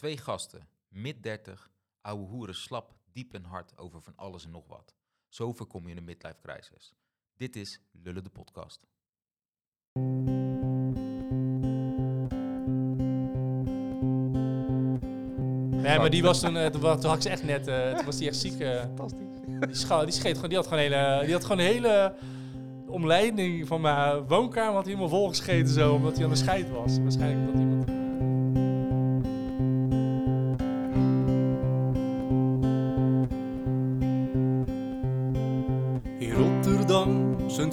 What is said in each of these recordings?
Twee gasten, mid 30, ouwe hoeren slap, diep en hard over van alles en nog wat. Zo voorkom je een midlife crisis. Dit is Lullen de podcast. Nee, maar die was toen, eh, toen, wa- toen had ik ze echt net, eh, toen was die echt ziek. eh. Fantastisch. die, scha- die scheet gewoon, die had gewoon een hele, die had gewoon een hele omleiding van mijn woonkamer had hij helemaal volgescheten zo, omdat hij aan de scheid was. Waarschijnlijk omdat iemand...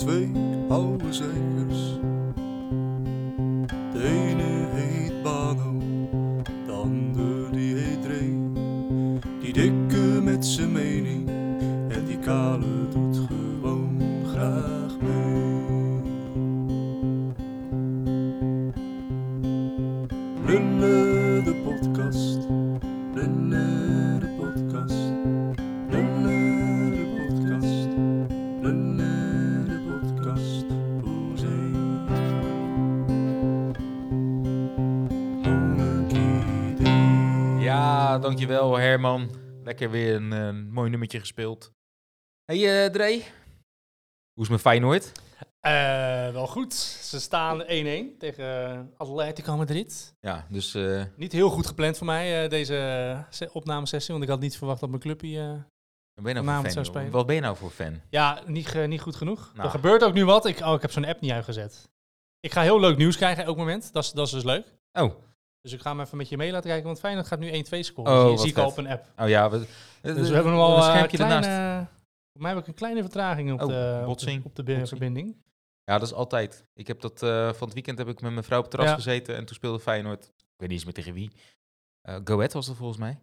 twee oude zeikers. Gespeeld. Hey eh Dre, hoe is mijn Feyenoord? Eh, wel goed. Ze staan 1-1 tegen Atletico Madrid. Ja, dus eh, Niet heel goed gepland voor mij, eh, deze eh, se- opnamesessie, want ik had niet verwacht dat mijn eh, wat ben je nou voor zou fan? Wat ben je nou voor fan? Ja, niet, niet goed genoeg. Nou. Er gebeurt ook nu wat. Ik, oh, ik heb zo'n app niet uitgezet. Ik ga heel leuk nieuws krijgen elk moment. Dat is, dat is dus leuk. Oh, Dus ik ga hem even met je mee laten kijken, want Feyenoord gaat nu 1-2 scoren. Oh, zie, wat zie ik al op een app. oh ja. We, Dus we hebben nog wel een eh, kleine... ernaast. Voor mij heb ik een kleine vertraging op Oh, de, op de, botsing. op de Botsing. verbinding. Ja, dat is altijd. Ik heb dat eh, van het weekend heb ik met mijn vrouw op het terras Ja. gezeten en toen speelde Feyenoord. Ik weet niet eens meer tegen wie. Eh Go Ahead was dat volgens mij.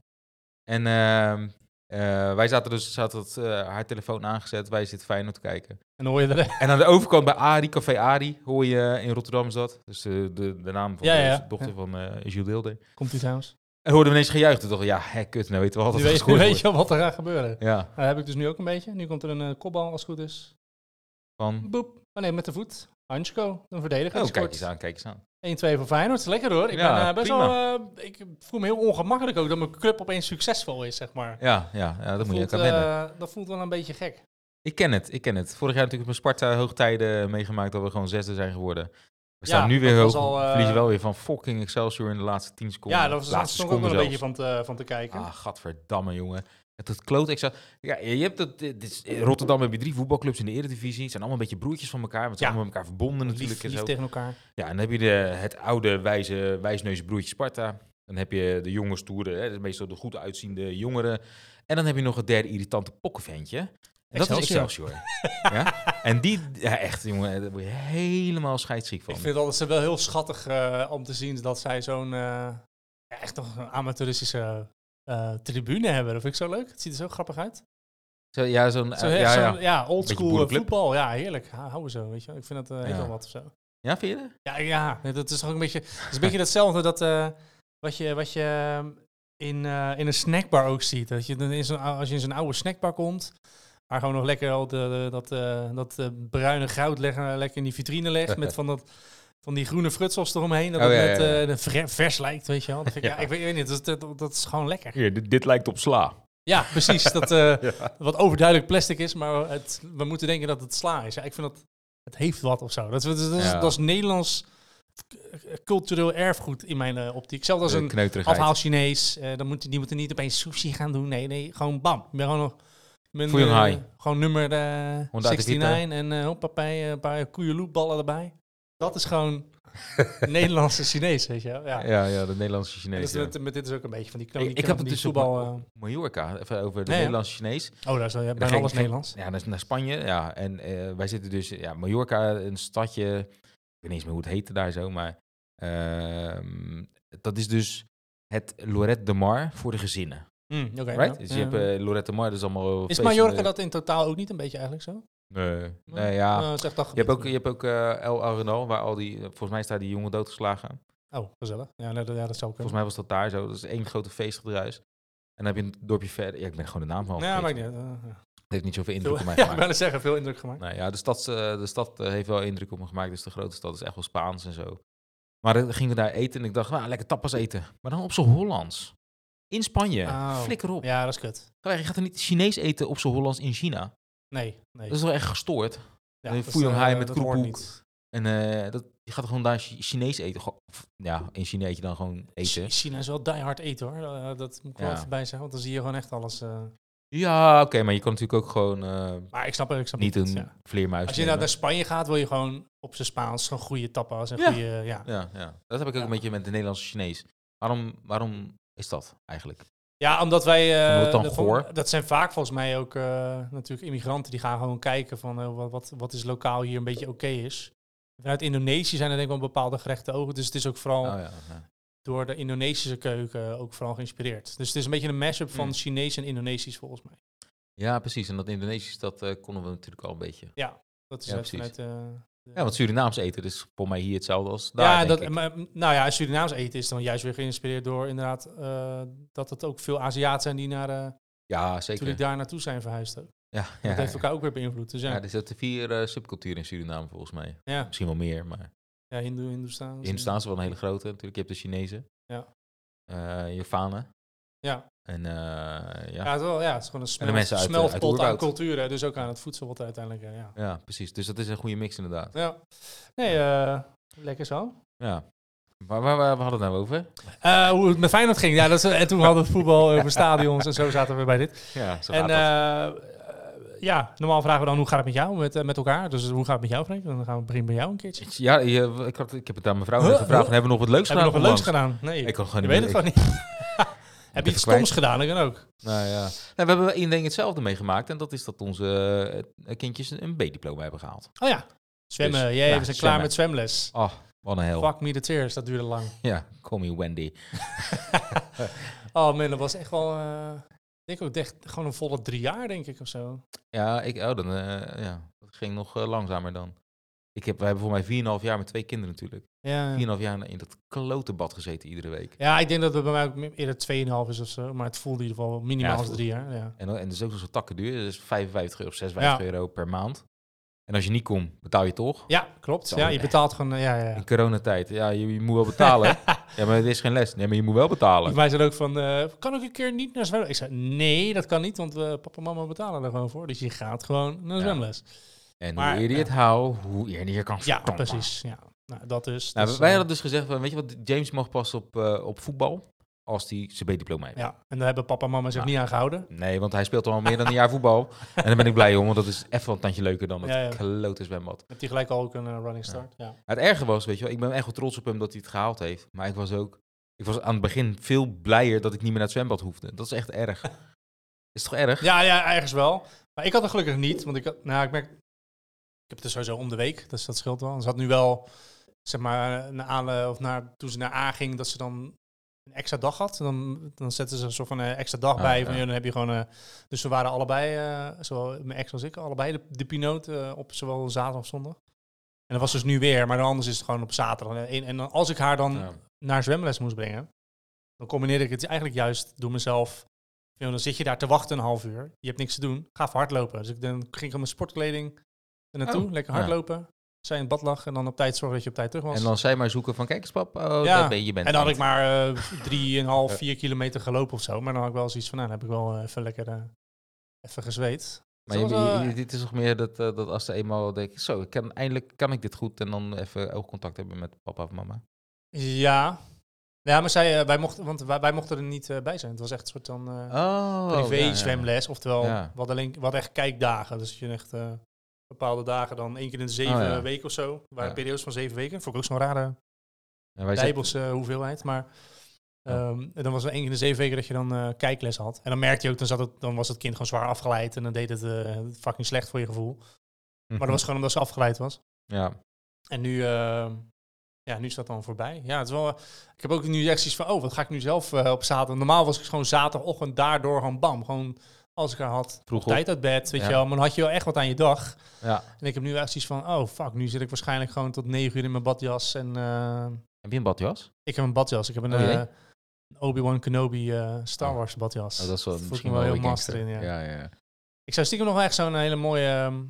En ehm, eh, wij zaten dus, zaten het, eh, haar telefoon aangezet, wij zitten Feyenoord te kijken. En dan hoor je er... En aan de overkant bij Ari, Café Ari, hoor je in Rotterdam is dat. Dus de, de, de naam van Ja, de ja. dochter Ja. van eh Jules Deelder. Komt hij trouwens. En hoorden we ineens gejuicht. Toen dacht ik, ja, hè, kut, nou weten we altijd weet, nu gescoord weet je wat er gaat gebeuren. Ja, Nou, dat heb ik dus nu ook een beetje. Nu komt er een eh, kopbal als het goed is. van... Boep. Oh nee, met de voet. Hansko, een verdediger. Oh, die kijk eens aan, kijk eens aan. 1-2 voor Feyenoord. Is lekker hoor. Ik Ja, ben eh, best prima. wel... eh, ik voel me heel ongemakkelijk ook dat mijn club opeens succesvol is, zeg maar. Ja, ja, ja dat moet je ook aan wennen. eh, dat voelt wel een beetje gek. Ik ken het, ik ken het. Vorig jaar natuurlijk met Sparta hoogtijden meegemaakt dat we gewoon zesde zijn geworden. We staan Ja, nu weer dat hoog, al, verliezen wel weer van fucking Excelsior in de laatste 10 seconden. Ja, daar was laatste stond ook wel een beetje van te, van te kijken. Ah, gadverdamme, jongen. Het, het kloot Excel. Ja, je hebt het, dit is, in Rotterdam heb je drie voetbalclubs in de Eredivisie. Het zijn allemaal een beetje broertjes van elkaar. Want ze zijn Ja. allemaal met elkaar verbonden natuurlijk. lief, en zo. tegen elkaar. Ja, en dan heb je de, het oude wijze, wijsneus broertje Sparta. Dan heb je de jonge stoere, hè, dat is meestal de goed uitziende jongeren. En dan heb je nog het derde irritante pokkenventje. En dat is Excelsior. Ja? En die, ja, echt jongen, daar word je helemaal scheidsziek van. Ik vind altijd ze wel heel schattig eh, om te zien dat zij zo'n eh, echt nog een amateuristische eh, tribune hebben. Dat vind ik zo leuk. Het ziet er zo grappig uit. Zo, ja, zo'n, Zo, eh, echt ja, ja. ja, oldschool boerenclub. voetbal. Ja, heerlijk. Houden zo, weet je. Ik vind dat eh Ja. wel wat of zo. ja, vind je dat? Ja, ja, dat is toch ook een beetje, het is een beetje hetzelfde dat eh, wat je, wat je ehm, in, eh, in een snackbar ook ziet. Dat je dan in zo'n, als je in zo'n oude snackbar komt, waar gewoon nog lekker al de, de- dat, eh, dat eh, bruine goud leggen, lekker in die vitrine legt met van dat van die groene frutsels eromheen, dat Oh, het ja, net ja, ja. eh, ver- vers lijkt, weet je wel. Dat vind ik, ja. Ik, weet, ik weet niet, dat, is- dat, dat is gewoon lekker. Hier, dit, dit lijkt op sla. Ja, precies. Dat, eh, Wat overduidelijk plastic is, maar het, we moeten denken dat het sla is. Ja, ik vind dat het heeft wat of zo. Dat is, dat is, dat is Nederlands cultureel erfgoed in mijn eh, optiek. Zelfs als een afhaal Chinees, dan moet, die moeten niet opeens sushi gaan doen. Nee, nee, gewoon bam. Ik ben gewoon nog... Mijn, gewoon nummer eh, Honda 69 en eh hoppapij, een paar koeienloopballen erbij. Dat is gewoon Nederlandse Chinees, weet je wel. Ja. Ja, ja, de Nederlandse Dus Chinees. ja. met, met dit is ook een beetje van die Ik, ik heb het die dus op voetbal... Eh, Mallorca, even over de. Nederlandse Chinees. oh, daar is ja, bijna alles Nederlands. Ja, naar, naar Spanje, ja. En eh, wij zitten dus, ja, Mallorca, een stadje, ik weet niet eens meer hoe het heette daar zo, maar ehm, dat is dus het Lorette de Mar voor de gezinnen, Mm, oké, right? ja. Dus je hebt eh, Lorette de Mar, dat is allemaal... Is Mallorca dat in totaal ook niet een beetje eigenlijk zo? Nee, nee ja. Uh, toch je hebt ook, je hebt ook eh, El Arenal, waar al die, volgens mij is daar die jongen doodgeslagen. Oh, gezellig. Ja, nee, dat- ja dat zou Volgens kunnen. mij was dat daar zo, dat is één grote feestgedruis. En dan heb je een dorpje verder, ja, ik ben gewoon de naam van Ja, maakt niet uit. Uh, ja. Het heeft niet zoveel indruk op mij ja, ik gemaakt. wilde zeggen, veel indruk gemaakt. Nou ja, de stad, eh, de stad eh, heeft wel indruk op me gemaakt. Dus de grote stad is echt wel Spaans en zo. Maar dan gingen we daar eten en ik dacht, nou, lekker tapas eten. Maar dan op z'n Hollands. In Spanje. Oh. Flikker op. Ja, dat is kut. Je gaat er niet Chinees eten op z'n Hollands in China. Nee, nee. Dat is wel echt gestoord. ja, is, hem eh, met kroephoek. En eh, dat, je gaat gewoon daar Chi- Chinees eten. Of, ja, in China eet je dan gewoon eten. Chi- China is wel die hard eten hoor. Eh, dat moet ik wel even bij zeggen, want dan zie je gewoon echt alles. Ja, oké, maar je kan natuurlijk ook gewoon Maar ik snap ik snap niet het, een ja. vleermuis Als je nou naar Spanje gaat, wil je gewoon op zijn Spaans gewoon goede tapas en Ja. goede, ja. Ja, ja, dat heb ik ook een beetje met de Nederlandse Chinees. Waarom, waarom is dat eigenlijk? Ja, omdat wij... eh, het dan dat, dat zijn vaak volgens mij ook eh, natuurlijk immigranten die gaan gewoon kijken van eh, wat, wat, wat is lokaal hier een beetje oké is. Vanuit Indonesië zijn er denk ik wel bepaalde gerechten ook. Dus het is ook vooral Oh, ja, ja. door de Indonesische keuken ook vooral geïnspireerd. Dus het is een beetje een mashup van Mm. Chinees en Indonesisch volgens mij. ja, precies. En dat Indonesisch, dat eh, konden we natuurlijk al een beetje. Dat is Ja, uit precies. vanuit... Ja, want Surinaams eten, dus voor mij hier hetzelfde als daar, ja, denk dat, maar, nou ja, Surinaams eten is dan juist weer geïnspireerd door inderdaad eh, dat het ook veel Aziaten zijn die naar, eh Ja, zeker. toen ik daar naartoe zijn verhuisd. Ook. Ja, Dat ja, heeft ja. elkaar ook weer beïnvloed. Dus ja, Ja, ja, er zitten vier eh, subculturen in Suriname volgens mij. ja, Misschien wel meer, maar Hindoe, Hindoestaan. in staan ze wel een hele grote. Natuurlijk, je hebt de Chinezen. Ja. Eh Javanen. Ja. En eh, Ja, ja. het, wel, ja, het is gewoon een smelt, eh, smeltpot aan culturen. Dus ook aan het voedsel wat uiteindelijk, eh, ja. ja, precies. Dus dat is een goede mix inderdaad. ja. Nee, lekker zo. Ja. Waar, waar, waar- we hadden het nou over? Hoe het met Feyenoord ging. Ja, dat is, en toen hadden we het voetbal over stadions en zo zaten we bij dit. Ja, zo En ja, normaal vragen we dan hoe gaat het met jou, met, met elkaar. Dus hoe gaat het met jou, Frank? Dan gaan we beginnen bij jou een keertje. Ja, je, ik, had, ik heb het aan mevrouw Huh? net gevraagd. Huh? Hebben we nog wat leuks gedaan? nog wat leuks onlangs? gedaan? Nee, Ik kan gewoon je niet weet het meer- gewoon niet. Heb je iets stoms gedaan? Dat kan ook. Nou ja. Nou, we hebben één ding hetzelfde meegemaakt. En dat is dat onze eh, kindjes een B-diploma hebben gehaald. Oh ja, zwemmen. Dus, Jij, ja, we zijn klaar met zwemles. Oh, wat een hel. Fuck me the tears, dat duurde lang. Ja, call me Wendy. oh man, dat was echt wel... eh, ik denk ook echt gewoon een volle drie jaar, denk ik, of zo. Ja, ik, oh, dan, eh, ja, dat ging nog eh, langzamer dan. Ik heb, we hebben voor mij 4,5 jaar met twee kinderen natuurlijk. 4,5 Ja, jaar in dat klote bad gezeten iedere week. ja ik denk dat het bij mij ook eerder 2,5 is of zo. Maar het voelde in ieder geval minimaal het als drie jaar. Ja. En, en dat is ook nog zo takken duur. Is 55 euro of 56 Ja. euro per maand. En als je niet komt, betaal je toch. ja, klopt. Ja, je betaalt gewoon... eh, Ja, ja. In coronatijd, ja, je, je moet wel betalen. ja, maar het is geen les. Nee, maar je moet wel betalen. Mij zei ook van, eh, kan ik een keer niet naar zwemles? Ik zei, nee, dat kan niet, want eh, papa en mama betalen er gewoon voor. Dus je gaat gewoon naar Ja. En Maar, hoe eerder je het ja. houdt, hoe eerder je kan Ja, vertampen. precies. Ja. Nou, dat dus. Nou, Dus, wij eh, hadden dus gezegd, weet je wat, James mag pas op, eh, op voetbal als hij zijn B-diploma heeft. Ja, en daar hebben papa en mama zich Ja. niet aan gehouden. Nee, want hij speelt al meer dan een jaar voetbal. En daar ben ik blij om, want dat is even een tandje leuker dan het Ja, ja. klote zwembad. Heeft hij gelijk al ook een eh, running start. Ja. Het erge was, weet je wel, ik ben echt wel trots op hem dat hij het gehaald heeft. Maar ik was ook, ik was aan het begin veel blijer dat ik niet meer naar het zwembad hoefde. Dat is echt erg. Is toch erg? Ja, ja, ergens wel. Maar ik had er gelukkig niet, want ik, had, nou, ik merk, heb het er sowieso om de week, dus dat scheelt wel. Ze had nu wel, zeg maar, naar Aale, of naar, toen ze naar A ging, dat ze dan een extra dag had. Dan, dan zetten ze een soort van eh, extra dag Ah, bij. Van, ja. dan heb je gewoon, eh, dus we waren allebei, eh, zowel mijn ex als ik, allebei de, de piloot eh, op zowel zaterdag of zondag. En dat was dus nu weer, maar dan anders is het gewoon op zaterdag. En, en dan, als ik haar dan Ja. naar zwemles moest brengen, dan combineerde ik het eigenlijk juist door mezelf. Dan zit je daar te wachten een half uur. Je hebt niks te doen. Ga even hardlopen. Dus ik, dan ging ik aan mijn sportkleding er naartoe. Oh, lekker ja. hardlopen. Zij in het bad lag en dan op tijd zorgen dat je op tijd terug was. En dan zij maar zoeken van, kijk eens pap, oh, Ja, daar ben je, bent En dan had ik maar eh drieënhalf, Ja. vier kilometer gelopen of zo. Maar dan had ik wel zoiets van, nou, dan heb ik wel eh, even lekker eh, even gezweet. Maar je, dat was, je- je- dit is toch meer dat, dat als ze eenmaal denken, zo, ik kan, eindelijk kan ik dit goed. En dan even oogcontact hebben met papa of mama. Ja. Ja, maar zij, wij mochten, want wij, wij mochten er niet bij zijn. Het was echt een soort dan eh, Oh, privé ja, ja. zwemles. Oftewel, Ja. wat alleen, we hadden echt kijkdagen. Dus je echt eh, bepaalde dagen dan één keer in de zeven Oh, ja. weken of zo. Waren Ja. periodes van zeven weken. Vond ik ook zo'n rare En wij zetten- bijbelse hoeveelheid. Maar Ja. ehm, en dan was er één keer in de zeven weken dat je dan eh, kijkles had. En dan merkte je ook, dan, zat het, dan was het kind gewoon zwaar afgeleid. En dan deed het eh, fucking slecht voor je gevoel. Maar dat was gewoon omdat ze afgeleid was. Ja, En nu, eh, ja, nu is dat dan voorbij. Ja, het is wel, ik heb ook nu echt zoiets van, oh, wat ga ik nu zelf eh, op zaterdag? Normaal was ik gewoon zaterdagochtend daardoor gewoon bam. Gewoon als ik er had, Vroeg op tijd uit bed, weet Ja. je wel. Maar dan had je wel echt wat aan je dag. ja. En ik heb nu echt zoiets van, oh fuck, nu zit ik waarschijnlijk gewoon tot negen uur in mijn badjas. En eh, Heb je een badjas? ik heb een badjas. Ik heb een Oh, eh, Obi-Wan Kenobi eh, Star. Wars badjas. Oh, dat is wel misschien wel wel heel master in, ja. ja, ja. Ik zou stiekem nog wel echt zo'n hele mooie, ehm,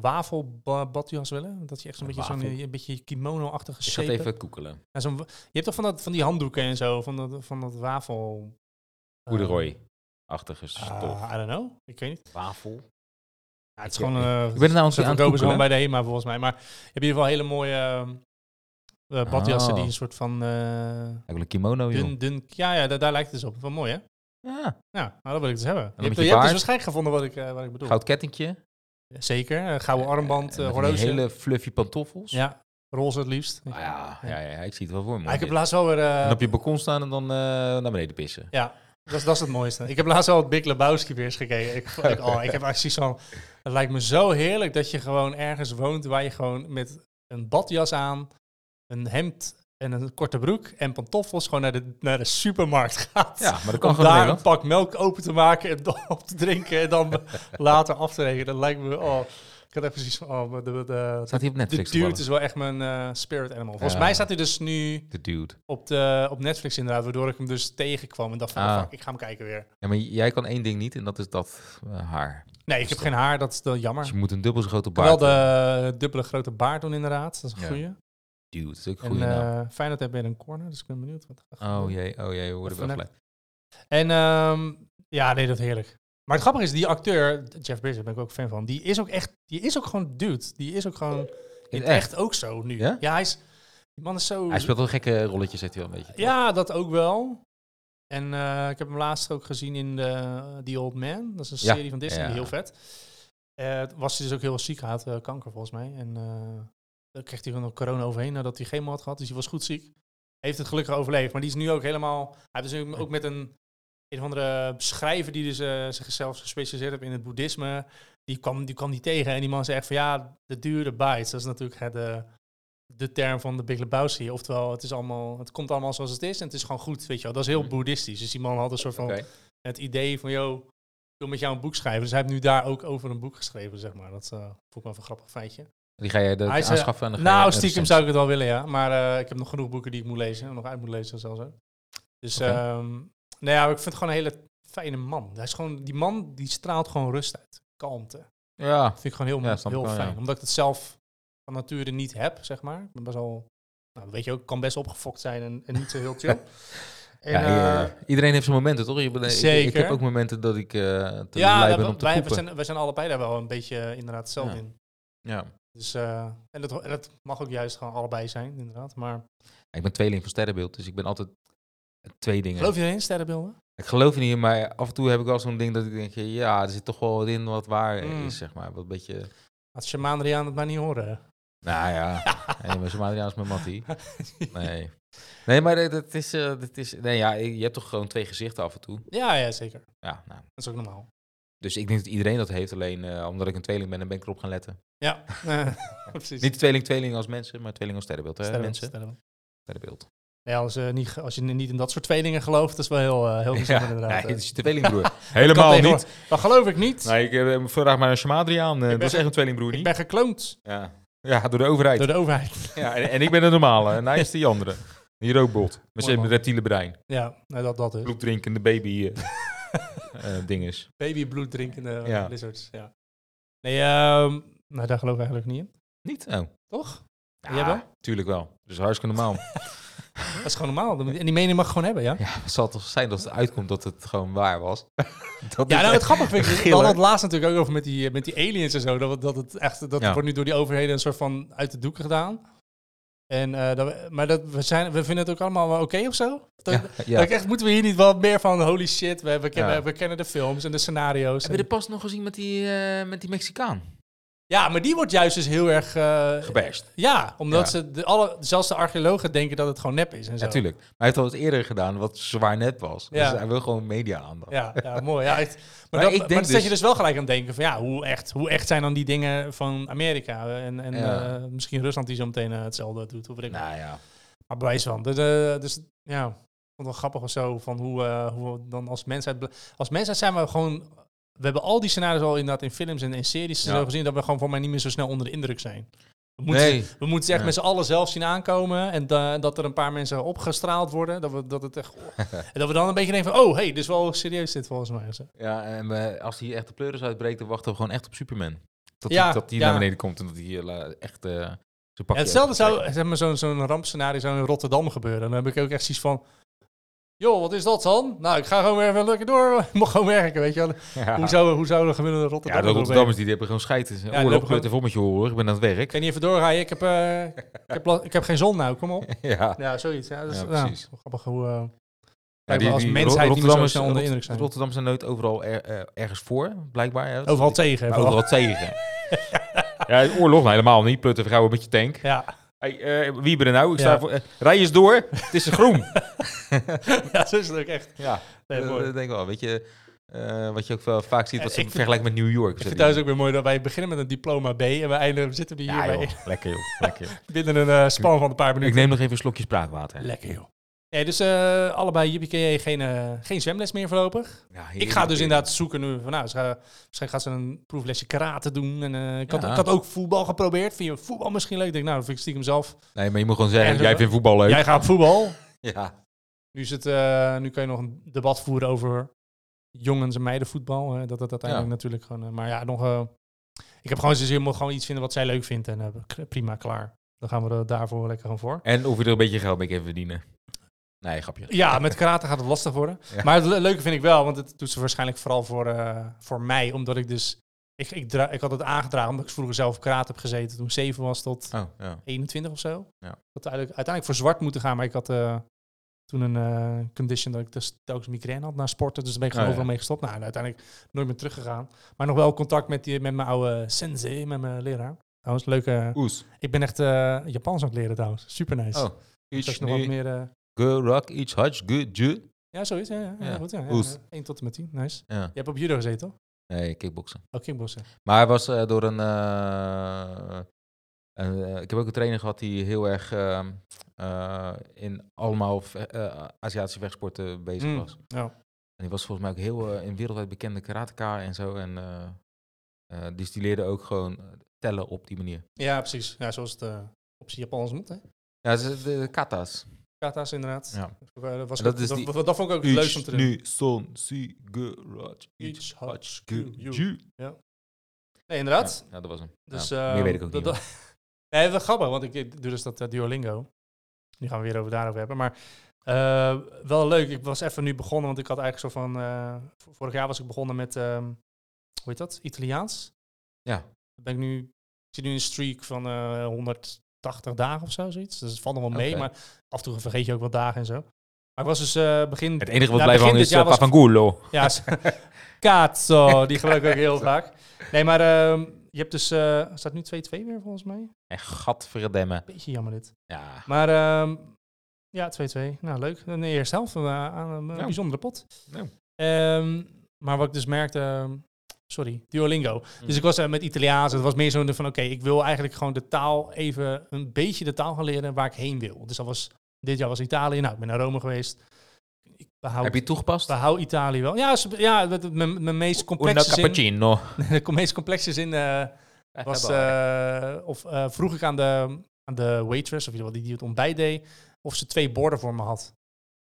wafelbadjas willen. Dat je echt zo'n beetje zo'n wafel? een beetje kimono-achtige Ik ga het even koekelen. Ja, je hebt toch van, dat, van die handdoeken en zo, van dat, van dat wafel... eh, Poederooi-achtige stof. ah, I don't know. Ik weet niet. Wafel. Ja, het is Ik- gewoon... ik- eh, ik ben het nou aan het gewoon bij de HEMA volgens mij. Maar je hebt in ieder geval hele mooie eh, badjassen Oh. die een soort van eh, wil een kimono, dun, dun... Ja, ja daar, daar lijkt het dus op. Wel mooi, hè? Ja, Ja, nou, dat wil ik dus hebben. Je hebt, je je hebt dus waarschijnlijk gevonden wat ik, wat ik bedoel. goud kettingje. Zeker. gouden armband, van horloge. hele fluffy pantoffels. Ja, roze het liefst. Ah, ja, ja, ja, ik zie het wel voor me. Ik heb laatst wel weer... En op je balkon staan en dan eh, naar beneden pissen. Ja, dat is, dat is het mooiste. Ik heb laatst wel het Big Lebowski weer eens gekeken. Ik, ik, oh, ik heb acties van... Het lijkt me zo heerlijk dat je gewoon ergens woont waar je gewoon met een badjas aan, een hemd en een korte broek en pantoffels gewoon naar de, naar de supermarkt gaat. Ja, maar dat kan om gewoon daar een pak melk open te maken en op te drinken en dan later af te rekenen. Dat lijkt me... Oh, ik had even precies van... Oh, de, de, de, Staat hij op de Netflix? dude toevallig? is wel echt mijn eh, spirit animal. Volgens Ja. mij staat hij dus nu De dude. op, de, op Netflix inderdaad, waardoor ik hem dus tegenkwam en dacht van, Ah. oh, fuck, ik ga hem kijken weer. Ja, maar jij kan één ding niet en dat is dat eh, haar. Nee, ik heb geen haar, dat is wel jammer. Dus je moet een dubbel grote wel baard hebben. de dubbele grote baard doen inderdaad, dat is een Ja. goeie. Dude, dat is ook een En naam. eh Feyenoord hebben we in een corner, dus ik ben benieuwd wat Oh jee, oh jee, we worden wel gelijk. En ehm, ja, nee, dat heerlijk. Maar het grappige is, die acteur, Jeff Bridges, ben ik ook fan van, die is ook echt, die is ook gewoon dude. Die is ook gewoon in echt? echt ook zo nu. Ja? hij is, die man is zo... Hij speelt wel gekke rolletjes, zegt hij wel een beetje. Ja, dat ook wel. En eh, ik heb hem laatst ook gezien in de, The Old Man. Dat is een Ja, serie van Disney, ja. heel vet. Eh, was hij dus ook heel ziek, hij had eh, kanker volgens mij. En eh daar kreeg hij van corona overheen nadat hij chemo had gehad. Dus hij was goed ziek. Heeft het gelukkig overleefd. Maar die is nu ook helemaal... Hij heeft dus ook- ook met een, een of andere schrijver die dus eh, zichzelf gespecialiseerd heeft in het boeddhisme. Die kwam, die kwam die tegen en die man zei echt van ja, de dure bites. Dat is natuurlijk het, eh, de term van de Big Lebowski. Oftewel, het, is allemaal, het komt allemaal zoals het is en het is gewoon goed, weet je wel. Dat is heel Mhm. boeddhistisch. Dus die man had een soort van het idee van, yo, ik wil met jou een boek schrijven. Dus hij heeft nu daar ook over een boek geschreven, zeg maar. Dat eh, vond ik wel een grappig feitje. Die ga je de, Hij aanschaffen en Nou, stiekem zou ik het wel willen, ja. Maar ik heb nog genoeg boeken die ik moet lezen. En nog uit moet lezen zelfs ook. Dus, Oké. ehm nou ja, ik vind het gewoon een hele fijne man. Hij is gewoon, die man, die straalt gewoon rust uit. Kalmte. Ja, Dat vind ik gewoon heel, Ja, heel fijn. ja. Omdat ik het zelf van nature niet heb, zeg maar. Ik ben best wel, nou, weet je ook, kan best opgefokt zijn en, en niet zo heel chill. en, ja, eh, iedereen heeft zijn momenten, toch? Je, bent- ik- Ik, Zeker. heb ook momenten dat ik eh te ja, dat- ben om te wij, poepen. zijn, wij zijn allebei daar wel een beetje eh, inderdaad Ja. in. Ja. Dus, en, dat, en dat mag ook juist gewoon allebei zijn, inderdaad. Maar Ik ben tweeling van sterrenbeeld, dus ik ben altijd twee dingen. geloof je erin, sterrenbeelden? Ik geloof er niet in, maar af en toe heb ik wel zo'n ding dat ik denk, ja, er zit toch wel wat in wat waar Mm. is, zeg maar. Wat een beetje, Had Shaman Adriaan het maar niet horen. nou ja, nee, maar is mijn mattie. Nee. Nee, maar dat is, eh, dat is, nee ja, je hebt toch gewoon twee gezichten af en toe. ja, ja, zeker. Ja, nou. Dat is ook normaal. Dus ik denk dat iedereen dat heeft, alleen eh, omdat ik een tweeling ben, dan ben ik erop gaan letten. Ja, precies. Niet tweeling, tweeling als mensen, maar tweeling als sterrenbeeld, hè, Sterrenbeeld, mensen? sterrenbeeld. Sterrenbeeld. Ja, als, eh, niet, als je niet in dat soort tweelingen gelooft, dat is wel heel, eh, heel bijzonder Ja, inderdaad. nee, het eh. is je tweelingbroer. Helemaal tegenwoordig- niet. Dat geloof ik niet. Nee, ik heb vandaag maar een Shamadriaan. ben dat is echt een tweelingbroer ik niet. ben gekloond Ja. ja, door de overheid. door de overheid. Ja, en, en ik ben de normale en hij is die andere. Die rookbot. Met zijn reptiele brein. Ja, nou, dat, dat is. Bloeddrinkende baby eh eh, dinges. Babybloed drinkende Ja. lizards, ja. Nee, ehm, nou, daar geloof ik eigenlijk niet in. Niet? Oh. Toch? Ja, Jij wel? Tuurlijk wel. Dus hartstikke normaal. Dat is gewoon normaal. En die mening mag je gewoon hebben, ja? ja, het zal toch zijn dat het uitkomt dat het gewoon waar was. dat Ja, nou, het echt grappige vind ik, we hadden het laatst natuurlijk ook over met die, met die aliens en zo. Dat, dat het echt, dat Ja. wordt nu door die overheden een soort van uit de doeken gedaan. En, eh, dat we- maar dat, we, zijn, we vinden het ook allemaal wel oké of zo? Dat, Ja, ja. echt, moeten we hier niet wel meer van holy shit, we, we, kennen, Ja. we kennen de films en de scenario's. Heb je en- de pas nog gezien met die, eh, met die Mexicaan? Ja, maar die wordt juist dus heel erg... eh, Gebashed. ja, omdat Ja. ze, de, alle, zelfs de archeologen denken dat het gewoon nep is en zo. Natuurlijk. maar hij heeft al wat eerder gedaan wat zwaar net was. Ja. Dus hij wil gewoon media aandacht. Ja, ja mooi. Ja, echt. Maar, Maar dat, maar denk zet je dus- dus wel gelijk aan het denken van ja, hoe echt, hoe echt zijn dan die dingen van Amerika? En, en Ja. eh, misschien Rusland die zo meteen eh, hetzelfde doet. Of ik Nou ja. Maar bewijs van. De, de- dus ja, ik vond het wel grappig of zo van hoe, hoe we dan als mensheid... Als mensheid zijn we gewoon... We hebben al die scenario's al inderdaad in films en in series Ja. gezien... dat we gewoon voor mij niet meer zo snel onder de indruk zijn. We moeten, Nee. we moeten ze echt met z'n allen zelf zien aankomen. En da- dat er een paar mensen opgestraald worden. Dat, we, dat, het echt, en dat we dan een beetje denken van... Oh, hey, dit is wel serieus dit volgens mij. Ja, en eh, als hij echt de pleuris uitbreekt, dan wachten we gewoon echt op Superman. tot Ja, hij ja. naar beneden komt en dat hij eh, la- echt eh zijn pakje... Ja, hetzelfde zou zeg maar, zo'n zo'n rampscenario zou in Rotterdam gebeuren. Dan heb ik ook echt zoiets van... Joh, wat is dat dan? Nou, ik ga gewoon weer even lekker door. Ik mag gewoon werken, weet je wel. Hoe, zou, hoe zou de gemiddelde Ja, Rotterdam de Rotterdammers die hebben gewoon scheid. die Ja, hebben Oorlog, gewoon- plut even met je hoor. Ik ben aan het werk. Ik kan niet even doorgaan. Ik heb, eh, ik, heb, ik heb geen zon nou, kom op. ja. Ja, zoiets. Ja, dat is Ja, ja, precies. grappig hoe... eh, Ja, als mensheid niet meer zo snel onder de indruk zijn. Rotterdam zijn nooit overal er- eh, ergens voor, blijkbaar. Hè? overal tegen. Overal tegen. ja, oorlog nou, helemaal niet. Plutten vrouwen met je tank. Ja. Hey, eh, wie ben er nou? Ik Ja. sta voor, eh, rij eens door. Het is groen. ja, zo is het ook echt. ja, Nee, eh, mooi. dat denk ik wel. Weet je, eh, wat je ook wel vaak ziet, Eh, wat ze ik vergelijken met New York. Ik vind het thuis ook weer mooi dat wij beginnen met een diploma B en we eindigen, zitten we hier ja, bij, joh. Lekker joh. Lekker. joh. binnen een eh, span van een paar ik minuten. neem nog even een slokje spraakwater. Lekker joh. Nee, dus eh, allebei JPKE geen, eh, geen zwemles meer voorlopig. Ja, Ik ga dus inderdaad zoeken nu van nou, ze misschien gaat ze een proeflesje karate doen. En, eh, ik, had, Ja. ik had ook voetbal geprobeerd. Vind je voetbal misschien leuk? Ik denk nou, dat vind ik stiekem zelf. Nee, maar je moet gewoon zeggen, jij vindt voetbal leuk. Jij gaat voetbal. Ja. Nu, is het, nu kan je nog een debat voeren over jongens- en meidenvoetbal. hè, dat dat uiteindelijk Ja. natuurlijk gewoon... maar ja, nog... ik heb gewoon je moet gewoon iets vinden wat zij leuk vindt. En prima, klaar. Dan gaan we er daarvoor lekker gewoon voor. En of je er een beetje geld mee kan verdienen. Nee, grapje. Ja, met karate gaat het lastig worden. Ja. Maar het le- leuke vind ik wel, want het doet ze waarschijnlijk vooral voor, eh, voor mij. Omdat ik dus... Ik, ik, ik had het aangedragen omdat ik vroeger zelf op karate heb gezeten. Toen ik zeven was tot Oh, ja. 21 of zo. Ja. Ik had uiteindelijk, uiteindelijk voor zwart moeten gaan, maar ik had eh, toen een eh, condition dat ik dus telkens migraine had na sporten. Dus daar ben ik gewoon Oh, overal mee gestopt. Nou, uiteindelijk nooit meer teruggegaan. Maar nog wel contact met, die, met mijn oude sensei, met mijn leraar. Trouwens, leuke... Oes. Ik ben echt Japans aan het leren trouwens. Super nice. Oh. dus als je nog wat meer... Go rock, iets good, ju. ja, zoiets. Ja, ja, ja, goed. Ja, ja, Oes. 1 tot en met 10. Nice. Ja. Je hebt op judo gezeten, toch? Nee, kickboksen. Oh, kickboksen. Maar hij was eh, door een... eh, eh, ik heb ook een trainer gehad die heel erg ehm, eh, in allemaal ve- Aziatische vechtsporten bezig Mm, was. Ja. En die was volgens mij ook heel in wereldwijd bekende karateka en zo. En dus die leerde ook gewoon tellen op die manier. ja, precies. Ja, zoals het op zijn Japans moet, hè? Ja, de kata's. Kata's inderdaad. Ja. Dat, eh, was dat, dat, die, dat, vond ik ook leuk om te doen. Nu, son, si, iets, Ja. Nee, inderdaad. Ja, dat was hem. Dus, eh, meer weet ik ook niet. nee, dat grappig, want ik doe dus dat uh, Duolingo. Nu gaan we weer over daarover hebben. Maar wel leuk. Ik was even nu begonnen, want ik had eigenlijk zo van... Vorig jaar was ik begonnen met, ehm, hoe heet dat? Italiaans. Ja. Ik nu... Ik zit nu in een streak van 100 80 dagen of zo, zoiets. Dus het valt nog wel mee, maar af en toe vergeet je ook wat dagen en zo. Maar ik was dus uh, begin... Het enige wat blijft hangen is uh, eh, Papangulo. Ja, Cazzo, die gebruik ik ook heel vaak. Nee, maar uh, je hebt dus... Eh, uh, staat nu 2-2 weer volgens mij. En gadverdemme. Beetje jammer dit. Ja. Maar ehm, ja, 2-2. Nou, leuk. De eerste helft aan een, een bijzondere pot. Nou. Um, maar wat ik dus merkte, sorry, Duolingo. Mm. Dus ik was eh, met Italiaans. Het was meer zo van, oké, ik wil eigenlijk gewoon de taal even, een beetje de taal gaan leren waar ik heen wil. Dus dat was, dit jaar was Italië. Nou, ik ben naar Rome geweest. Ik behoud, Heb je toegepast? behoud Italië wel. Ja, ja mijn, mijn meest Una complexe zin, cappuccino. de meest complexe zin eh, was, eh, of vroeg ik aan de, aan de waitress, of geval die, die het ontbijt deed, of ze twee borden voor me had.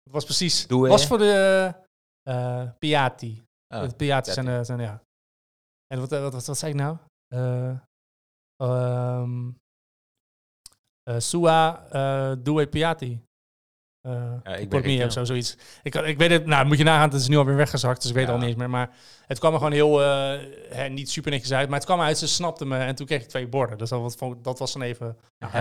Het was precies, Doe, was voor de Piatti. Oh, het Piatti zijn, zijn, ja. En wat, eh, wat, wat, wat zei ik nou? Eh, Sua Due Piatti. Eh Ja, ik ik ben geen of zo, zoiets. Ik, ik weet het, nou moet je nagaan, het is nu alweer weggezakt, dus ik weet Ja. al niet eens meer. Maar het kwam er gewoon heel, hè, niet super netjes uit, maar het kwam uit, ze snapte me en toen kreeg ik twee borden. Dus dat, was- dat was dan even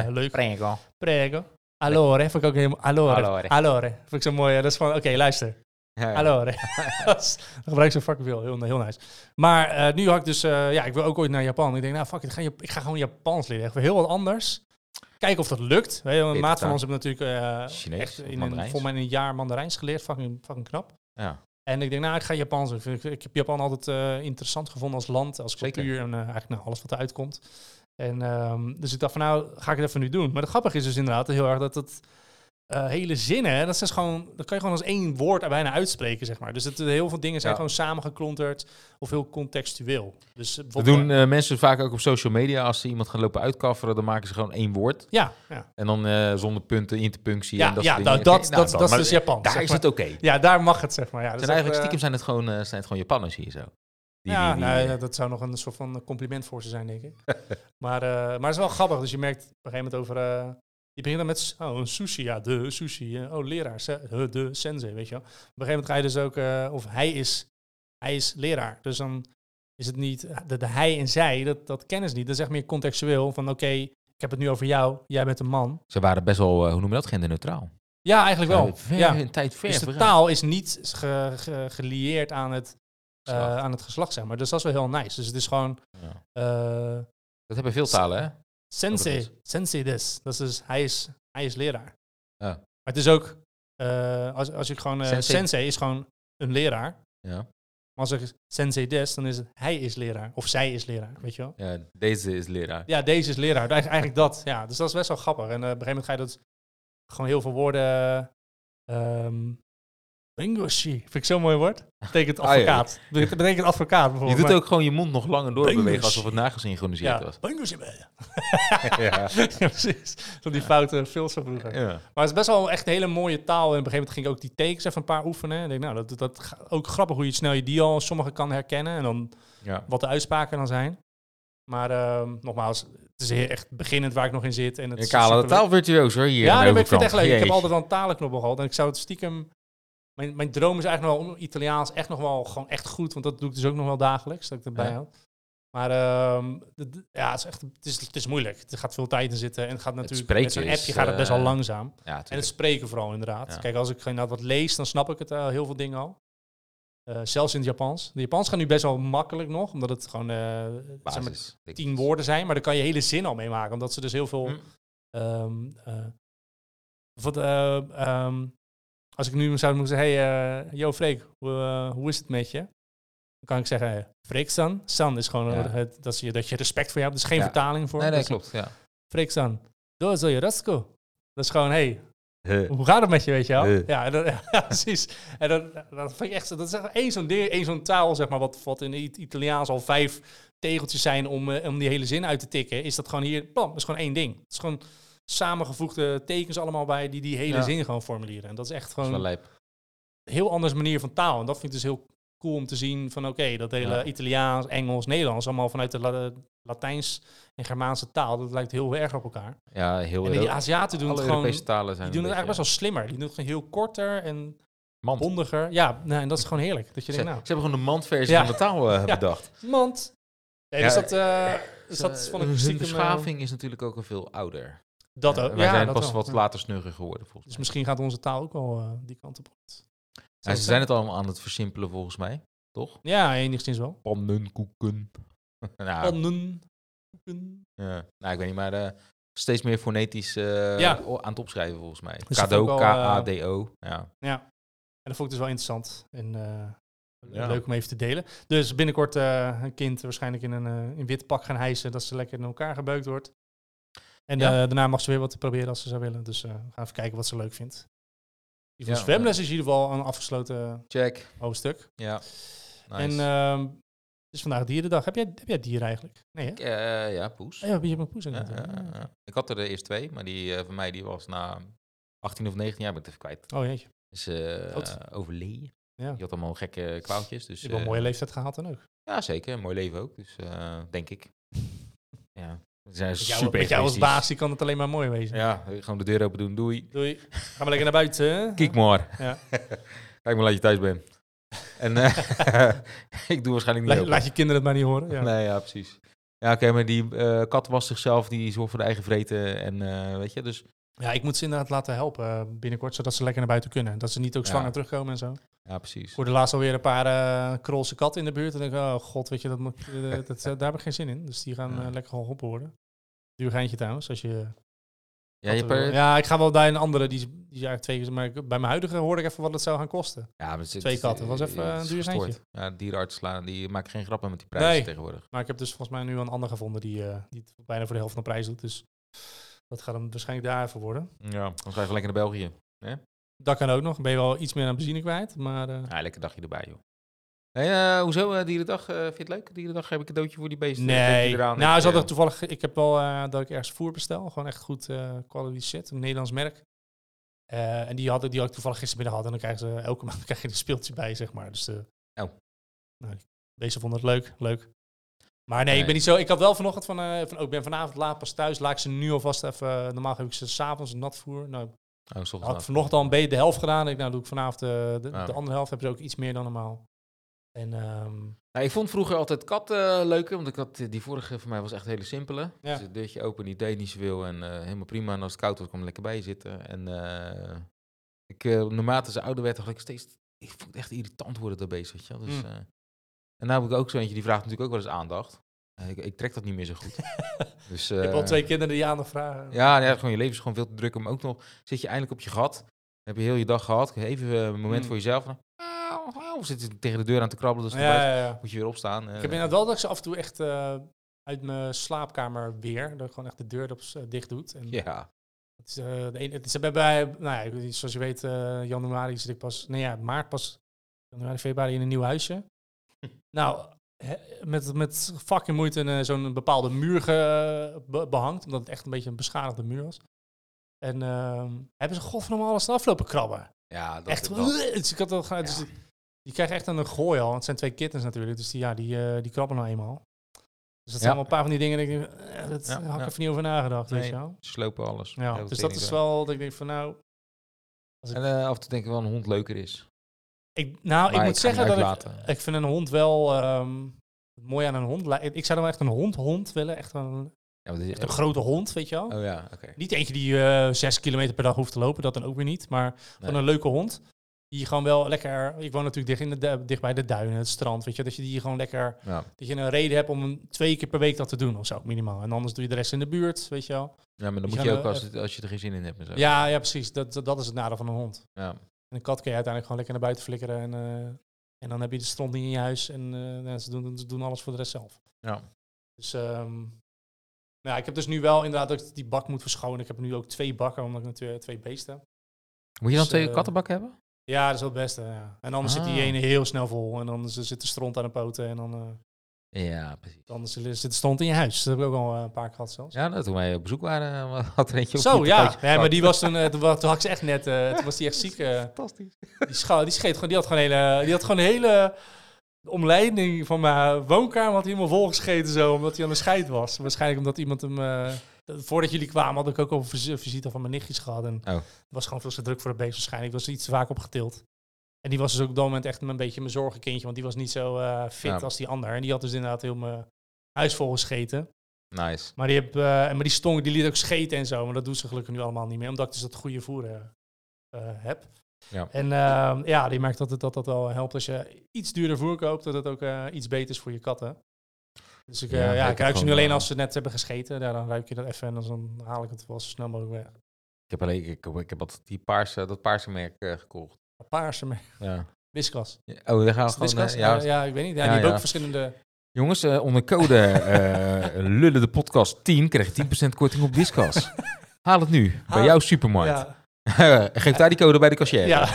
leuk. Prego. Prego. Allora, vond ik ook helemaal, allora, Allora. allora. Vond ik zo mooi, dat is van, oké, luister. Ja, ja. Allora. dat gebruik ik zo fucking veel, heel, heel nice. Maar eh, nu had ik dus, eh, ja, ik wil ook ooit naar Japan. Ik denk, nou fuck it, ik ga, ik ga gewoon Japans leren, echt heel wat anders. Kijken of dat lukt. Weet je, een maat van ons heeft natuurlijk eh, Chinees echt in een, Mandarijns? volgens mij in een jaar Mandarijns geleerd. Fucking, fucking knap. Ja. En ik denk, nou, ik ga Japans. Ik, vind- ik heb Japan altijd interessant gevonden als land, als Zeker. cultuur en eigenlijk nou, alles wat eruit komt. En ehm, dus ik dacht van, nou, ga ik het even nu doen. Maar het grappige is dus inderdaad heel erg dat het eh, hele zinnen, dat is gewoon, dat kan je gewoon als één woord er bijna uitspreken, zeg maar. Dus het, heel veel dingen zijn Ja. gewoon samengeklonterd of heel contextueel. Dus Dat doen eh, mensen vaak ook op social media. Als ze iemand gaan lopen uitkafferen, dan maken ze gewoon één woord. ja, ja, En dan eh, zonder punten, interpunctie ja, en dat ja soort dingen. dat, dat, nou, dat is dus Japan. Daar zeg is het oké. Ja, daar mag het, zeg maar. Ja, Zijn dus eigenlijk dat, eh, stiekem zijn het gewoon, zijn het gewoon Japanners hier zo. Die, ja, die, die, nou, ja, dat zou nog een soort van compliment voor ze zijn, denk ik. maar, maar het is wel grappig. Dus je merkt op een gegeven moment over... je begint dan met, oh, een sushi, ja, de sushi. eh, oh, leraar, se- eh, de sensei, weet je wel. Op een gegeven moment ga je dus ook... eh, of hij is, hij is leraar. Dus dan is het niet... De, de hij en zij, dat, dat kennen ze niet. Dat is echt meer contextueel. Van, oké, ik heb het nu over jou. Jij bent een man. Ze waren best wel, hoe noem je dat, genderneutraal. Ja, eigenlijk wel. Ver, ja. Een tijd ver Dus de taal is niet ge, ge- gelieerd aan het, Geslacht. aan het geslacht, zeg maar. Dus dat is wel heel nice. Dus het is gewoon... Ja. Dat hebben veel talen, hè? Sensei, sensei des. Dat is dus, hij is, hij is leraar. Ja. Maar het is ook, eh, als, als je gewoon, eh, Sensei. sensei. is gewoon een leraar. Ja. Maar als ik sensei des, dan is het hij is leraar. Of zij is leraar, weet je wel. ja, deze is leraar. Ja, deze is leraar. Eigenlijk eigenlijk dat, ja. Dus dat is best wel grappig. En eh, op een gegeven moment ga je dat gewoon heel veel woorden... ehm Bengoshi, vind ik zo'n mooi woord. Betekent Ah, ja. advocaat. Betekent betekent advocaat Je bijvoorbeeld. doet maar- ook gewoon je mond nog langer doorbewegen alsof het nagesynchroniseerd ja, was. Bengoshi ben je. ja. ja, precies. Van die foute films van vroeger. ja. Maar het is best wel echt een hele mooie taal. En op een gegeven moment ging ik ook die tekens even een paar oefenen. En ik denk, nou, dat, dat ook grappig hoe je snel je die al sommige kan herkennen. En dan ja. wat de uitspraken dan zijn. Maar ehm, nogmaals, het is heel echt beginnend waar ik nog in zit. En het Je is kale superleuk. taalvirtuoos hoor, hier Ja, de ik vind het echt leuk. Ik heb altijd wel een talenknobbel gehad. En ik zou het stiekem... Mijn, mijn droom is eigenlijk nog wel om Italiaans echt nog wel gewoon echt goed. Want dat doe ik dus ook nog wel dagelijks, dat ik erbij Ja. houd. Maar ehm, ja, het is, echt, het, is, het is moeilijk. Er gaat veel tijd in zitten. En het gaat natuurlijk spreken met zo'n appje gaat het best wel eh, langzaam. Ja, En het spreken vooral inderdaad. Ja. Kijk, als ik inderdaad wat lees, dan snap ik het eh, heel veel dingen al. Eh, zelfs in het Japans. De Japans gaat nu best wel makkelijk nog, omdat het gewoon zeg maar, tien woorden zijn. Maar daar kan je hele zin al mee maken, omdat ze dus heel veel... Hm. ehm, eh, wat, ehm, als ik nu zou moeten zeggen, hey, eh, yo Freek, hoe, eh, hoe is het met je? Dan kan ik zeggen, Freek San. San is gewoon Ja. het, dat, je, dat je respect voor je hebt. Er is geen Ja. vertaling voor. Nee, nee, Dat is- klopt. Ja. Freek San. Dozo Yoroshiku. Dat is gewoon, hey, hoe gaat het met je, weet je wel? Ja, dat, ja, precies. En dat, dat vind ik echt, dat is echt één zo'n ding, één zo'n taal, zeg maar, wat, wat in het Italiaans al vijf tegeltjes zijn om, eh, om die hele zin uit te tikken, is dat gewoon hier, bam, dat is gewoon één ding. Het is gewoon samengevoegde tekens allemaal bij die die hele Ja. zin gewoon formuleren. En dat is echt gewoon een heel anders manier van taal. En dat vind ik dus heel cool om te zien van, oké, dat hele Ja. Italiaans, Engels, Nederlands, allemaal vanuit de La- Latijns en Germaanse taal, dat lijkt heel erg op elkaar. Ja, heel En die Aziaten doen het gewoon... Talen zijn Die doen het eigenlijk best wel slimmer. Die doen het gewoon heel korter en mand. bondiger. Ja, nee, en dat is gewoon heerlijk. Dat je Ze, denkt, nou, ze hebben gewoon de mandversie van de taal eh, bedacht. mand. Nee, dus dat, eh, dus dat vond ik hun stiekem... eh, beschaving is natuurlijk ook al veel ouder. Dat ook. wij zijn dat pas wel. wat later snugger geworden volgens Dus mij. misschien gaat onze taal ook wel eh, die kant op. Ja, ze zijn het allemaal aan het versimpelen volgens mij, toch? Ja, enigszins wel. Pannenkoeken. nou, Pannen. koeken. ja. nou, ik weet niet, maar eh, steeds meer fonetisch eh, Ja. aan het opschrijven volgens mij. Dus Kado, K-A-D-O. Ja. Ja. En dat vond ik dus wel interessant. En Ja. leuk om even te delen. Dus binnenkort een kind waarschijnlijk in een in wit pak gaan hijsen. Dat ze lekker in elkaar gebeukt wordt. En Ja. eh, daarna mag ze weer wat proberen als ze zou willen. Dus eh, we gaan even kijken wat ze leuk vindt. Die van Ja, zwemles is in ieder geval een afgesloten Check. hoofdstuk. Ja. En ehm, het is vandaag dierendag. Heb jij, heb jij dieren eigenlijk? Nee, hè? Ik, eh, ja, poes. Oh, ja, je hebt een poes Ja. Ik had er de eerste twee, maar die van mij die was na 18 of 19 jaar ben ik even kwijt. Oh jeetje. Is overleden. Ja. Die had allemaal gekke kwaaltjes. Dus, Je hebt een mooie leeftijd gehad dan ook. Ja, zeker. Een mooi leven ook. Dus denk ik. Ja. We zijn Met jou, super met jou als baas die kan het alleen maar mooi wezen. Ja, gewoon de deur open doen. Doei. Doei. Gaan we lekker naar buiten. Kijk maar. Ja. Kijk maar dat je thuis bent. En eh, ik doe waarschijnlijk niet Laat, je kinderen het maar niet horen. Ja. Nee, ja, precies. Ja, oké, maar die eh, kat was zichzelf, die zorgt voor de eigen vreten. En eh, weet je, dus Ja, ik moet ze inderdaad laten helpen eh, binnenkort, zodat ze lekker naar buiten kunnen. Dat ze niet ook Ja. zwanger terugkomen en zo. ja, precies. Ik hoorde laatst alweer een paar eh krolse katten in de buurt. En denk ik, oh god, weet je, dat, moet- eh, dat, daar heb ik geen zin in. Dus die gaan Ja. eh, lekker geholpen worden. Duur geintje trouwens, als je... Ja, je per, ja, ik ga wel bij een andere, die, die is eigenlijk twee keer... Maar ik- bij mijn huidige hoorde ik even wat het zou gaan kosten. ja, maar is- twee katten, was even een duur gestoord. geintje. Ja, dierenarts slaan, die maken geen grappen met die prijzen Nee. tegenwoordig. Maar ik heb dus volgens mij nu een ander gevonden die, die het bijna voor de helft van de prijs doet. Dus dat gaat hem waarschijnlijk daar even worden. Ja, dan ga je lekker naar België. Dat kan ook nog. Dan ben je wel iets meer aan benzine kwijt. Maar eh, Ja, lekker dagje erbij, joh. Hey, eh, hoezo, eh, dierendag? eh, vind je het leuk? Dierendag heb ik een cadeautje voor die beesten. Nee, eraan nou is altijd toevallig. Ik heb wel dat ik ergens voer bestel, gewoon echt goed quality shit, een Nederlands merk. En die had, ik- die had ik toevallig gistermiddag gehad en dan krijgen ze elke maand krijg je een speeltje bij, zeg maar. Dus Oh. nou, Deze vonden het leuk, leuk. Maar nee, ik ben niet zo. Ik had wel vanochtend van, eh, van oh, ik ben vanavond laat pas thuis. Laat ik ze nu alvast even. eh, normaal heb ik ze s'avonds nat voer. Nou, Oh, had ik laat. vanochtend al een beetje de helft gedaan. Ik, nou, doe ik vanavond eh, de, Ja. de andere helft. Hebben ze ook iets meer dan normaal. En ehm, Nou, ik vond vroeger altijd kat eh, leuker, want ik had, die vorige voor mij was echt een hele simpele. Ja. Dus het deurtje open, die deed niet zoveel en eh, helemaal prima. En als het koud was, kwam ik lekker bij je zitten. En eh, ik, eh, naarmate ze ouder werd, dacht ik steeds, ik vond het echt irritant worden dat beest, weet je wel. Dus, Mm. Eh, en nou heb ik ook zo eentje, die vraagt natuurlijk ook wel eens aandacht. Eh, ik, ik trek dat niet meer zo goed. dus, ik heb eh, al twee kinderen die aandacht vragen. Ja, ja, gewoon je leven is gewoon veel te druk. Maar ook nog zit je eindelijk op je gat. heb je heel je dag gehad. Even eh, een moment Mm. voor jezelf. Of zit je tegen de deur aan te krabbelen. Dus ja, ja, moet je weer opstaan. eh. Ik heb inderdaad wel dat ik ze af en toe echt eh, uit mijn slaapkamer weer. Dat ik gewoon echt de deur op, dicht doet. En ja. Het is, eh, de ene, het is bij, nou ja, zoals je weet, eh, januari zit ik pas, nee ja, maart pas, januari, februari in een nieuw huisje. Nou, met, met fucking moeite een, eh, zo'n bepaalde muur ge, be- behangt, omdat het echt een beetje een beschadigde muur was. En ehm, hebben ze godverdomme alles eraf lopen krabben. Ja, dat echt, dat- dus ik had al, dus Ja. die krijgen echt een gooi al, want het zijn twee kittens natuurlijk, dus die, ja, die, eh, die krabben nou eenmaal. Dus dat zijn Ja. allemaal een paar van die dingen, dat ik denk, eh, dat Ja, had ik ja. even niet over nagedacht, weet Nee. je wel. Ze slopen alles. Ja, dus dat is wel dat ik denk van nou. Als ik, En eh, af en toe denk ik wel een hond leuker is. Ik, nou, ik moet ik zeggen dat ik, vind een hond wel ehm, mooi aan een hond. Ik zou dan wel echt een hond, hond willen, echt een, Ja, echt een grote hond, weet je wel. oh ja. Niet eentje die eh zes kilometer per dag hoeft te lopen, dat dan ook weer niet. Maar Nee. een leuke hond. Die gewoon wel lekker. Ik woon natuurlijk dicht, in de, dicht bij de duinen, het strand. Weet je, dat je die gewoon lekker. Ja. Dat je een reden hebt om een, twee keer per week dat te doen of zo, minimaal. En anders doe je de rest in de buurt, weet je wel. ja, maar dan moet je ook als, als je er geen zin in hebt en zo. Ja, ja precies. Dat, dat, dat is het nadeel van een hond. Ja. En een kat kun je uiteindelijk gewoon lekker naar buiten flikkeren. En, eh, en dan heb je de stront niet in je huis. En eh, ze, doen, ze doen alles voor de rest zelf. Ja. Dus ehm, nou, ik heb dus nu wel inderdaad dat ik die bak moet verschonen. Ik heb nu ook twee bakken, omdat ik natuurlijk twee beesten. Moet je dan Dus, twee eh, kattenbakken hebben? Ja, dat is wel het beste. Ja. En anders zit die Ah. ene heel snel vol. En dan zit de stront aan de poten. En dan, Ja, precies. dan zit de stront in je huis. Dat heb ik ook al eh, een paar keer gehad zelfs. Ja, nou, toen wij op bezoek waren, eh, had er eentje op Zo, ja. Maar die was toen, eh, toen, had ik ze echt net, eh, toen was die echt ziek. Fantastisch. Die, scha die scheet gewoon, die had gewoon een hele, die had gewoon hele omleiding van mijn woonkamer had hij helemaal volgescheten zo, omdat hij aan de scheid was. Waarschijnlijk omdat iemand hem, dat- voordat jullie kwamen had ik ook al een vis- visite van mijn nichtjes gehad en Oh. het was gewoon veel te druk voor het beest waarschijnlijk. Ik was iets te vaak opgetild. En die was dus ook op dat moment echt een beetje mijn zorgenkindje, want die was niet zo eh, fit Ja. als die ander. En die had dus inderdaad heel mijn huis volgescheten. Nice. Maar die, heb, en maar die stong, die liet ook scheten en zo. Maar dat doen ze gelukkig nu allemaal niet meer. Omdat ik dus dat goede voer eh, heb. Ja. En ehm, ja, die merkt dat het dat, dat wel helpt als je iets duurder voer koopt. Dat het ook iets beter is voor je katten. Dus ik, Ja, ja, ik ik ruik ze nu alleen als ze net hebben gescheten. Ja, dan ruik je dat even en dan haal ik het wel zo snel mogelijk weg. Ik heb alleen, ik, ik heb altijd die paarse, dat paarse merk gekocht. Paarse met Ja. Whiskas. Ja, Oh, daar gaan we gewoon. Eh, ja, ja, ik weet niet. Ja, die hebben ook verschillende... Jongens, eh, onder code eh Lullen de Podcast 10 krijg je 10% korting op Whiskas. Haal het nu bij jouw supermarkt. Ja, Geef daar die code bij de cashier. ja.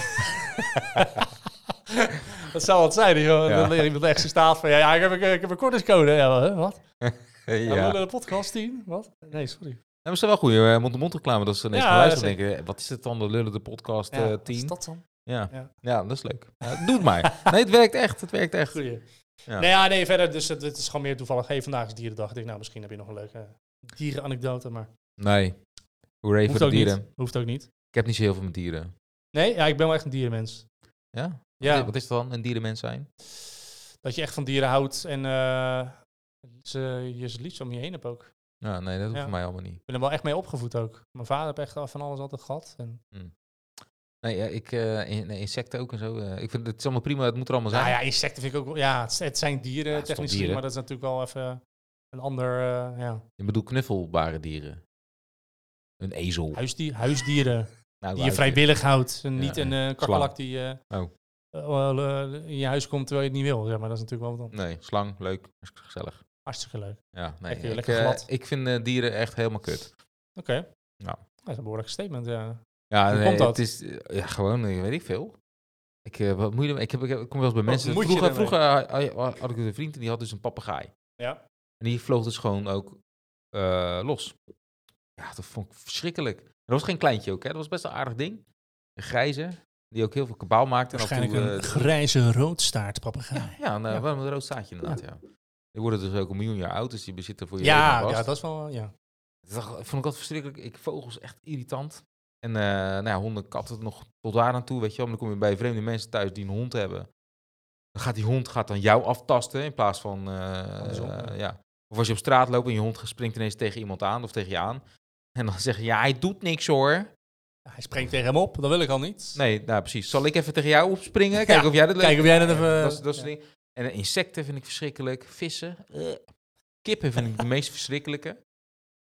dat zou wat zijn. Joh. Ja. Dan leer iemand echt zijn staat van... Ja, ja ik, heb, ik heb een kortingscode. Ja, wat? ja. Ja. de podcast 10? Wat? Nee, sorry. Dat is wel goede eh, mond-to-mond reclame. Dat ze ineens Ja, gaan luisteren denken, wat is het dan, de Lullen de Podcast Ja, eh, wat is 10? dat dan? Ja. Ja. Ja. dat is leuk. Ja, doe het maar. Nee, het werkt echt. Het werkt echt. Goeie. Ja. Nee, ja, nee, verder. Dus het, het is gewoon meer toevallig. Hey, vandaag is dierendag. Ik denk, nou, misschien heb je nog een leuke dierenanekdote, maar Nee. Hoeré voor de dieren. niet. Hoeft ook niet. Ik heb niet zo heel veel met dieren. Nee, ja, ik ben wel echt een dierenmens. Ja? Ja, Wat is dat dan? Een dierenmens zijn? dat je echt van dieren houdt en eh, ze, je ze het liefst om je heen hebt ook. Ja, nee, dat hoeft voor mij allemaal niet. Ik ben er wel echt mee opgevoed ook. Mijn vader heeft echt van alles altijd gehad. En, Nee, ja, ik, eh, in- nee, insecten ook en zo. eh, ik vind het is allemaal prima, het moet er allemaal zijn. nou ja, insecten vind ik ook wel... Ja, het, het zijn dieren, Ja, het technisch dieren? gezien, maar dat is natuurlijk wel even een ander... eh, ja, Ik bedoel knuffelbare dieren. Een ezel. huisdier, huisdieren. Nou, die je vrijwillig houdt. En Ja, niet een kakkelak die Oh. in je huis komt terwijl je het niet wil. Zeg maar dat is natuurlijk wel wat dan. Nee, slang, leuk, hartstikke gezellig. hartstikke leuk. Ja, nee, Lekker- ik, lekker glad. ik vind dieren echt helemaal kut. Oké. Ja. Dat is een behoorlijk statement, ja. Ja, Hoe nee, komt dat? Het is eh, ja, gewoon, eh, weet ik veel. Ik, eh, wat moet je, ik, heb, ik, heb- ik kom wel eens bij mensen. moet Vroeger, vroeger had, ik een vriend en die had dus een papegaai. Ja. En die vloog dus gewoon ook los. Ja, dat vond ik verschrikkelijk. Dat was geen kleintje ook, hè. Dat was best een aardig ding. Een grijze. Die ook heel veel kabaal maakt. En af en Waarschijnlijk toe, een grijze roodstaart papegaai. Ja, een, Ja. wel een rood staartje inderdaad, ja. Die worden dus ook een miljoen jaar oud, dus die bezitten voor je Ja, ja, dat is wel, ja. Dat vond ik altijd verschrikkelijk. Ik vogels echt irritant. En eh nou ja, honden, katten nog tot daar aan toe, weet je wel. Maar dan kom je bij vreemde mensen thuis die een hond hebben. Dan gaat die hond gaat dan jou aftasten in plaats van... eh, Andersom, ja. ja. Of als je op straat loopt en je hond springt ineens tegen iemand aan of tegen je aan. En dan zeg je, ja, hij doet niks hoor. Hij springt tegen hem op, dat wil ik al niet. Nee, nou precies. Zal ik even tegen jou opspringen? Kijken Ja, of jij dat leuk Kijk of jij dat even... dat, is- dat soort dingen. En insecten vind ik verschrikkelijk. Vissen. eh. Kippen vind ik de meest verschrikkelijke.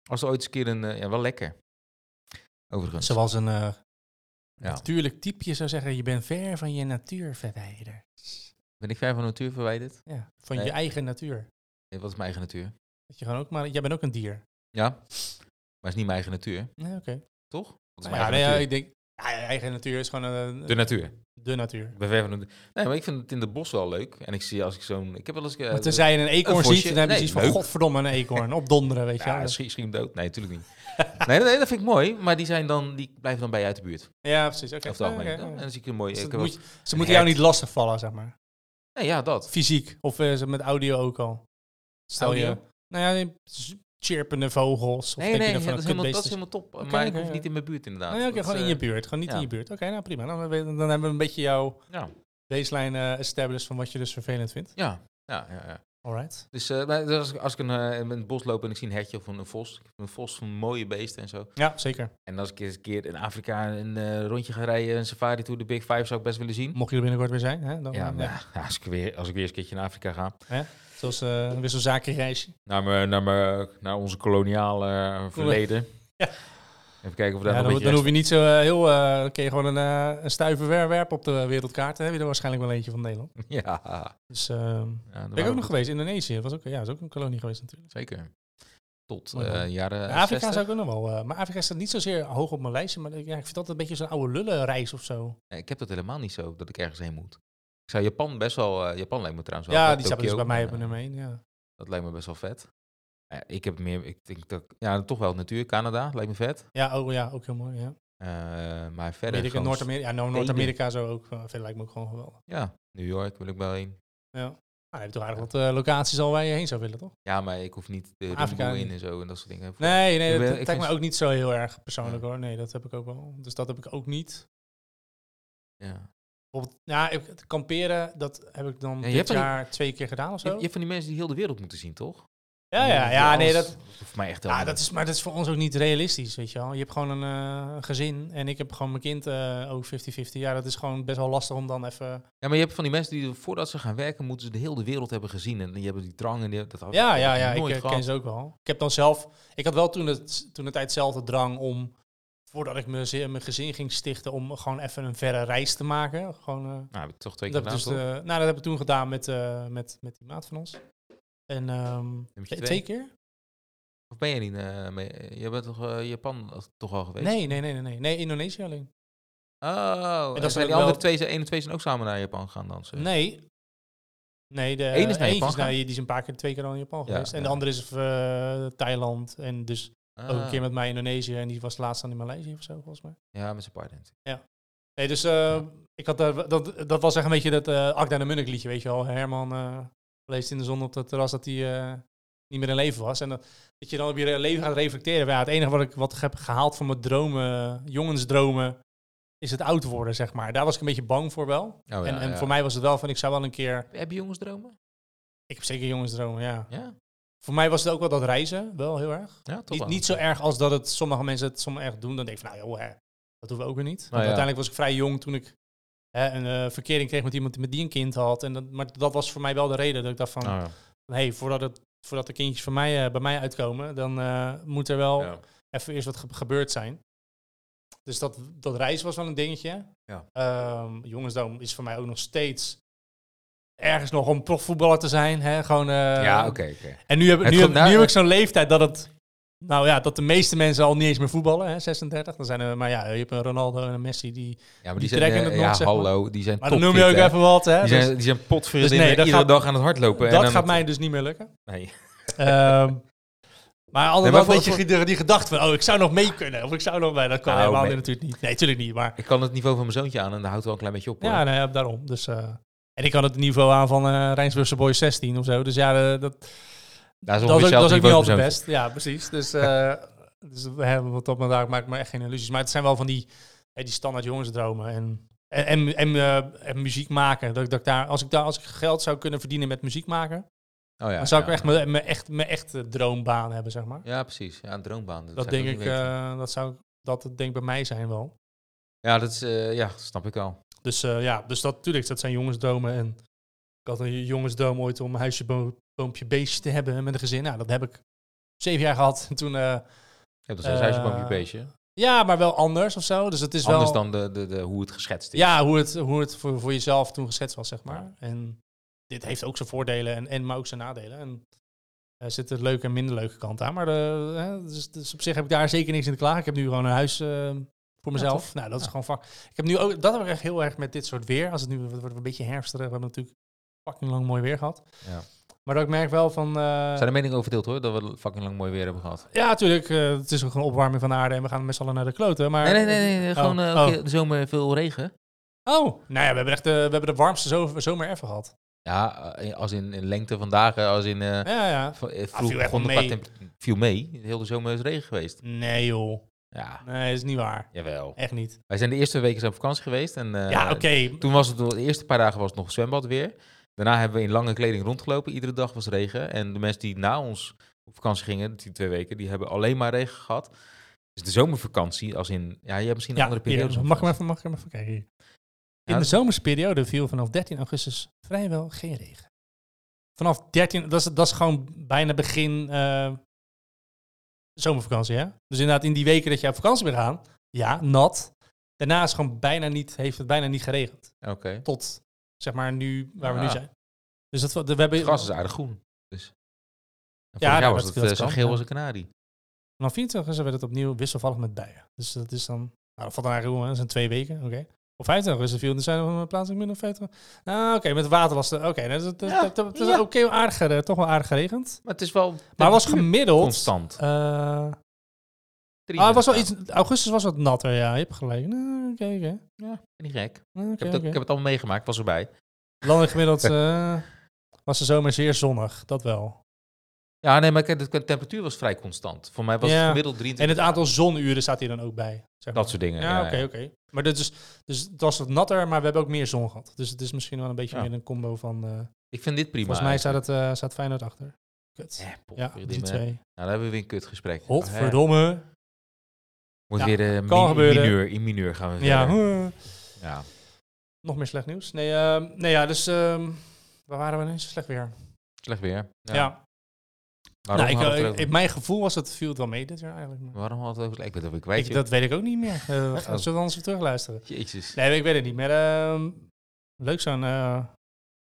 Als er ooit eens een keer een... ja, wel lekker. Overigens. Zoals een eh, Ja. natuurlijk typeje zou zeggen, je bent ver van je natuur verwijderd. Ben ik ver van de natuur verwijderd? Ja, van Nee. je eigen natuur. Nee, wat is mijn eigen natuur? Dat je gewoon ook maar, jij bent ook een dier. Ja. Maar het is niet mijn eigen natuur, Nee, oké. toch? Wat is Nou mijn ja, nee, eigen ja, ik denk, ja, je eigen natuur is gewoon een, De natuur. de natuur. De natuur. Nee, maar ik vind het in het bos wel leuk. En ik zie als ik zo'n... Ik heb wel eens... eh, Maar tenzij je een eekhoorn een ziet, dan heb je Nee, van, leuk. godverdomme, een eekhoorn. Opdonderen, weet je wel. Ja, schiet, schiet hem dood. Nee, natuurlijk niet. nee, nee, dat vind ik mooi. Maar die, zijn dan, die blijven dan bij je uit de buurt. Ja, precies. Oké. Oké, ja. En dan zie ik een mooi... Dus ik dat heb moet wel- je- ze moeten jou niet lastig vallen, zeg maar. Nee, ja, dat. Fysiek. Of eh, ze met audio ook al. Stel je... Nou ja, chirpende vogels. Of Nee, denk nee, je van dat, is helemaal, dat is kutbeest helemaal top. Oké, maar ik hoef niet in mijn buurt inderdaad. Nee, oké, gewoon in eh, je buurt. Gewoon niet ja. in je buurt. Oké, nou prima. Dan, dan hebben we een beetje jouw Ja, baseline eh established van wat je dus vervelend vindt. ja, ja, ja. ja. Alright. Dus, eh, dus als, ik- als ik een, eh, in het bos loop en ik zie een hertje of een, een vos. Een vos van mooie beesten en zo. Ja, zeker. En als ik eens een keer in Afrika een eh, rondje ga rijden, een safari tour, de Big Five, zou ik best willen zien. Mocht je er binnenkort weer zijn. Hè, dan, Ja, maar ja, als, ik weer, als ik weer eens een keertje naar Afrika ga. Zoals eh weer zo'n zakenreisje. Naar, me, naar, me, naar onze koloniale verleden. Ja. Even kijken of daar Ja, dan, dan hoef je niet zo eh, heel... eh, dan kun je gewoon een, eh, een stuiver wer- werpen op de wereldkaart. Dan heb je er waarschijnlijk wel eentje van Nederland. Ja, Dus eh ja ben ik ook nog geweest. Indonesië. Dat was ook, ja, is ook een kolonie geweest natuurlijk. Zeker. Tot eh, jaren Ja, Afrika 60. zou ik ook nog wel... eh, maar Afrika staat niet zozeer hoog op mijn lijstje. Maar ja, ik vind dat een beetje zo'n oude lullenreis of zo. Ik heb dat helemaal niet zo, dat ik ergens heen moet. Ik zou Japan best wel... Japan lijkt me trouwens wel Ja, die staat dus bij mij op nummer 1. Ja. Dat lijkt me best wel vet. Ik heb meer... Ik denk dat... Ja, toch wel natuur. Canada lijkt me vet. Ja, oh, ja, ook heel mooi. Ja. Eh, maar verder... Noord-Amerika. Ja, Noord-Amerika zo ook. eh, Vind lijkt me ook gewoon geweldig. Ja, New York wil ik wel heen. Ja. Nou, je hebt toch eigenlijk wat eh, locaties al waar je heen zou willen, toch? Ja, maar ik hoef niet de Afrika in en zo en dat soort dingen. Nee, nee, Ik dat, ben- dat ik lijkt me ook niet zo heel erg persoonlijk hoor. Nee, dat heb ik ook wel. Dus dat heb ik ook niet. Ja. Bijvoorbeeld, ja, kamperen, dat heb ik dan dit jaar twee keer gedaan of Je, zo. je hebt van die mensen die heel de wereld moeten zien, toch? Ja, ja, ja, nee, dat, Voor mij echt ja, helemaal dat is, maar dat is voor ons ook niet realistisch, weet je wel. Je hebt gewoon een eh, gezin en ik heb gewoon mijn kind eh, ook 50-50. Ja, dat is gewoon best wel lastig om dan even... Ja, maar je hebt van die mensen die voordat ze gaan werken, moeten ze de hele wereld hebben gezien. En die hebben die drang en die, dat Ja, ja, ja, ik eh, gehad. ken ze ook wel. Ik heb dan zelf... Ik had wel toen, het, toen de tijd zelf de drang om... Voordat ik mijn, mijn gezin ging stichten, om gewoon even een verre reis te maken. Gewoon... eh, Nou, heb ik toch twee Dat keer gedaan, dus, nou, dat heb ik toen gedaan met, eh, met, met die maat van ons. En ehm, Nummertje twee, twee. keer? Of ben je niet eh, mee? Je bent toch eh, Japan als- toch al geweest? Nee, nee, nee, nee, nee. Nee, Indonesië alleen. Oh, dat en is zijn die wel- andere twee, één en twee zijn ook samen naar Japan gegaan dansen? Nee. Nee, de Eén is naar Japan gegaan? die is een paar keer, twee keer al in Japan Ja, geweest. En de ja. andere is eh, Thailand. En dus ook een Ah, keer met mij Indonesië. En die was laatst dan in Maleisië of zo, volgens mij. Ja, met zijn partner. Nee, dus eh, ik had daar, dat, dat was echt een beetje dat eh Akda en de Munnik liedje, weet je wel. Herman leest in de zon op het terras dat hij eh, niet meer in leven was. En dat, dat je dan op je leven gaat reflecteren. Ja, het enige wat ik, wat ik heb gehaald van mijn dromen, jongensdromen, is het oud worden, zeg maar. Daar was ik een beetje bang voor wel. Oh, ja, en en ja. voor mij was het wel van, ik zou wel een keer... Heb je jongensdromen? Ik heb zeker jongensdromen, ja. Ja, Voor mij was het ook wel dat reizen, wel heel erg. ja toch Niet, wel. niet zo erg als dat het sommige mensen het sommige echt doen. Dan denk ik van, nou joh, hè, dat doen we ook weer niet. Want Nou ja. uiteindelijk was ik vrij jong toen ik hè, een eh, verkering kreeg met iemand met die een kind had. En dat, maar dat was voor mij wel de reden dat ik dacht van, Oh, ja. hey, voordat, het, voordat de kindjes van mij, eh, bij mij uitkomen, dan eh, moet er wel Ja. even eerst wat ge- gebeurd zijn. Dus dat, dat reizen was wel een dingetje. Ja. Jongensdroom is voor mij ook nog steeds ergens nog om profvoetballer te zijn. Hè? Gewoon, ja, oké, en nu heb, nu, heb, naar- nu heb ik zo'n leeftijd dat het... Nou ja, dat de meeste mensen al niet eens meer voetballen, hè, 36. Dan zijn er, maar ja, je hebt een Ronaldo en een Messi die... Ja, maar Die trekken eh, het nog, ja, zeg maar. hallo, die zijn Maar dan noem je ook hè. even wat, hè. Die Dus zijn, die zijn potvriendinnen Dus nee, dat iedere gaat- dag aan het hardlopen. en dat gaat het- mij dus niet meer lukken. Nee. Ehm, Maar altijd Nee, maar een beetje die, die gedachte van, oh, ik zou nog mee kunnen. Of ik zou nog bij. Dat kan Nou, helemaal natuurlijk niet. Nee, natuurlijk niet. Maar Ik kan het niveau van mijn zoontje aan en daar houdt wel een klein beetje op. Hoor. ja, nee, daarom. Dus, eh, en ik kan het niveau aan van eh Rijnsburgse Boys 16 of zo. Dus ja, eh, dat, dat is dat is ook, dat is ook niet altijd best. Ja, precies. Dus, eh dus we hebben wat op daar maak ik me echt geen illusies. Maar het zijn wel van die, hè, die standaard jongensdromen en en, en, en, eh, en muziek maken. Dat, dat ik daar, als ik daar als ik geld zou kunnen verdienen met muziek maken, Oh, ja, dan zou ik echt mijn mijn echt mijn echte droombaan hebben, zeg maar. Ja, precies. Ja, een droombaan. dat denk ik, eh, dat zou dat denk ik bij mij zijn wel. Ja, dat is, eh, ja, snap ik wel. Dus eh, ja, dus dat natuurlijk, dat zijn jongensdromen. En ik had een jongensdroom ooit om een huisje, boompje, beestje te hebben met een gezin. Nou, dat heb ik zeven jaar gehad. En toen, eh, Je hebt dus een Eh, huisje, boompje, beestje. ja, maar wel anders of zo. Dus het is Anders wel, dan de, de, de, hoe het geschetst is. ja, hoe het, hoe het voor, voor jezelf toen geschetst was, zeg maar. En dit heeft ook zijn voordelen, en, en maar ook zijn nadelen. En er zitten leuke en minder leuke kanten aan. Maar de, hè, dus, dus op zich heb ik daar zeker niks in te klagen. Ik heb nu gewoon een huis eh, voor mezelf. nou, dat is Ja. gewoon vak. Ik heb nu ook, dat heb ik echt heel erg met dit soort weer. Als het nu wordt een beetje herfstig, we hebben natuurlijk fucking lang mooi weer gehad. Ja. Maar dat ik merk wel van... eh, Zijn de meningen over verdeeld hoor, dat we fucking lang mooi weer hebben gehad. ja, natuurlijk. eh, het is ook een opwarming van de aarde en we gaan met z'n allen naar de kloten. Maar, Nee, nee, nee, nee, nee, gewoon Oh, eh, oh. de zomer veel regen. Oh, nou ja, we hebben echt de, we hebben de warmste zo- zomer ever gehad. Ja, als in, in lengte van dagen, als in... eh Ja, ja. viel vroeg begon qua mee. viel mee. Heel de zomer is regen geweest. Nee, joh. Ja, Nee, dat is niet waar. jawel. Echt niet. Wij zijn de eerste weken zijn op vakantie geweest. En, ja, oké. Toen was het de eerste paar dagen was het nog zwembad weer. Daarna hebben we in lange kleding rondgelopen. Iedere dag was regen. En de mensen die na ons op vakantie gingen, die twee weken, die hebben alleen maar regen gehad. Dus de zomervakantie, als in, ja, je hebt misschien een Ja, andere periode. mag, ik hem even, mag ik hem even kijken hier. In Ja, de zomersperiode viel vanaf 13 augustus vrijwel geen regen. Vanaf 13, dat is, dat is gewoon bijna begin eh, zomervakantie, hè? Dus inderdaad, in die weken dat je op vakantie bent gaan, ja, nat. Daarna is gewoon bijna niet, heeft het bijna niet geregend. Oké. Tot, zeg maar, nu, waar we nu zijn. Dus dat, we hebben, Het gras is aardig groen. Dus. Ja, jaar was dat- het dat zo geel als een kanarie. Vanaf 24 werd het opnieuw wisselvallig met buien. Dus dat is dan... Nou, dat valt dan eigenlijk hè. dat zijn twee weken, oké. Op 25 is het viel, er zijn er plaatselijk minder 50. Nou, oké, met oké. dat, dat, Ja, dat, dat is ja. oké, wel aardig, eh, toch wel aardig geregend. Maar het is wel Maar het was gemiddeld... constant. eh, ah, het was wel iets, augustus was wat natter, ja. Je hebt gelijk. Nou, Oké, oké. Ja, niet gek. Nou, Ik heb, ik heb het allemaal meegemaakt, was erbij. Landelijk gemiddeld eh, was de zomer zeer zonnig, dat wel. Ja, nee, maar de temperatuur was vrij constant. Voor mij was Ja. het gemiddeld En 23 het aantal zonuren staat hier dan ook bij. Zeg maar. Dat soort dingen. Ja, oké, oké. Maar dit is, dus het was wat natter, maar we hebben ook meer zon gehad. Dus het is misschien wel een beetje Ja. meer een combo van... eh, Ik vind dit prima. volgens mij staat, het, eh staat Feyenoord achter. Kut. Eh, ja, die twee. Nou, dan hebben we weer een kutgesprek. Godverdomme. Moet Ja, weer eh, kan mi- gebeuren. mineur, in mineur gaan we Ja. Ja. nog meer slecht nieuws. Nee, ehm, nee ja, dus... ehm, waar waren we nu? Slecht weer. Slecht weer. Ja. Waarom Nou, ik, eh, ik- over- mijn gevoel was dat het viel het wel mee dit jaar eigenlijk. maar- Waarom we het over... Ik weet het ook kwijt, Ik, dat weet ik ook niet meer. Eh, we gaan zullen we anders even terugluisteren? Jezus. Nee, ik weet het niet meer. Ehm, leuk zo'n uh,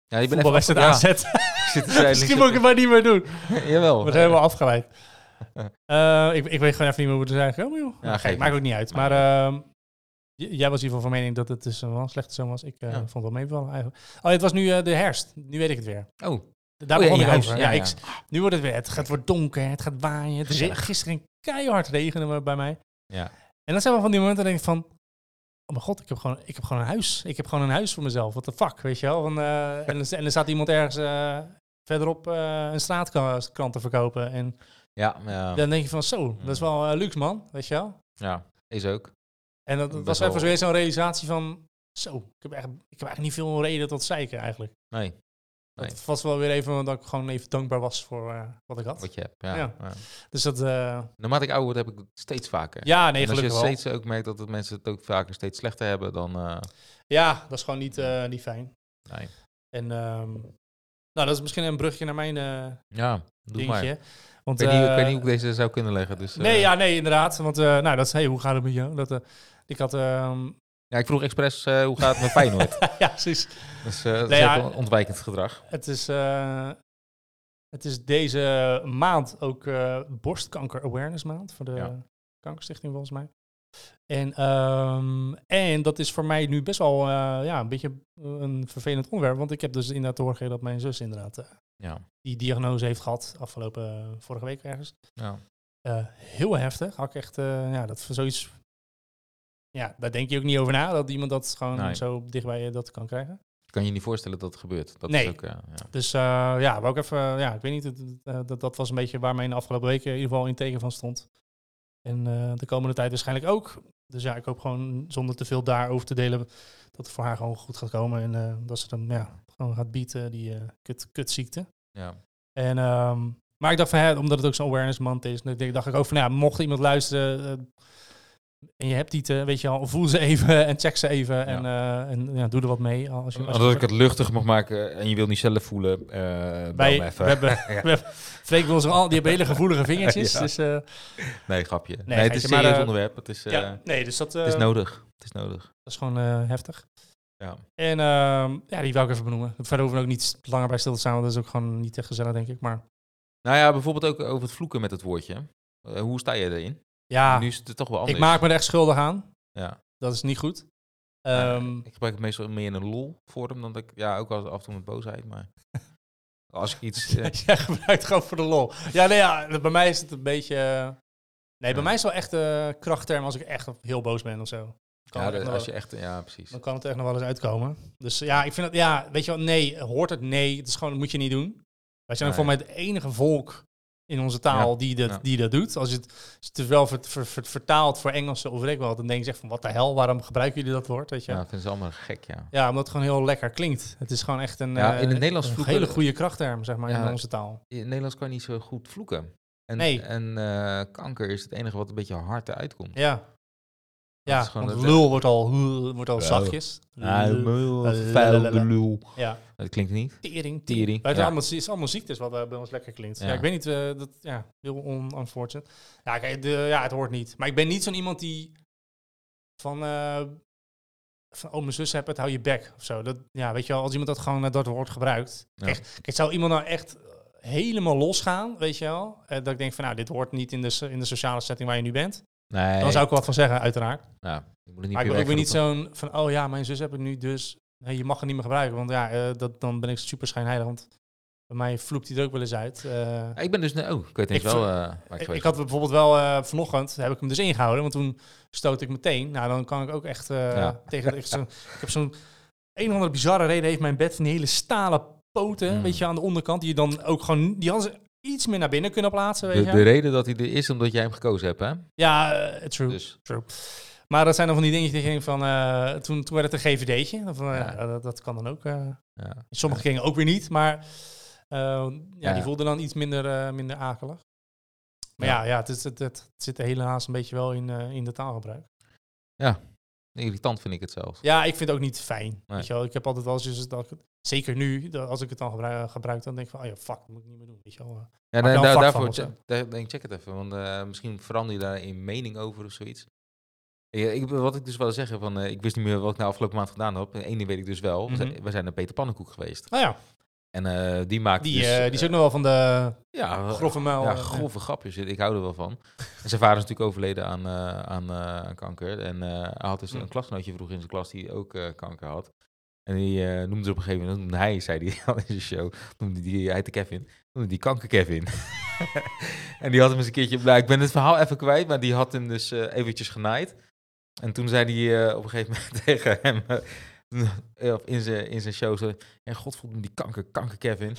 Ja, voetbalwedstrijd ja, ik te zijn, Misschien ik moet ik het maar niet meer doen. Jawel. We zijn helemaal afgeleid. Eh, ik, ik weet gewoon even niet meer hoe we er zijn gekomen, joh. Ja, maakt ook niet uit. Maar ehm, jij was in ieder geval van mening dat het dus wel een slechte zomer was. Ik eh, Ja. vond het wel meevallen eigenlijk. Oh, het was nu eh, de herfst. Nu weet ik het weer. Oh, Daar Oh ja, begon ik over. Ja, ik, nu wordt het weer. Het gaat wordt donker, het gaat waaien. Het Gezellig. gisteren keihard regenen we bij mij. ja. En dat zijn wel van die momenten dat ik denk van... Oh mijn god, ik heb, gewoon, ik heb gewoon een huis. Ik heb gewoon een huis voor mezelf. What the fuck, weet je wel? Van, en, er, en er staat iemand ergens verderop een straatkrant te verkopen. En Ja, ja. dan denk je van zo, dat is wel eh, luxe man, weet je wel? ja, is ook. En dat, was even weer zo'n realisatie van... Zo, ik heb, echt, ik heb eigenlijk niet veel reden tot zeiken eigenlijk. Nee, Nee. Dat was wel weer even dat ik gewoon even dankbaar was voor eh, wat ik had. wat je hebt. Ja. Ja. ja. Dus dat... eh, Naarmate ik ouder word, heb ik het steeds vaker. ja, nee, en als je gelukkig wel. steeds ook merkt dat het mensen het ook vaker steeds slechter hebben, dan... Ja, dat is gewoon niet, niet fijn. nee. En ehm, nou, dat is misschien een brugje naar mijn eh, Ja, doe maar. Want, Ik weet, niet, ik eh, weet niet hoe ik deze zou kunnen leggen. Dus, eh, Nee, ja, nee, inderdaad. Want eh, nou, dat is, hey, hoe gaat het met jou? Dat, eh, ik had, ehm, ja, ik vroeg expres eh, hoe gaat het met Feyenoord. ja, precies. dus eh, dat Nee, is ja. ontwijkend gedrag. Het is, eh, het is deze maand ook eh, borstkanker awareness maand voor de Ja. kankerstichting volgens mij. En, ehm, en dat is voor mij nu best wel eh, ja, een beetje een vervelend onderwerp. Want ik heb dus inderdaad te horen dat mijn zus inderdaad eh, Ja. die diagnose heeft gehad afgelopen vorige week ergens. Ja. Eh, heel heftig. Had ik echt, eh, ja, dat voor zoiets... Ja, daar denk je ook niet over na, dat iemand dat gewoon Nee. zo dichtbij je dat kan krijgen. Kan je niet voorstellen dat het gebeurt. Dat Nee. is ook, ja. Dus eh, ja, wou ik even, ja, ik weet niet, eh, dat, dat was een beetje waar mij in de afgelopen weken in ieder geval in teken van stond. En eh, de komende tijd waarschijnlijk ook. Dus ja, ik hoop gewoon zonder te veel daarover te delen dat het voor haar gewoon goed gaat komen. En eh, dat ze dan ja, gewoon gaat bieden, die eh kut, kutziekte. Ja. En, ehm, maar ik dacht van, hè, omdat het ook zo'n awareness month is, dan dacht ik ook van, ja, mocht iemand luisteren en je hebt die, weet je al, voel ze even en check ze even en, eh, en ja, doe er wat mee. Als je, als je Als ik het luchtig mag maken en je wil niet zelf voelen, bel Wij, even. we hebben, Ja. we hebben, Freek wil zo al, die hebben hele gevoelige vingertjes. Dus, eh, Nee, grapje. Nee, het is een serieus onderwerp. Het is, ja, nee, dus dat, het is nodig. Het is nodig. dat is gewoon heftig. Ja. En ehm, ja, die wil ik even benoemen. Verder hoeven we ook niet langer bij stil te staan, want dat is ook gewoon niet echt gezellig, denk ik. Maar Nou ja, bijvoorbeeld ook over het vloeken met het woordje. Hoe sta je erin? Ja, Nu is het toch wel anders. ik maak me er echt schuldig aan. Ja. Dat is niet goed. Ja, Ehm, ik gebruik het meestal meer in een lol vorm dan dat ik, ja, ook wel af en toe met boosheid, maar als ik iets, eh, Jij gebruikt gewoon voor de lol. Ja, nee, ja, bij mij is het een beetje... eh, nee, bij mij is wel echt de krachtterm als ik echt heel boos ben of zo. Kan ja, dat- als je echt, ja, precies. Dan kan het echt nog wel eens uitkomen. Dus ja, ik vind het, ja, weet je wel, nee, hoort het? Nee, het is gewoon, dat moet je niet doen. Wij zijn voor mij het enige volk in onze taal Ja, die, dat, ja. die dat doet. Als je het, als je het wel ver, ver- ver- vertaalt voor Engelsen of weet ik wel, dan denk je echt van, wat de hel, waarom gebruiken jullie dat woord, weet je? Ja, Ja, dat vinden ze allemaal gek, ja. omdat het gewoon heel lekker klinkt. Het is gewoon echt een, Ja, eh, in het Nederlands een vloeken- hele goede krachtterm, zeg maar, Ja. in onze taal. In het Nederlands kan je niet zo goed vloeken. En, Nee. en eh, kanker is het enige wat een beetje hard eruit komt. Ja. Ja, want het- lul wordt al, wordt al zachtjes. Vuil lul. Ja. Dat klinkt niet. Tering, Tering, Het is ja. allemaal, is allemaal ziektes wat eh, bij ons lekker klinkt. Ja. Ja. ik weet niet, eh, dat, ja, heel on unfortunate. Ja, kijk, de, ja, het hoort niet. Maar ik ben niet zo'n iemand die van, eh, van oh, mijn zus hebt het, hou je bek of zo. Dat, ja, weet je wel, als iemand dat gewoon eh, dat woord gebruikt. Ja. Kijk, zou iemand nou echt helemaal losgaan, weet je wel? Eh, dat ik denk van, nou, dit hoort niet in de, in de sociale setting waar je nu bent. Nee. Dan zou ik wat van zeggen, uiteraard. Ja, je moet het niet Maar ik ook weer niet zo'n van, oh ja, mijn zus heeft het nu, dus nee, je mag het niet meer gebruiken. Want ja, eh, dat, dan ben ik super schijnheilig. Want bij mij vloept hij er ook wel eens uit. Eh, Ik ben dus, oh, ik weet niet Ik wel uh, waar ik ik, ik had bijvoorbeeld wel eh, vanochtend, heb ik hem dus ingehouden. Want toen stoot ik meteen. Nou, dan kan ik ook echt eh, Ja. tegen... Ik, zo, ik heb zo'n... Een of andere bizarre reden heeft mijn bed van die hele stalen poten, Mm. weet je, aan de onderkant. Die je dan ook gewoon... Die hadden ze iets meer naar binnen kunnen plaatsen, weet De, je. de reden dat hij er is, omdat jij hem gekozen hebt, hè? ja, eh, true. Dus True. Maar dat zijn dan van die dingetjes die denk van... eh, toen, toen werd het een GVD'tje. Van, ja. Ja. dat, dat kan dan ook. eh. ja. in sommige kringen ook weer niet. Maar eh, ja, Ja. die voelden dan iets minder, eh, minder akelig. Maar ja, Ja. ja, het, is, het, het zit helaas een beetje wel in, eh, in de taalgebruik. Irritant vind ik het zelfs. Ja, ik vind het ook niet fijn. Nee. Weet je wel? Ik heb altijd wel eens, dat ik zeker nu, dat als ik het dan gebruik, gebruik dan denk ik van, oh ja, fuck, dat moet ik niet meer doen. Weet je wel? Ja, daar, daar- vak daarvoor check, daar, denk ik, check het even, want eh, misschien verander je daar in mening over of zoiets. Ja, ik, wat ik dus wil zeggen, van, eh, ik wist niet meer wat ik nou afgelopen maand gedaan heb. Eén ding weet ik dus wel, we, zijn, Mhm. we zijn naar Peter Pannenkoek geweest. Nou ja, En eh, die maakt die, dus... eh, die is ook nog wel van de ja, grove muil. Ja, eh, grove grapjes. Ik hou er wel van. En zijn vader is natuurlijk overleden aan, eh, aan, eh, aan kanker. En eh, hij had dus Hm. een klasgenootje vroeger in zijn klas die ook eh, kanker had. En die eh, noemde ze op een gegeven moment, hij, zei hij al in zijn show, noemde die, hij heette Kevin, noemde die kanker Kevin. en die had hem eens een keertje, nou, ik ben het verhaal even kwijt, maar die had hem dus eh, eventjes genaaid. En toen zei hij eh, op een gegeven moment tegen hem, eh, in zijn in zijn show, zo, en godverdomme die kanker, kanker Kevin.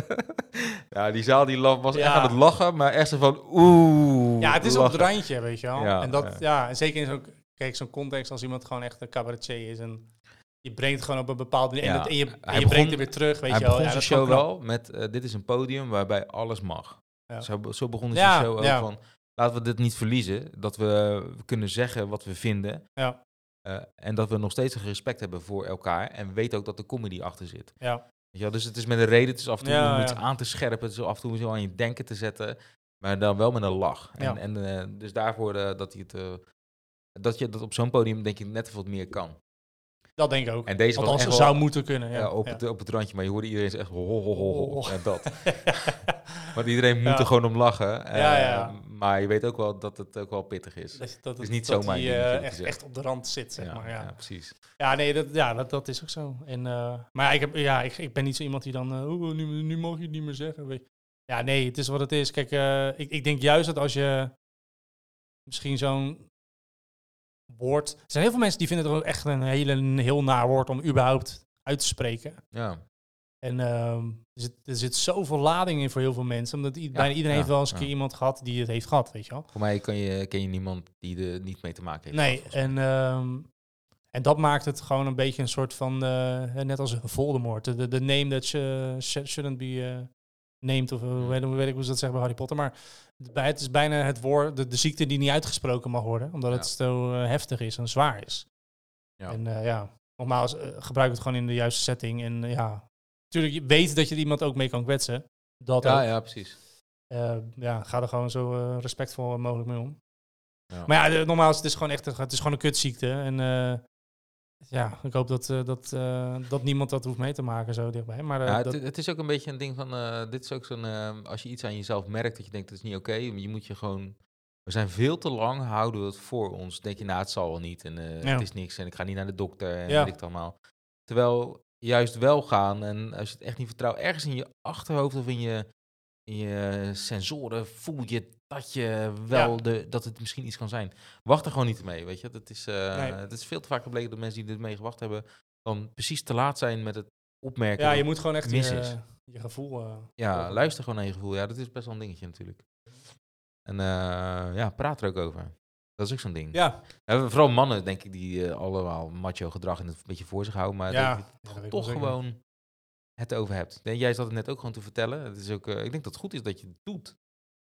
ja, die zaal die was echt aan het lachen, maar echt zo van, oeh. Ja, het is op het randje, weet je wel. Ja, en dat, ja. en zeker in zo'n, kijk, zo'n context als iemand gewoon echt een cabaretier is en je brengt gewoon op een bepaalde manier en, Ja, dat- en je, en je begon- brengt het weer terug, weet Hij je wel. begon Ja, zijn show wel met, eh, dit is een podium waarbij alles mag. Ja. Zo, zo begon Ja, de show ook ja. van, laten we dit niet verliezen. Dat we, we kunnen zeggen wat we vinden. Eh, en dat we nog steeds een respect hebben voor elkaar. En we weten ook dat er comedy achter zit. Ja. Weet je wel? Dus het is met een reden, het is af en toe Ja, om ja. iets aan te scherpen. Het is af en toe zo aan je denken te zetten. Maar dan wel met een lach. En, Ja. en eh, dus daarvoor eh, dat, hij het, dat je dat op zo'n podium denk ik net wat meer kan. Dat denk ik ook. En deze was Althans, echt wel- zou moeten kunnen. Ja, Ja, op, ja. Het, op het randje, maar je hoorde iedereen echt ho, ho, ho. Oh. Dat. Want iedereen moet er gewoon om lachen. ja. Maar je weet ook wel dat het ook wel pittig is. Dat, dat, is niet dat zomaar eh, eerlijk echt, gezegd. echt op de rand zit, zeg ja, maar. Ja, ja, precies. ja nee, dat, ja, dat, dat is ook zo. En, eh, maar ja, ik, heb, ja ik, ik ben niet zo iemand die dan, eh, oh, nu, nu mag je het niet meer zeggen. Weet je. Ja, nee, het is wat het is. Kijk, ik, ik denk juist dat als je misschien zo'n woord... Er zijn heel veel mensen die vinden het ook echt een hele een heel naar woord om überhaupt uit te spreken. Ja, En ehm, er, zit, er zit zoveel lading in voor heel veel mensen. Omdat i- bijna iedereen ja, heeft wel eens een keer iemand gehad die het heeft gehad, weet je wel. voor mij ken je, ken je niemand die er niet mee te maken heeft. Nee, gehad, en, ehm, en dat maakt het gewoon een beetje een soort van, eh, net als Voldemort. De, de name that sh- sh- shouldn't be eh, named, of hoe weet, ik hoe ze dat zeggen bij Harry Potter. Maar het is bijna het woord, de, de ziekte die niet uitgesproken mag worden. Omdat Ja. het zo eh, heftig is en zwaar is. Ja. En eh, ja, nogmaals, eh, gebruik het gewoon in de juiste setting. En ja, natuurlijk, je weet dat je iemand ook mee kan kwetsen. Dat ook. Ja, ja, precies. Ja, ga er gewoon zo respectvol mogelijk mee om. Ja. Maar ja, de- nogmaals, het is gewoon echt een, het is gewoon een kutziekte. En ja, ik hoop dat, eh, dat, eh, dat niemand dat hoeft mee te maken zo dichtbij. Maar eh, Ja, dat, het, het is ook een beetje een ding van, dit is ook zo'n, als je iets aan jezelf merkt dat je denkt dat is niet oké, je moet je gewoon, we zijn veel te lang, houden we het voor ons. Denk je, nou het zal wel niet en Ja. het is niks en ik ga niet naar de dokter en Ja. weet ik het allemaal. Terwijl juist wel gaan en als je het echt niet vertrouwt, ergens in je achterhoofd of in je, in je sensoren voel je dat je wel Ja. de, dat het misschien iets kan zijn. Wacht er gewoon niet mee, weet je. Dat is, eh, Nee. Het is veel te vaak gebleken dat mensen die ermee gewacht hebben, dan precies te laat zijn met het opmerken. ja, je moet gewoon echt mis je, is. je gevoel... eh, ja, luister gewoon naar je gevoel. Ja, dat is best wel een dingetje natuurlijk. En eh, ja, praat er ook over. Dat is ook zo'n ding. Ja, Ja, vooral mannen, denk ik, die allemaal macho gedrag en het een beetje voor zich houden. Maar ja. dat je toch gewoon het over hebt. Jij zat het net ook gewoon te vertellen. Het is ook, ik denk dat het goed is dat je het doet.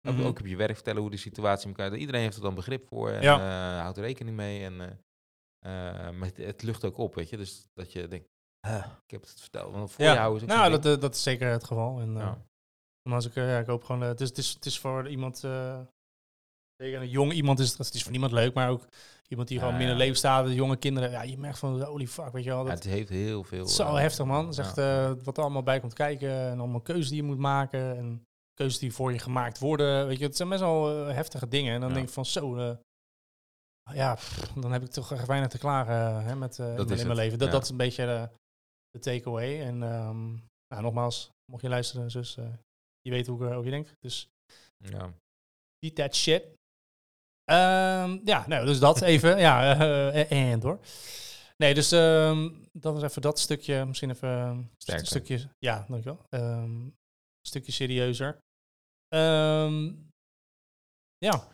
Ook- Mhm. Ook op je werk vertellen hoe de situatie elkaar... Iedereen heeft er dan begrip voor en Ja. eh, houdt er rekening mee. En, maar het, het lucht ook op, weet je. Dus dat je denkt, "Ah, ik heb het verteld. Want voor je houden nou, dat, dat is zeker het geval. En, Ja. maar als ik, ja, ik hoop gewoon, het, is, het, is, het is voor iemand, zeker een jong iemand is het, het is voor niemand leuk, maar ook iemand die Ja, gewoon minder ja. leefstaat, jonge kinderen, ja, je merkt van, holy fuck, weet je wel, Ja, dat, het heeft heel veel... zo heftig man. Het is ja. echt eh, wat er allemaal bij komt kijken en allemaal keuzes die je moet maken en keuzes die voor je gemaakt worden, weet je, het zijn best wel eh, heftige dingen. En dan Ja. denk ik van, zo, eh, ja, pff, dan heb ik toch echt weinig te klagen hè, met, eh, in, mijn- het, leven. Dat, ja. dat is een beetje de, takeaway. En ehm, nou, nogmaals, mocht je luisteren, zus, je weet hoe ik over je denk. Dus Ja. eat that shit. Ehm, ja, nou, dus dat even. ja, en door. Nee, dus ehm, dat was even dat stukje. Misschien even een stukje. Ja, dankjewel. Ehm een stukje serieuzer. Ehm, ja,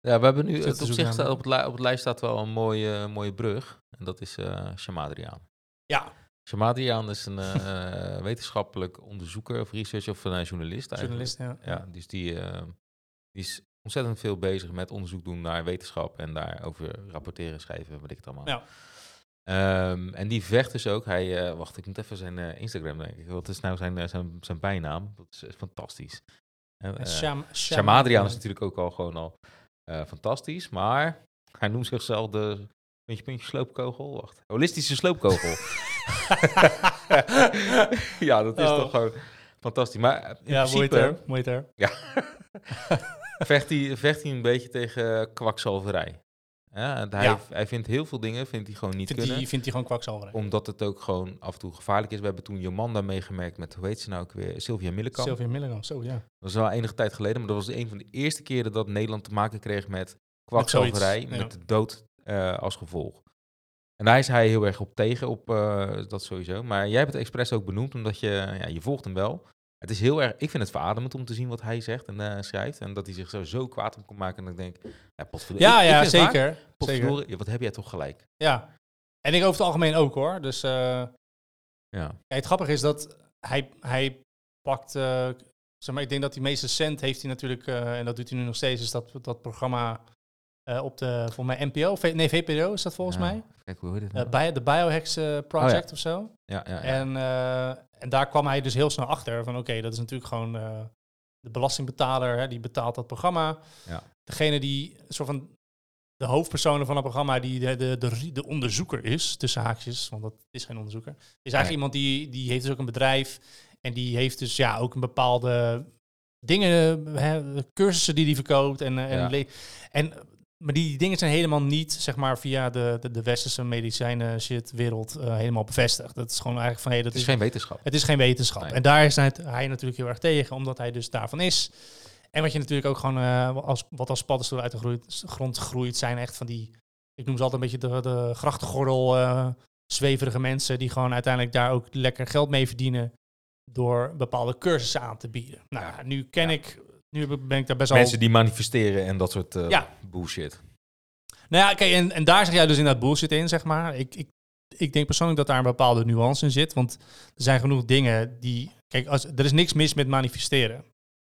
Ja, we hebben nu, het op zich staat, op, het li- op het lijst staat wel een mooie, mooie brug. En dat is eh Shamadriaan. ja, Shamadriaan is een eh, wetenschappelijk onderzoeker of researcher of een eh, journalist eigenlijk. journalist. Ja. Ja, dus die, eh, die is ontzettend veel bezig met onderzoek doen naar wetenschap en daarover rapporteren, schrijven, weet ik het allemaal. Ja. Ehm, en die vecht dus ook. Hij, eh, wacht, ik moet even zijn eh, Instagram denken. Wat is nou zijn, zijn, zijn bijnaam? Dat is, fantastisch. Eh, Sham, Shamadriaan is natuurlijk ook al gewoon al eh, fantastisch, maar hij noemt zichzelf de puntje puntje sloopkogel. Wacht, holistische sloopkogel. ja, dat is Oh. toch gewoon fantastisch. Maar eh, in Ja, principe term. Term. vecht hij, vecht hij een beetje tegen kwakzalverij. Ja, hij, Ja. hij vindt heel veel dingen vindt hij gewoon niet Vindt kunnen. hij, vindt hij gewoon kwakzalverij. Omdat het ook gewoon af en toe gevaarlijk is. We hebben toen Jomanda meegemerkt met, hoe heet ze nou ook weer, Sylvia Millekamp. Sylvia Milligram, zo ja. Dat was wel enige tijd geleden, maar dat was een van de eerste keren dat Nederland te maken kreeg met kwakzalverij, met, ja. de dood eh, als gevolg. En daar is hij heel erg op tegen, op eh, dat sowieso. Maar jij hebt het expres ook benoemd, omdat je, ja, je volgt hem wel. Het is heel erg, ik vind het verademend om te zien wat hij zegt en eh, schrijft. En dat hij zich zo, zo kwaad op kan maken. En ik denk, ja, potverdorie. Ja, Ik- ja, het zeker. zeker. Ja, wat heb jij toch gelijk. Ja. En ik over het algemeen ook hoor. Dus eh, Ja, Ja, het grappige is dat hij, hij pakt, eh, zeg maar, ik denk dat hij meest recent heeft hij natuurlijk, en dat doet hij nu nog steeds, is dat, dat programma op de, volgens mij NPO, V- nee VPRO is dat volgens Ja. mij, kijk, hoe heet Eh, nou? bij de Biohacks eh, Project of zo. ja, ja, ja. En, eh, en daar kwam hij dus heel snel achter van oké, dat is natuurlijk gewoon eh, de belastingbetaler, hè, die betaalt dat programma. Ja. Degene die soort van de hoofdpersonen van het programma, die de, de, de, de onderzoeker is, tussen haakjes, want dat is geen onderzoeker, is eigenlijk Nee. iemand die, die heeft dus ook een bedrijf en die heeft dus ja ook een bepaalde dingen, hè, cursussen die hij verkoopt en, eh, en, Ja. en maar die dingen zijn helemaal niet, zeg maar, via de, de, de westerse medicijnen shit wereld eh, helemaal bevestigd. Dat is gewoon eigenlijk van, hé, dat Het is is, geen wetenschap. het is geen wetenschap. Nee. En daar is hij, hij natuurlijk heel erg tegen, omdat hij dus daarvan is. En wat je natuurlijk ook gewoon, eh, als, wat als paddenstoel uit de groeit- grond groeit, zijn echt van die, ik noem ze altijd een beetje de, de grachtengordel eh, zweverige mensen, die gewoon uiteindelijk daar ook lekker geld mee verdienen door bepaalde cursussen aan te bieden. Nou, Ja. nu ken Ja. ik, nu ben ik daar best wel... Mensen die manifesteren en dat soort eh, Ja. bullshit. Nou ja, kijk, en, en daar zeg jij dus inderdaad bullshit in, zeg maar. Ik, ik, ik denk persoonlijk dat daar een bepaalde nuance in zit. Want er zijn genoeg dingen die... Kijk, als, er is niks mis met manifesteren.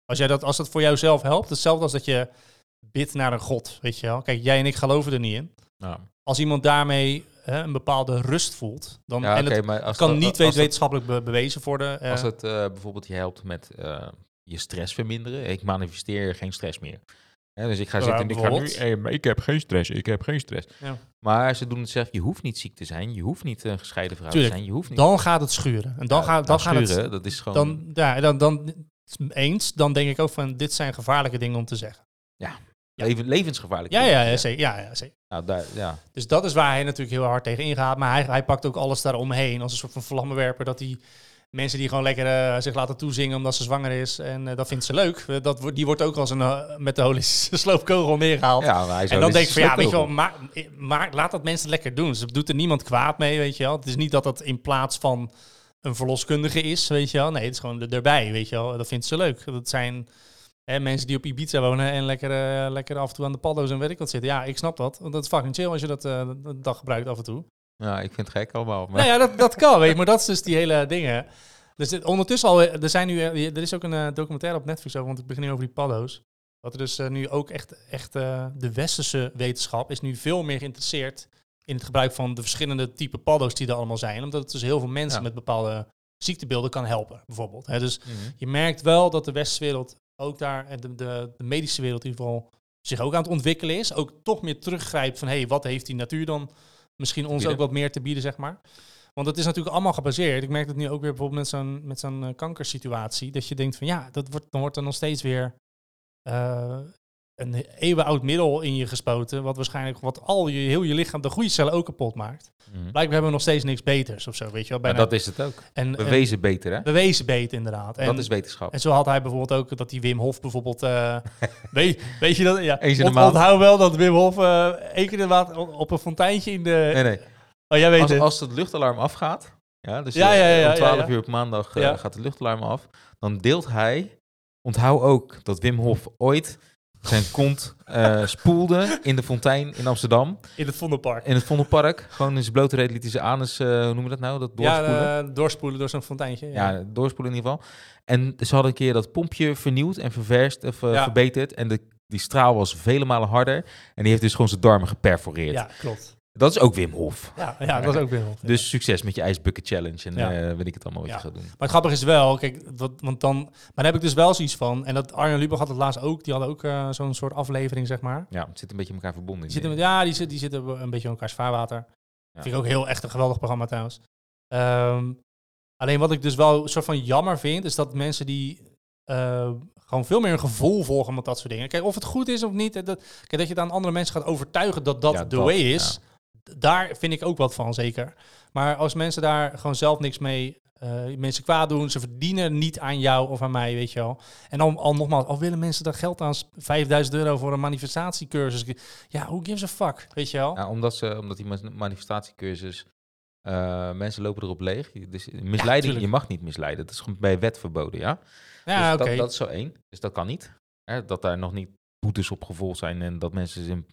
Als, jij dat, als dat voor jouzelf helpt, hetzelfde als dat je bidt naar een god, weet je wel. Kijk, jij en ik geloven er niet in. Als iemand daarmee hè, een bepaalde rust voelt, dan... ja en het maar als kan dat- niet dat- wetenschappelijk be- bewezen worden. eh, Als het eh, bijvoorbeeld je helpt met je stress verminderen. Ik manifesteer geen stress meer. Dus ik ga Ja, zitten en ik ga nu... bijvoorbeeld. "Hey, maar ik heb geen stress, ik heb geen stress. Ja. Maar ze doen het zelf. Je hoeft niet ziek te zijn. Je hoeft niet een gescheiden vrouw Tuurlijk. te zijn. Je hoeft niet... dan gaat het schuren. En dan, Ja, gaat, dan nou, gaat het... schuren, dat is gewoon... Dan, ja, dan, dan, eens, dan denk ik ook van, dit zijn gevaarlijke dingen om te zeggen. ja. leven- levensgevaarlijk. Ja, ja, ja, zeker. Ja, ja, zeker. Nou, daar, ja. Dus dat is waar hij natuurlijk heel hard tegen ingaat. Maar hij, hij pakt ook alles daaromheen als een soort van vlammenwerper. Dat hij mensen die gewoon lekker eh, zich laten toezingen omdat ze zwanger is. En eh, dat vindt ze leuk. Dat, die wordt ook als een, eh, met de holistische sloopkogel neergehaald. ja maar hij en dan denk ik van ja, weet je wel, maar, maar laat dat mensen lekker doen. Ze doet er niemand kwaad mee, weet je wel. Het is niet dat het in plaats van een verloskundige is, weet je wel. Nee, het is gewoon er- erbij, weet je wel. Dat vindt ze leuk. Dat zijn hè, mensen die op Ibiza wonen en lekker, lekker af en toe aan de paddo's en weet ik wat zitten. Ja, ik snap dat. Want dat is fucking chill als je dat de dag gebruikt af en toe. Ja, ik vind het gek allemaal. Maar Nou ja, dat, dat kan, weet je. Maar dat is dus die hele dingen. Dus dit- ondertussen al, er zijn nu, eh, er is ook een eh, documentaire op Netflix over, want ik begin nu over die paddo's. Dat er dus eh, nu ook echt, echt de westerse wetenschap is nu veel meer geïnteresseerd in het gebruik van de verschillende type paddo's die er allemaal zijn. Omdat het dus heel veel mensen Ja. met bepaalde ziektebeelden kan helpen, bijvoorbeeld. Hè, dus Mhm. je merkt wel dat de westerse wereld ook daar, en de, de, de medische wereld in ieder geval, zich ook aan het ontwikkelen is. Ook toch meer teruggrijpt van, hé, hey, wat heeft die natuur dan misschien ons ook wat meer te bieden, zeg maar. Want het is natuurlijk allemaal gebaseerd. Ik merk het nu ook weer bijvoorbeeld met zo'n, met zo'n eh, kankersituatie. Dat je denkt van, ja, dat wordt, dan wordt er nog steeds weer eh, een eeuwenoud middel in je gespoten. Wat waarschijnlijk wat al je, heel je lichaam, de goede cellen ook kapot maakt. Mhm. Blijkbaar hebben we nog steeds niks beters of zo, weet je wel. Maar Bijna, dat is het ook. en, en- Bewezen beter, hè? bewezen beter, inderdaad. En, dat is wetenschap. en zo had hij bijvoorbeeld ook dat die Wim Hof bijvoorbeeld... eh, weet, weet je dat? Ja, de Ont- maand. Onthoud wel dat Wim Hof eh één keer in de maand op een fonteintje in de... Nee, nee. Oh, jij weet Als, het. als het luchtalarm afgaat, ja, dus Ja, ja, ja, om 12 ja. uur op maandag eh, gaat het luchtalarm af, dan deelt hij, onthoud ook dat Wim Hof ooit zijn kont eh, spoelde in de fontein in Amsterdam, In het Vondelpark. in het Vondelpark. Gewoon in zijn blote reet liet hij zijn anus, eh, hoe noemen we dat nou, dat doorspoelen? Ja, eh, doorspoelen door zo'n fonteintje. Ja. Ja, doorspoelen in ieder geval. En ze hadden een keer dat pompje vernieuwd en ververst of Ja. verbeterd. En de, die straal was vele malen harder. En die heeft dus gewoon zijn darmen geperforeerd. ja, klopt. Dat is ook Wim Hof. Ja, ja, dat was ook Wim Hof. ja. Dus succes met je ijsbucket challenge en Ja. eh, weet ik het allemaal wat Ja. je gaat doen. Maar het grappige is wel, kijk, wat, want dan... Maar daar heb ik dus wel zoiets van. En dat Arjen Lubach had het laatst ook. Die hadden ook eh, zo'n soort aflevering, zeg maar. Ja, het zit een beetje in elkaar verbonden. Die zitten, met- ja, die, zit, die zitten een beetje in elkaars vaarwater. Vind ik ook heel echt een geweldig programma trouwens. Ehm, alleen wat ik dus wel een soort van jammer vind, is dat mensen die eh, gewoon veel meer een gevoel volgen met dat soort dingen. Kijk, of het goed is of niet, dat, kijk, dat je dan andere mensen gaat overtuigen dat dat de way is, daar vind ik ook wat van, zeker. Maar als mensen daar gewoon zelf niks mee, eh, mensen kwaad doen, ze verdienen niet aan jou of aan mij, weet je wel. En dan al nogmaals, al willen mensen daar geld aan, sp- 5000 euro voor een manifestatiecursus. Ja, who gives a fuck, weet je wel? Ja, omdat, ze, omdat die manifestatiecursus, eh, mensen lopen erop leeg. Dus misleiding, je mag niet misleiden. Dat is gewoon bij wet verboden, ja. Ja, dus oké. dat, dat is zo één. Dus dat kan niet. Hè, dat daar nog niet boetes op gevolgd zijn en dat mensen zijn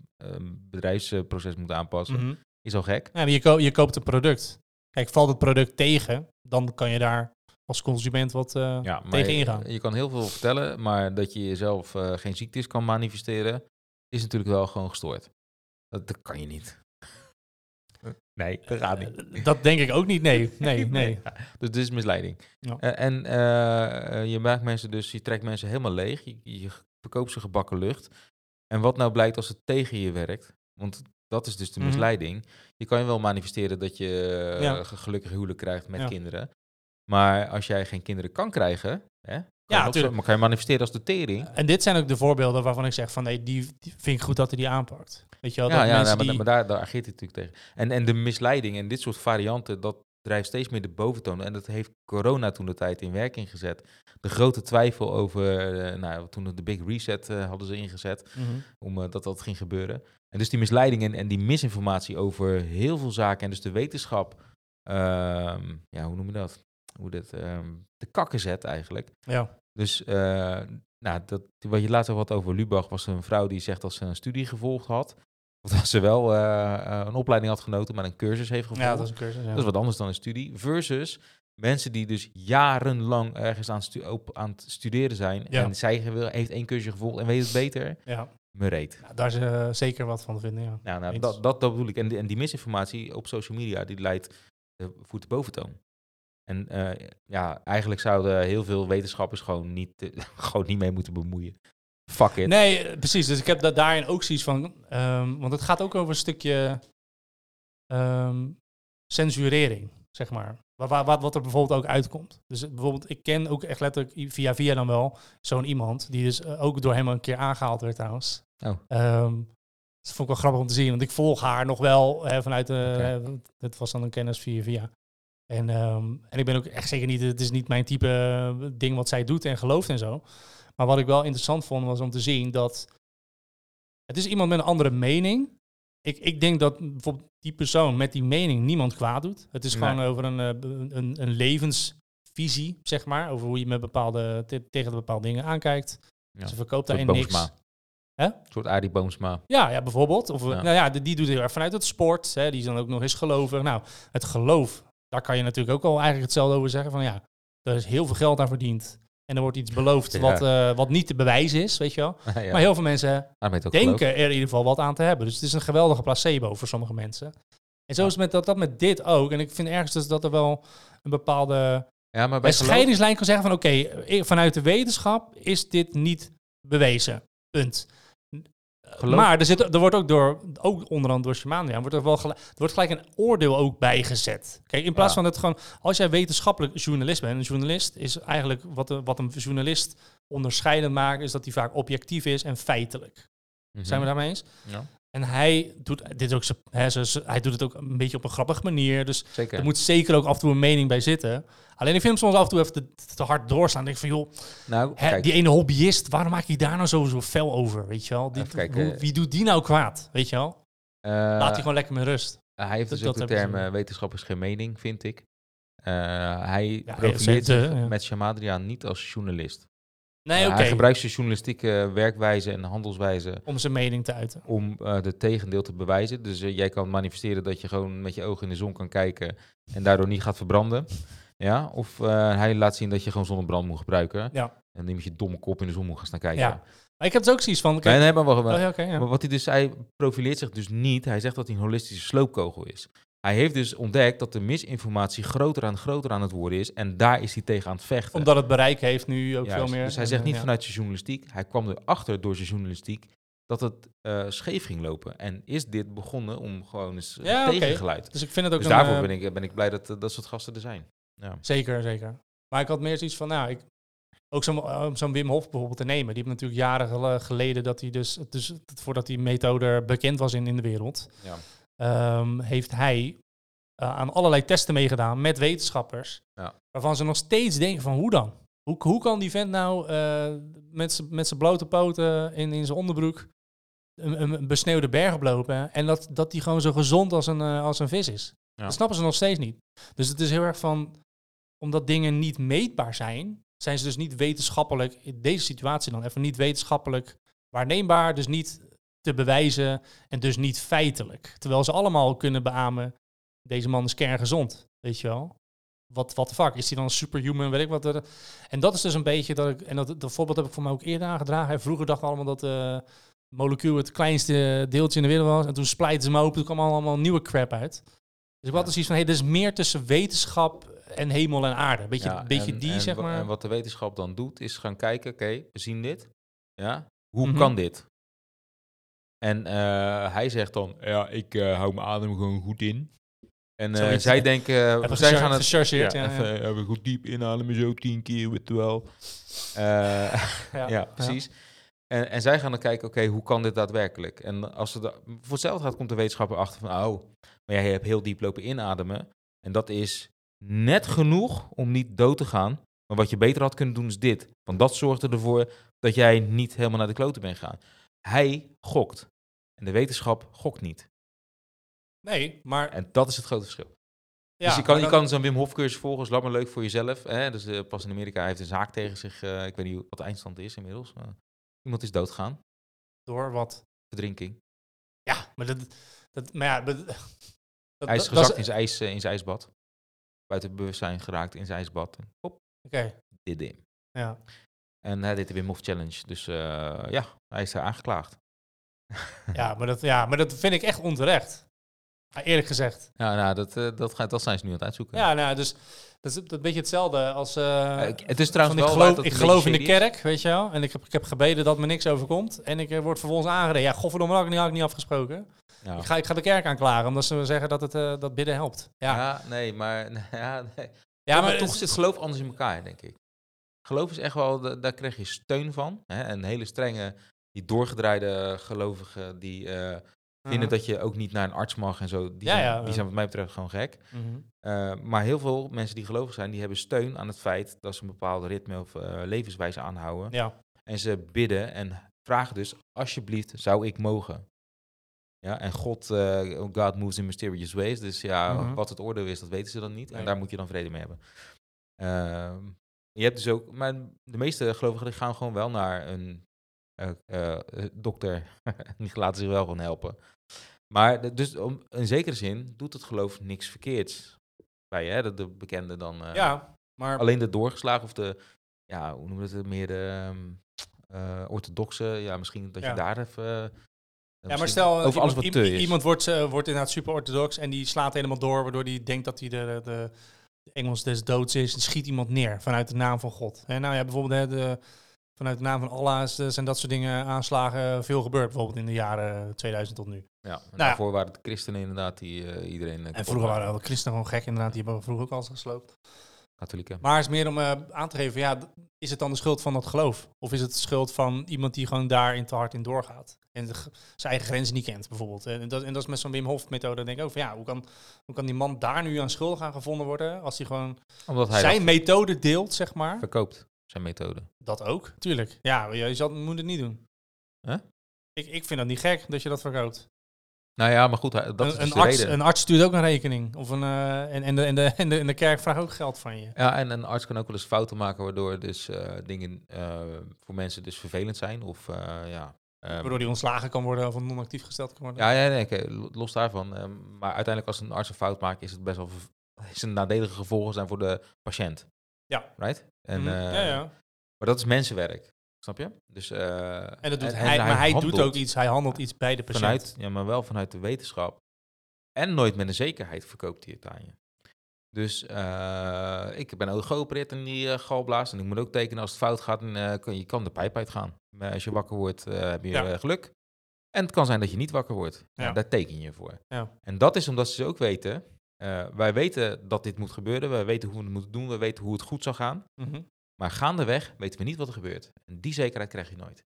bedrijfsproces moeten aanpassen. Mhm. Is al gek. Ja, je, ko- je koopt een product. Kijk, valt het product tegen, dan kan je daar als consument wat eh, Ja, maar tegen je- ingaan. Je, kan heel veel vertellen, maar dat je jezelf eh, geen ziektes kan manifesteren, is natuurlijk wel gewoon gestoord. Dat, dat kan je niet. Nee, dat gaat niet. Eh, Dat denk ik ook niet, nee. Nee, nee. Ja, dus dit is misleiding. Ja. En je maakt mensen dus, je trekt mensen helemaal leeg. Je, je verkoopt ze gebakken lucht. En wat nou blijkt als het tegen je werkt? Want dat is dus de Mhm. misleiding. Je kan je wel manifesteren dat je eh, Ja. een gelukkig huwelijk krijgt met Ja. kinderen. Maar als jij geen kinderen kan krijgen, hè, Kan zo- Maar kan je manifesteren als de tering? En dit zijn ook de voorbeelden waarvan ik zeg van nee, die, die vind ik goed dat hij die aanpakt. Weet je wel, Ja, dat ja maar, die... maar daar, daar ageert hij natuurlijk tegen. En, en de misleiding en dit soort varianten, dat drijft steeds meer de boventoon. En dat heeft corona toen de tijd in werking gezet. De grote twijfel over, eh, nou, toen de Big Reset eh, hadden ze ingezet, Mhm. om eh, dat dat ging gebeuren. En dus die misleiding en, en die misinformatie over heel veel zaken en dus de wetenschap, ehm, ja, hoe noem je dat? Hoe dit, ehm de kakken zet eigenlijk. Ja. Dus nou, dat, wat je laatst wat over Lubach was een vrouw die zegt dat ze een studie gevolgd had. Of dat ze wel eh, eh, een opleiding had genoten, maar een cursus heeft gevolgd. ja, dat is een cursus. Ja. Dat is wat anders dan een studie. Versus mensen die dus jarenlang ergens aan, stu- op, aan het studeren zijn. Ja. En zij heeft één cursus gevolgd en weet het beter. ja. Me. Nou, daar is eh, zeker wat van te vinden, ja. Nou, nou dat, dat, dat bedoel ik. En die, en die misinformatie op social media, die leidt voet de boventoon. En ja, eigenlijk zouden heel veel wetenschappers gewoon niet, gewoon niet mee moeten bemoeien. Fuck it. Nee, eh, precies. Dus ik heb da daarin ook zoiets van... ehm, want het gaat ook over een stukje ehm, censurering, zeg maar. Wa- wa- Wat, wat er bijvoorbeeld ook uitkomt. Dus bijvoorbeeld, ik ken ook echt letterlijk via via dan wel zo'n iemand... die dus eh, ook door hem een keer aangehaald werd trouwens. Oh. Ehm, dat vond ik wel grappig om te zien, want ik volg haar nog wel hè, vanuit de... Hè, het was dan een kennis via via. En, en ik ben ook echt zeker niet... Het is niet mijn type eh, ding wat zij doet en gelooft en zo. Maar wat ik wel interessant vond, was om te zien dat... Het is iemand met een andere mening. Ik, ik denk dat bijvoorbeeld die persoon met die mening niemand kwaad doet. Het is Nee. gewoon over een, eh, een, een, een levensvisie, zeg maar. Over hoe je met bepaalde, te- tegen bepaalde dingen aankijkt. Ja. Ze verkoopt daarin niks. Hè? Een soort Arie Boomsma. Ja, ja, bijvoorbeeld. Of, Ja. Nou ja, die, die doet heel erg vanuit het sport. Hè. Die is dan ook nog eens gelovig. Nou, het geloof, daar kan je natuurlijk ook al eigenlijk hetzelfde over zeggen. Van ja, er is heel veel geld aan verdiend. En er wordt iets beloofd wat, eh, wat niet te bewijzen is, weet je wel. Maar heel veel mensen denken er in ieder geval wat aan te hebben. Dus het is een geweldige placebo voor sommige mensen. En zo is het met dat, dat met dit ook. En ik vind ergens dus dat er wel een bepaalde. Ja, maar bij scheidingslijn kan zeggen van oké, eh, vanuit de wetenschap is dit niet bewezen. Punt. Geloof- Maar er, zit, er wordt ook door, ook onder andere door Shimano, wordt er, wel gelijk, er wordt gelijk een oordeel ook bijgezet. Kijk, in plaats Ja. van dat gewoon, als jij wetenschappelijk journalist bent, een journalist is eigenlijk wat, een- wat een journalist onderscheidend maakt, is dat hij vaak objectief is en feitelijk. Mhm. Zijn we daarmee eens? Ja, En hij doet dit ook, hè, hij doet het ook een beetje op een grappige manier. Dus zeker. er moet zeker ook af en toe een mening bij zitten. Alleen ik vind hem soms af en toe even te, te hard doorslaan. Ik denk van, joh, nou, hè, die ene hobbyist, waarom maak je daar nou zo, zo fel over, weet je wel? Die, hoe- wie doet die nou kwaad, weet je wel? eh, Laat die gewoon lekker met rust. hij heeft dat- dus ook de term eh, wetenschap is geen mening, vind ik. Eh, hij Ja, profileert ze- zich ja. met Shamadrian niet als journalist. Nee. Hij gebruikt zijn journalistieke werkwijze en handelswijze Om zijn mening te uiten. om eh de tegendeel te bewijzen. Dus eh, jij kan manifesteren dat je gewoon met je ogen in de zon kan kijken en daardoor niet gaat verbranden. Ja, of eh, hij laat zien dat je gewoon zonnebrand moet gebruiken. Ja. En niet met je domme kop in de zon moet gaan staan kijken. Ja. Maar ik heb dus ook zoiets van... Nee, Kijk, nee, maar wacht even. oh, ja, oké, ja. Maar wat hij dus, hij profileert zich dus niet. Hij zegt dat hij een holistische sloopkogel is. Hij heeft dus ontdekt dat de misinformatie groter en groter aan het worden is. En daar is hij tegen aan het vechten. Omdat het bereik heeft nu ook Juist. veel meer. Dus hij zegt niet ja. vanuit zijn journalistiek. Hij kwam erachter door zijn journalistiek dat het eh, scheef ging lopen. En is dit begonnen om gewoon eens eh, Ja, tegengeluid. Dus ik vind het ook Dus een, daarvoor eh, ben ik, ben ik blij dat, dat soort gasten er zijn. Ja. Zeker, zeker. Maar ik had meer zoiets van, nou, ik, ook zo'n Wim Hof bijvoorbeeld te nemen. Die heeft natuurlijk jaren gele- geleden dat hij dus, dus voordat die methode bekend was in, in de wereld, Ja. Ehm, heeft hij eh, aan allerlei testen meegedaan met wetenschappers. Ja. Waarvan ze nog steeds denken van, hoe dan? Hoe, hoe kan die vent nou eh, met zijn blote poten in, in zijn onderbroek een, een besneeuwde berg oplopen en dat, dat die gewoon zo gezond als een, eh, als een vis is? Ja. Dat snappen ze nog steeds niet. Dus het is heel erg van, omdat dingen niet meetbaar zijn, zijn ze dus niet wetenschappelijk, in deze situatie dan even niet wetenschappelijk waarneembaar, dus niet te bewijzen en dus niet feitelijk. Terwijl ze allemaal kunnen beamen, deze man is kerngezond, weet je wel. Wat wat de fuck, is hij dan superhuman, weet ik wat. er- En dat is dus een beetje dat ik, en dat, dat voorbeeld heb ik voor mij ook eerder aangedragen. Vroeger dachten we allemaal dat eh molecuul het kleinste deeltje in de wereld was. En toen splijten ze hem open, toen kwam allemaal nieuwe crap uit. Dus ik had dus iets van, hé, hey, er is meer tussen wetenschap en hemel en aarde. Beetje, Ja, beetje en- die, en zeg maar. En wat de wetenschap dan doet, is gaan kijken, oké, we zien dit. Ja, hoe Mhm. kan dit? En eh, hij zegt dan, ja, ik eh, hou mijn adem gewoon goed in. En eh, zij ja. denken, uh, zij gaan het... gechargeerd, ja, even, ja. even goed diep inademen, zo tien keer, weet je wel. Eh, Ja, ja, precies. En, en zij gaan dan kijken, oké, hoe kan dit daadwerkelijk? En als het voor hetzelfde gaat, komt de wetenschapper achter van, oh, maar jij hebt heel diep lopen inademen. En dat is net genoeg om niet dood te gaan. Maar wat je beter had kunnen doen is dit. Want dat zorgde ervoor dat jij niet helemaal naar de kloten bent gegaan. Hij gokt. En de wetenschap gokt niet. Nee, maar... En dat is het grote verschil. ja, dus je kan, je kan zo'n Wim Hof cursus volgen, is maar leuk voor jezelf. Hè? Dus eh, pas in Amerika heeft een zaak tegen zich. eh, ik weet niet wat de eindstand is inmiddels. maar iemand is doodgaan. Door wat? Verdrinking. Ja, maar dat... dat maar ja, dat, dat- Hij is dat gezakt in zijn, ijs, eh, in zijn ijsbad. Buiten bewustzijn geraakt in zijn ijsbad. Oké, dit ding. ja. En hij deed de Wim Hof Challenge. Dus eh, ja, hij is daar aangeklaagd. Ja, maar dat, ja, maar dat vind ik echt onterecht. Ja, eerlijk gezegd. Ja, nou, dat, eh, dat, gaat, dat zijn ze nu aan het uitzoeken. Ja, nou, dus dat is een beetje hetzelfde als... eh, Eh, ik- het is trouwens wel ik geloof, ik geloof in de is. kerk, weet je wel. En ik heb, ik heb gebeden dat me niks overkomt. En ik eh, word vervolgens aangereden. Ja, godverdomme, dat had ik niet, had ik niet afgesproken. Ja. Ik, ga, ik ga de kerk aanklagen, omdat ze zeggen dat het eh, dat bidden helpt. Ja, ja, Ja, nee, maar, ja, nee. maar, maar toch het- zit geloof anders in elkaar, denk ik. Geloof is echt wel, da- daar krijg je steun van. Hè? Een hele strenge, die doorgedraaide gelovigen, die eh, vinden dat je ook niet naar een arts mag en zo. Die, Ja, zijn, ja, die zijn wat mij betreft gewoon gek. Mhm. Eh, maar heel veel mensen die gelovig zijn, die hebben steun aan het feit dat ze een bepaalde ritme of eh, levenswijze aanhouden. Ja, En ze bidden en vragen dus, alsjeblieft, zou ik mogen? Ja, en God, God moves in mysterious ways. Dus ja, Mhm. wat het oordeel is, dat weten ze dan niet. Nee. En daar moet je dan vrede mee hebben. Ehm, je hebt dus ook, maar de meeste gelovigen die gaan gewoon wel naar een eh, eh, eh, dokter. die laten zich wel gewoon helpen. Maar dus om, in zekere zin doet het geloof niks verkeerds. Bij je, hè? De, de bekende dan. ja maar... Alleen de doorgeslagen of de, ja, hoe noemen we het, meer de ehm, eh, orthodoxe, ja, misschien dat Ja. je daar even... Ja, maar stel, over iemand, alles wat iemand wordt, wordt inderdaad super orthodox en die slaat helemaal door, waardoor hij denkt dat hij de, de Engels des doods is. En schiet iemand neer vanuit de naam van God. Hè, nou ja, bijvoorbeeld de, vanuit de naam van Allah eh, zijn dat soort dingen aanslagen veel gebeurd, bijvoorbeeld in de jaren 2000 tot nu. ja, en ja. daarvoor waren het christenen inderdaad die eh, iedereen... eh, En vroeger waren de christenen gewoon gek, inderdaad, die hebben vroeger ook alles gesloopt. Katholieken. Maar het is meer om eh, aan te geven, ja, is het dan de schuld van dat geloof? Of is het de schuld van iemand die gewoon daarin te hard in doorgaat? En de, zijn eigen grenzen niet kent, bijvoorbeeld. En dat, en dat is met zo'n Wim Hof methode, dan denk ik ook van, ja, hoe kan, hoe kan die man daar nu aan schuldig aan gevonden worden, als hij gewoon Omdat hij zijn methode deelt, zeg maar? verkoopt, zijn methode. Dat ook, tuurlijk. Ja, je, je zal, moet het niet doen. Huh? Ik, ik vind dat niet gek, dat je dat verkoopt. Nou ja, maar goed, dat is een, dus een, de arts, reden. een arts stuurt ook een rekening. Of een, eh, en, en, de, en, de, en, de, en de kerk vraagt ook geld van je. Ja, en een arts kan ook wel eens fouten maken, waardoor dus eh, dingen eh, voor mensen dus vervelend zijn. Of ja... ehm, Waardoor die ontslagen kan worden of non-actief gesteld kan worden. Ja, ja nee, los daarvan. ehm, maar uiteindelijk als een arts een fout maakt, is het best wel is een nadelige gevolgen zijn voor de patiënt. Ja. Right? En, Mhm. ja, ja. Maar dat is mensenwerk, snap je? Dus, eh, En dat doet en- hij, maar hij doet ook iets, hij handelt iets bij de patiënt. Vanuit, ja, maar wel vanuit de wetenschap. En nooit met een zekerheid verkoopt hij het aan je. Dus eh, ik ben ook geopereerd in die eh, galblaas. En ik moet ook tekenen als het fout gaat. En, je kan de pijp uitgaan. Maar als je wakker wordt, heb je Ja. geluk. En het kan zijn dat je niet wakker wordt. Ja. Daar teken je voor. Ja. En dat is omdat ze ook weten. wij weten dat dit moet gebeuren. Wij weten hoe we het moeten doen. We weten hoe het goed zal gaan. Mhm. Maar gaandeweg weten we niet wat er gebeurt. En die zekerheid krijg je nooit.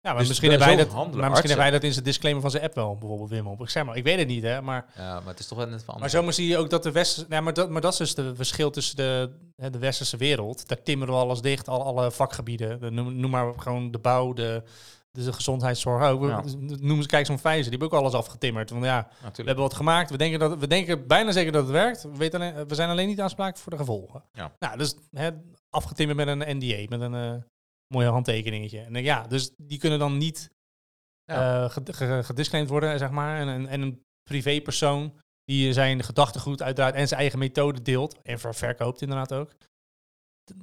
Ja, maar Dus misschien, hebben wij dat, handelen maar misschien hebben wij dat in zijn disclaimer van zijn app wel, bijvoorbeeld Wim op. Ik zeg maar, ik weet het niet, hè, maar, Ja, maar het is toch wel net van. maar zomaar zie je ook dat de westerse, nee, maar dat, maar dat is dus de verschil tussen de, de westerse wereld. Daar timmeren we alles dicht, al, alle vakgebieden. De- Noem, noem maar gewoon de bouw, de, de gezondheidszorg ook. Ja. Noem ze, kijk zo'n Pfizer, die hebben ook alles afgetimmerd. Want ja, we Natuurlijk. hebben wat gemaakt, we denken, dat, we denken bijna zeker dat het werkt. We, weten alleen, we zijn alleen niet aansprakelijk voor de gevolgen. Ja. Nou, dus hè, afgetimmerd met een NDA, met een eh, mooie handtekeningetje. En dan, ja, dus die kunnen dan niet Ja. eh, ged- ge- gedisclaimed worden, zeg maar. En, een- en een privépersoon die zijn gedachtegoed uiteraard en zijn eigen methode deelt. En ver- verkoopt inderdaad ook.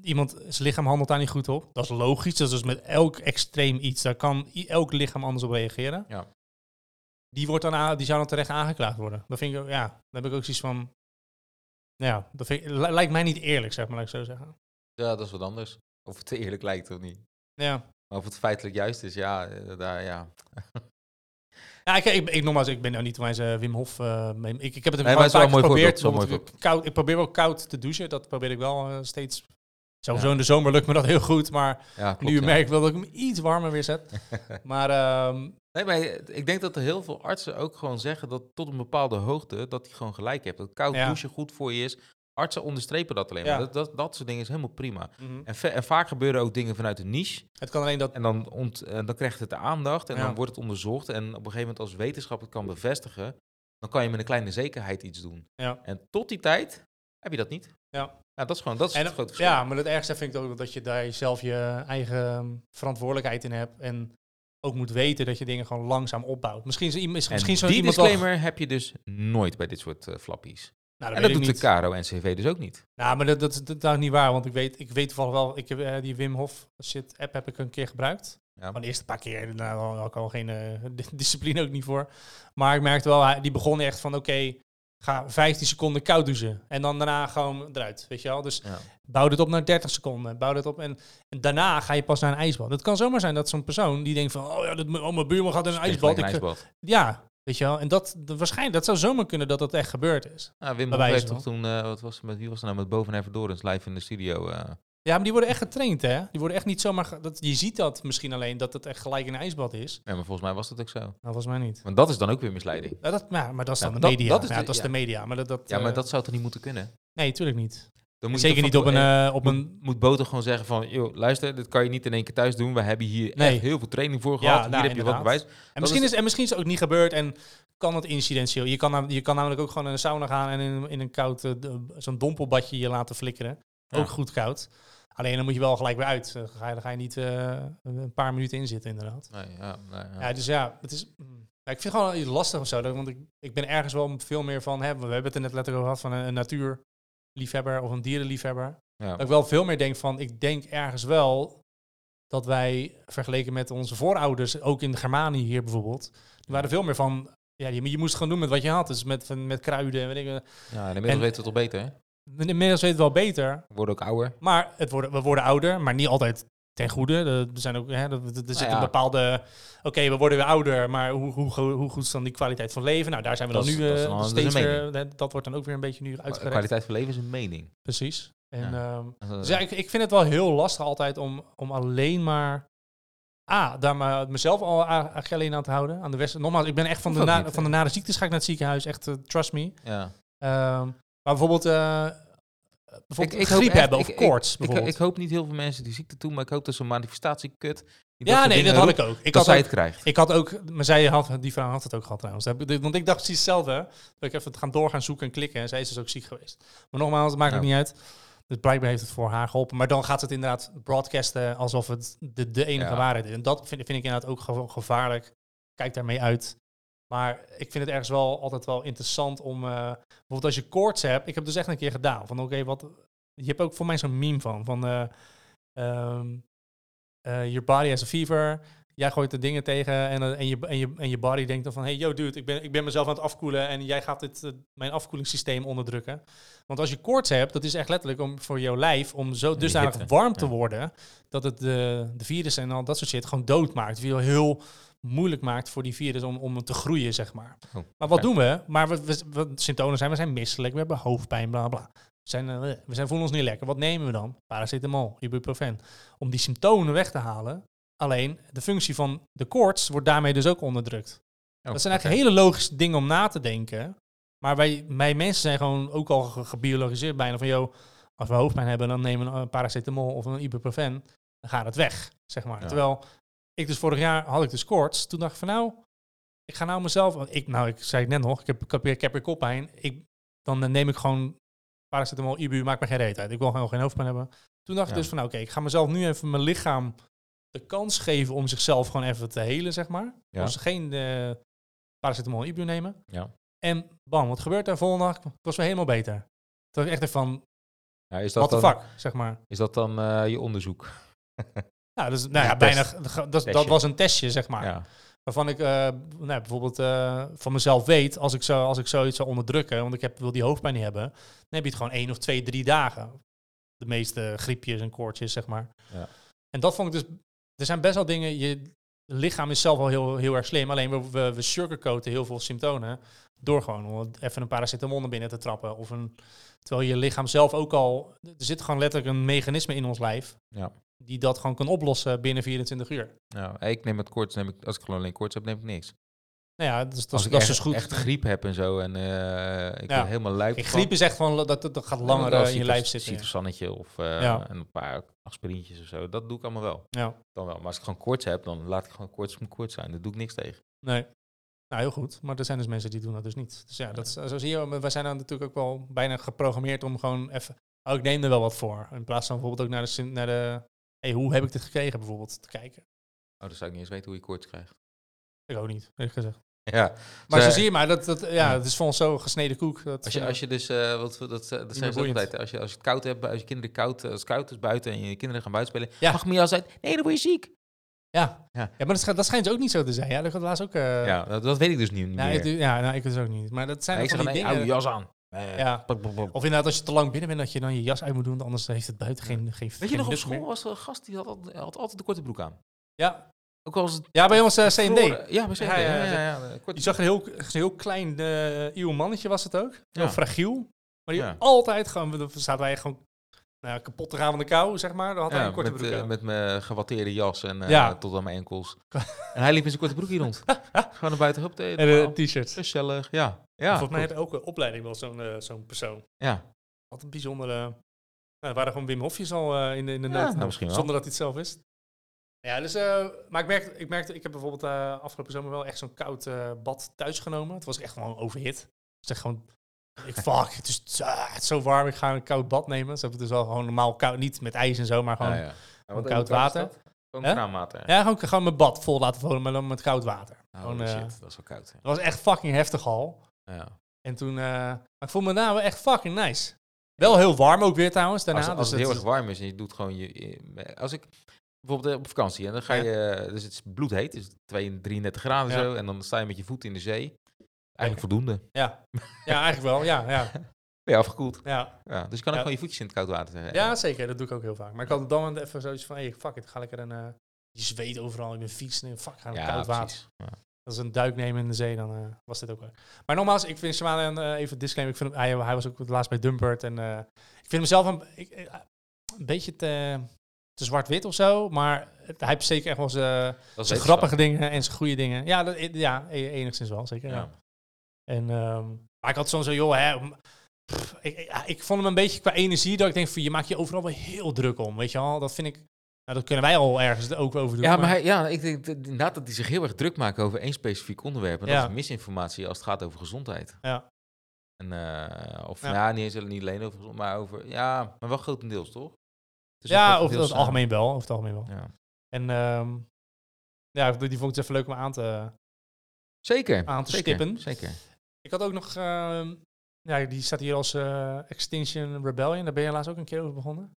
Iemand, zijn lichaam handelt daar niet goed op. Dat is logisch. Dat is dus met elk extreem iets. Daar kan elk lichaam anders op reageren. Ja. Die, wordt dan die zou dan terecht aangeklaagd worden. Dat vind ik, ja, dan heb ik ook zoiets van... nou Ja, dat vind ik, li- lijkt mij niet eerlijk, zeg maar, laat ik zo zeggen. Ja, dat is wat anders. Of het eerlijk lijkt of niet. Ja, Maar of het feitelijk juist is, ja, eh, daar, ja. Ja, ik, ik, ik, nogmaals, ik ben nou niet wijs eh, Wim Hof. mee- ik, ik heb het Nee, een geprobeerd. voorbeeld, wel een bijvoorbeeld koud, ik probeer wel koud te douchen. Dat probeer ik wel eh, steeds. Sowieso Ja. in de zomer lukt me dat heel goed. Maar Ja, klopt, nu ja. merk ik wel dat ik hem iets warmer weer zet. maar ehm, Nee, maar ik denk dat er heel veel artsen ook gewoon zeggen dat tot een bepaalde hoogte dat hij gewoon gelijk hebt. Dat koud douchen goed voor je is. Artsen onderstrepen dat alleen maar. Ja. Dat, dat, dat soort dingen is helemaal prima. mhm. En, en vaak gebeuren ook dingen vanuit een niche. het kan alleen dat. En dan, ont, en dan krijgt het de aandacht en Ja. dan wordt het onderzocht. En op een gegeven moment als wetenschap het kan bevestigen, dan kan je met een kleine zekerheid iets doen. Ja. En tot die tijd heb je dat niet. Ja. Ja, dat is gewoon dat is En, het grote verschil. ja, maar het ergste vind ik ook dat je daar zelf je eigen ehm, verantwoordelijkheid in hebt. En ook moet weten dat je dingen gewoon langzaam opbouwt. Misschien, En misschien zo die wel- disclaimer heb je dus nooit bij dit soort eh, flappies. Nou, en weet dat doet niet. de Caro-NCV dus ook niet. Nou, maar dat, dat, dat, dat is niet waar, want ik weet, ik weet toevallig wel, ik heb eh, die Wim Hof shit app heb ik een keer gebruikt. Ja. Van de eerste paar keer, daar had ik al geen eh, di- discipline ook niet voor. Maar ik merkte wel, die begon echt van, oké, ga 15 seconden koud douchen. En dan daarna gewoon eruit, weet je wel. Dus Ja. bouw dit op naar 30 seconden, bouw dit op. En, en daarna ga je pas naar een ijsbad. Het kan zomaar zijn dat zo'n persoon die denkt van, oh ja, dat, oh, mijn buurman gaat in een ijsbad. Ik, een ijsbad. ja, weet je wel. En dat, waarschijnlijk, dat zou zomaar kunnen dat dat echt gebeurd is. Ah, Wim heeft toch toen, eh, wat was het met, wie was er nou met Boven Everdorens live in de studio? eh, Ja, maar die worden echt getraind, hè? Die worden echt niet zomaar... Dat, je ziet dat misschien alleen, dat het echt gelijk een ijsbad is. ja, maar volgens mij was dat ook zo. Nou, volgens mij niet. Want dat is dan ook weer misleiding. Ja, dat, ja, maar dat is Ja, dan de media. dat is ja, de- dat is ja. de media. Maar dat, dat, Ja, maar eh, dat zou toch niet moeten kunnen? Nee, natuurlijk niet. Dan moet je Zeker toch niet op een... eh, op moet, een moet Boter gewoon zeggen van, joh, luister, dit kan je niet in één keer thuis doen. We hebben hier Nee. echt heel veel training voor Ja, gehad. hier nou, heb je wat bewijs. en, misschien is- en misschien is het ook niet gebeurd en kan het incidentieel. Je kan, je kan namelijk ook gewoon in een sauna gaan en in, in een koud... eh, zo'n dompelbadje je laten flikkeren. Ja. Ook goed koud. Alleen dan moet je wel gelijk weer uit. Dan ga je, dan ga je niet eh, een paar minuten in zitten, inderdaad. Nee, ja, nee, ja. Ja, dus ja, het is. ja, ik vind het gewoon iets lastig of zo. Want ik, ik ben ergens wel veel meer van. Hè, we hebben het er net letterlijk over gehad van een, een natuurliefhebber of een dierenliefhebber. Ja. Dat ik wel veel meer denk van. Ik denk ergens wel dat wij vergeleken met onze voorouders, ook in de Germanië hier bijvoorbeeld, die waren veel meer van. Ja, je, je moest gewoon doen met wat je had. Dus met, van- met kruiden en weet ik. ja, inmiddels En- weten we het al beter. Hè? Inmiddels weet het wel beter. We worden ook ouder. Maar het worden, we worden ouder, maar niet altijd ten goede. Er zijn ook, hè, er, er zit Nou ja. een bepaalde... Oké, we worden weer ouder, maar hoe, hoe, hoe goed is dan die kwaliteit van leven? Nou, daar zijn we Dat dan is- nu dat eh, dat steeds een weer... Dat wordt dan ook weer een beetje nu uitgewerkt. Kwaliteit van leven is een mening. Precies. En, Ja. ehm, dus ja, ik, ik vind het wel heel lastig altijd om, om alleen maar... A, daar maar mezelf al alleen aan te houden. Aan de west. Nogmaals, ik ben echt van de, na, niet, van de nare ziektes ga ik naar het ziekenhuis. Echt, eh, trust me. Ja. Ehm, maar bijvoorbeeld... eh bijvoorbeeld ik hoop griep echt- hebben ik- of ik- koorts Ik, bijvoorbeeld. ik hoop niet heel veel mensen die ziekte doen, maar ik hoop dat zo'n manifestatiekut... die ja, nee, dat had ik ook. Ik had zij het krijgt. ik had ook, maar zij had, die vrouw had het ook gehad trouwens. Ik- Want ik dacht precies hetzelfde. Dat ik even gaan doorgaan zoeken en klikken. En zij is dus ook ziek geweest. Maar nogmaals, het maakt Ja. ook niet uit. Dus blijkbaar heeft het voor haar geholpen. Maar dan gaat het inderdaad broadcasten alsof het de, de enige Ja. waarheid is. En dat vind, vind ik inderdaad ook ge- gevaarlijk. Kijk daarmee uit. Maar ik vind het ergens wel altijd wel interessant om... eh, bijvoorbeeld als je koorts hebt... Ik heb dus echt een keer gedaan. Van oké, wat... Je hebt ook voor mij zo'n meme van. Van... eh, your body has a fever. Jij gooit de dingen tegen en, en, je, en, je, en je body denkt dan van... Hey, yo dude, ik ben, ik ben mezelf aan het afkoelen... en jij gaat dit, mijn afkoelingssysteem onderdrukken. Want als je koorts hebt, dat is echt letterlijk om voor jouw lijf... om zo dusdanig warm te ja. worden... dat het de, de virus en al dat soort shit gewoon dood maakt. Heel moeilijk maakt voor die virus om, om te groeien, zeg maar. Oh, Maar wat doen we? Maar we, we, we- symptomen zijn, we zijn misselijk, we hebben hoofdpijn, bla bla. We, zijn, eh, we zijn, voelen ons niet lekker. Wat nemen we dan? Paracetamol, ibuprofen. Om die symptomen weg te halen. Alleen, de functie van de koorts wordt daarmee dus ook onderdrukt. Oh, dat zijn eigenlijk hele logische dingen om na te denken. Maar wij, wij mensen zijn gewoon ook al ge- gebiologiseerd bijna van... joh, als we hoofdpijn hebben, dan nemen we een paracetamol of een ibuprofen. Dan gaat het weg, zeg maar. Ja. Terwijl ik dus vorig jaar had ik dus koorts. Toen dacht ik van nou, ik ga nou mezelf... Ik, nou, ik zei het net nog, ik heb, ik heb, ik heb weer koppijn. Ik, dan neem ik gewoon paracetamol, ibu, maakt me geen reet uit. Ik wil gewoon geen hoofdpijn hebben. Toen dacht ik dus van nou, oké, ik ga mezelf nu even mijn lichaam de kans geven om zichzelf gewoon even te helen, zeg maar. Ja. Dus geen eh paracetamol en ibu nemen. Ja. En bam, wat gebeurt er? Volgende dag het was weer helemaal beter. Toen ik echt even van, Ja, is dat the dan, fuck, zeg maar. Is dat dan eh, je onderzoek? Nou, dus, nou ja, bijna, dat, dat was een testje, zeg maar. Ja. Waarvan ik eh, nou, bijvoorbeeld eh, van mezelf weet, als ik, zo, als ik zoiets zou onderdrukken, want ik heb, wil die hoofdpijn niet hebben, dan heb je het gewoon één of twee, drie dagen. De meeste griepjes en koortjes, zeg maar. Ja. En dat vond ik dus, er zijn best wel dingen, je, lichaam is zelf wel heel, heel erg slim. Alleen we, we, we sugarcoaten heel veel symptomen door gewoon even een paracetamol naar binnen te trappen. Of een, terwijl je lichaam zelf ook al... Er zit gewoon letterlijk een mechanisme in ons lijf Ja. Die dat gewoon kan oplossen binnen 24 uur. Ja, ik neem het koorts, neem ik, als ik gewoon alleen koorts heb, neem ik niks. Nou ja, dus, dat, als is- ik dat is echt, dus goed. echt griep heb en zo en eh, ik Ja. ben helemaal van, griep is echt van, dat, dat, gaat langer eh, in je lijf zitten. ja. Citrusannetje of eh, Ja. een paar aspirintjes of zo. Dat doe ik allemaal wel. Ja, Dan wel. Maar als ik gewoon koorts heb, dan laat ik gewoon koorts mijn koorts zijn. Daar doe ik niks tegen. nee. Nou, heel goed. Maar er zijn dus mensen die doen dat dus niet. Dus ja, dat, is- zo zie je, wij zijn dan natuurlijk ook wel bijna geprogrammeerd om gewoon even... Oh, ik neem er wel wat voor. In plaats van bijvoorbeeld ook naar de... Naar de hey, hoe heb ik dit gekregen bijvoorbeeld, te kijken. Oh, dan zou ik niet eens weten hoe je koorts krijgt. Ik ook niet, eerlijk gezegd. Ja, Maar Zo- zie je maar, dat, dat, ja, Ja. het is voor ons zo gesneden koek. Dat, Als je, eh, als je dus, eh, wat, dat, dat, dat zeggen ze altijd, als je, als je het koud hebt, als je kinderen koud, als het koud is buiten en je kinderen gaan buiten spelen, Ja. mag jas uit? Nee, dan word je ziek. ja. Ja. Ja. maar dat, dat schijnt ook niet zo te zijn. Ja, dat gaat laatst ook... eh, ja, dat, dat weet ik dus nu niet nou, meer. ik, ja, nou, ik dus ook niet. Maar dat zijn Nee, ik zeg, die nee, dingen... jas aan. Eh, Ja. Of inderdaad, als je te lang binnen bent, dat je dan je jas uit moet doen. Anders heeft het buiten geen, geen Weet je nog, op school meer. was er een gast die had, al- had altijd de korte broek aan. Ja. Ook al was het ja, bij ons uh, CND. vroeger- Ja, bij CND. Ja, Ja, ja, Je zag een heel, heel klein eh eeuw mannetje was het ook. Heel fragiel. Maar die altijd gewoon, dan zaten wij gewoon nou, ja, kapot te gaan van de kou, zeg maar. Dan had hij Ja, een korte met, broek eh, met mijn gewatteerde jas en eh, Ja. tot aan mijn enkels. en hij liep in zijn korte broekje rond. Gewoon naar buiten. Hup, En een t-shirt. Gezellig, ja. ja Volgens mij heeft elke opleiding wel zo'n eh, zo'n persoon. Ja, Wat een bijzondere... Nou, waren gewoon Wim Hofjes al eh, in de, in de Ja, nood. nou, wel. Zonder dat hij het zelf wist. Ja, dus, eh, maar ik merkte, ik merkte, ik heb bijvoorbeeld eh, afgelopen zomer wel echt zo'n koud eh, bad thuis genomen. Het was echt gewoon overhit. Het is echt gewoon, ik fuck, het is, ah, het is zo warm, ik ga een koud bad nemen. Ze hebben het dus wel gewoon normaal koud, niet met ijs en zo, maar gewoon, ja, ja, ja. koud water. Gewoon Hè? kraanwater. gewoon, gewoon mijn bad vol laten vullen, maar dan met koud water. Oh, Gewoon, eh, shit, dat is wel koud. hè. Dat was echt fucking heftig al. Ja. En toen, eh, maar ik vond me daarna wel echt fucking nice. Wel heel warm ook weer trouwens daarna. Als, als dus het heel erg warm is en je doet gewoon je... Als ik bijvoorbeeld eh, op vakantie en dan ga Ja. je... eh, Dus het is bloedheet, dus 32, 33 graden Ja. zo. En dan sta je met je voet in de zee. Eigenlijk voldoende. Ja. ja, eigenlijk wel. Ja, ja, Ben je afgekoeld. ja. Ja, dus je kan ook Ja. gewoon je voetjes in het koud water zetten. ja, zeker. Dat doe ik ook heel vaak. Maar ik had dan even zoiets van, hey, fuck it, ga lekker een... eh, je zweet overal, ik ben fiets, nee, fuck, ga naar koud water. is een duik nemen in de zee, dan eh, was dit ook wel. Maar nogmaals, ik vind Shimano, eh even disclaimer, ik vind hem, hij, hij was ook het laatst bij Dumpert. En ik vind hem zelf een, ik, een beetje te, te zwart-wit of zo. Maar het- hij heeft zeker echt wel zijn, zijn grappige dingen en zijn goede dingen. Ja, dat, ja e- enigszins wel, zeker. Ja. Ja. En, ehm, maar ik had soms zo, joh, hè, pff, ik, ik, vond hem een beetje qua energie dat ik denk van je maakt je overal wel heel druk om, weet je wel. Dat vind ik, nou, dat kunnen wij al ergens ook over doen. Ja, maar hij, ja, ik denk inderdaad dat hij zich heel erg druk maakt over één specifiek onderwerp. En Ja. dat is misinformatie als het gaat over gezondheid. Ja. En, eh, of Ja. ja. niet, eens, niet alleen over gezondheid, maar over... Ja, maar wel grotendeels, toch? Het is ja, grotendeels het algemeen wel, over het algemeen wel. Ja. En ehm, ja, die die vond ik dus even leuk om aan te... Zeker. Aan te zeker, stippen. Zeker. Ik had ook nog, ehm, ja, die staat hier als eh, Extinction Rebellion. Daar ben je laatst ook een keer over begonnen.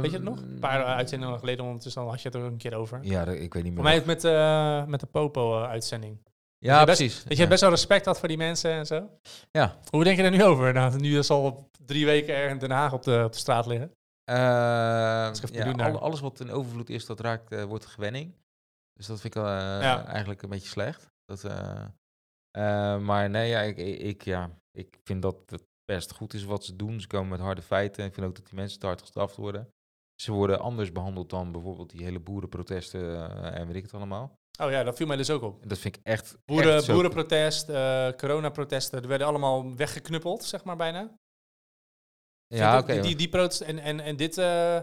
Weet je het nog? Een paar eh, uitzendingen geleden ondertussen al had je het er ook een keer over. Ehm, Ja, ik weet niet meer. Voor mij het met, eh, met de Popo-uitzending. ja, je best- precies. Dat je best wel respect had voor die mensen en zo. Ja. Hoe denk je er nu over? Nou, nu is al drie weken er in Den Haag op de, op de straat liggen. Eh, ja, al- alles wat in overvloed is, dat raakt, eh, wordt gewenning. Dus dat vind ik eh, Ja. eigenlijk een beetje slecht. Dat, eh, maar nee, ja ik, ik, ja, ik vind dat het best goed is wat ze doen. Ze komen met harde feiten. Ik vind ook dat die mensen te hard gestraft worden. Ze worden anders behandeld dan bijvoorbeeld die hele boerenprotesten eh, en weet ik het allemaal. Oh ja, dat viel mij dus ook op. Dat vind ik echt... Boeren, echt boerenprotest, eh coronaprotesten, die werden allemaal weggeknuppeld, zeg maar bijna. Ja, oké. die, die, die protest en, en, en dit eh,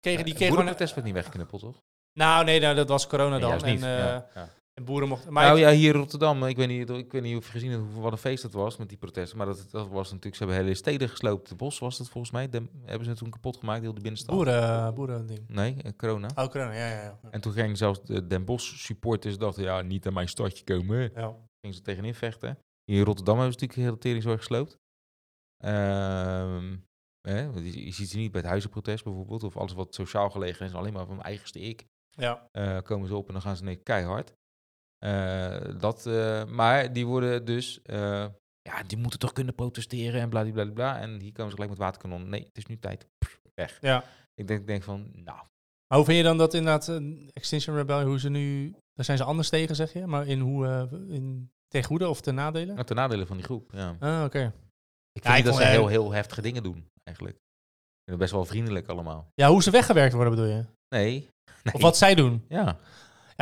kregen die kregen boerenprotest werd niet weggeknuppeld, toch? Nou, nee, nou, dat was corona Nee, dan. juist niet. En, ja, ja. En boeren mochten... Maar nou ik- ja, hier in Rotterdam, ik weet niet, ik weet niet of je gezien hebt hoe- wat een feest dat was met die protesten. Maar dat, dat was natuurlijk, ze hebben hele steden gesloopt. De bos was het volgens mij. De, hebben ze toen kapot gemaakt, heel de binnenstad. boeren, boeren ding. Nee, eh, corona. Oh, corona, ja, ja, ja. En toen gingen zelfs de Den Bosch supporters dachten, ja, niet aan mijn stadje komen. ja. Gingen ze tegenin vechten. Hier in Rotterdam hebben ze natuurlijk de hele teringzorg gesloopt. Ehm, hè, want je, je ziet ze niet bij het huizenprotest bijvoorbeeld. Of alles wat sociaal gelegen is, alleen maar van mijn eigenste ik. ja. eh, komen ze op en dan gaan ze nee, keihard. Eh, dat, eh, maar die worden dus, eh, ja, die moeten toch kunnen protesteren en bladibladibla. En hier komen ze gelijk met waterkanon. Nee, het is nu tijd. Pff, weg. Ja. Ik denk, denk van, nou, Maar hoe vind je dan dat inderdaad uh, Extinction Rebellion, hoe ze nu... Daar zijn ze anders tegen, zeg je? Maar in hoe... eh, in, ten goede of ten nadelen? Nou, ten nadele van die groep, ja. Ah, oké. Ik Ja, vind ik dat ze heel, heel heftige dingen doen, eigenlijk. Best wel vriendelijk allemaal. Ja, hoe ze weggewerkt worden bedoel je? Nee. nee. Of wat zij doen? Ja.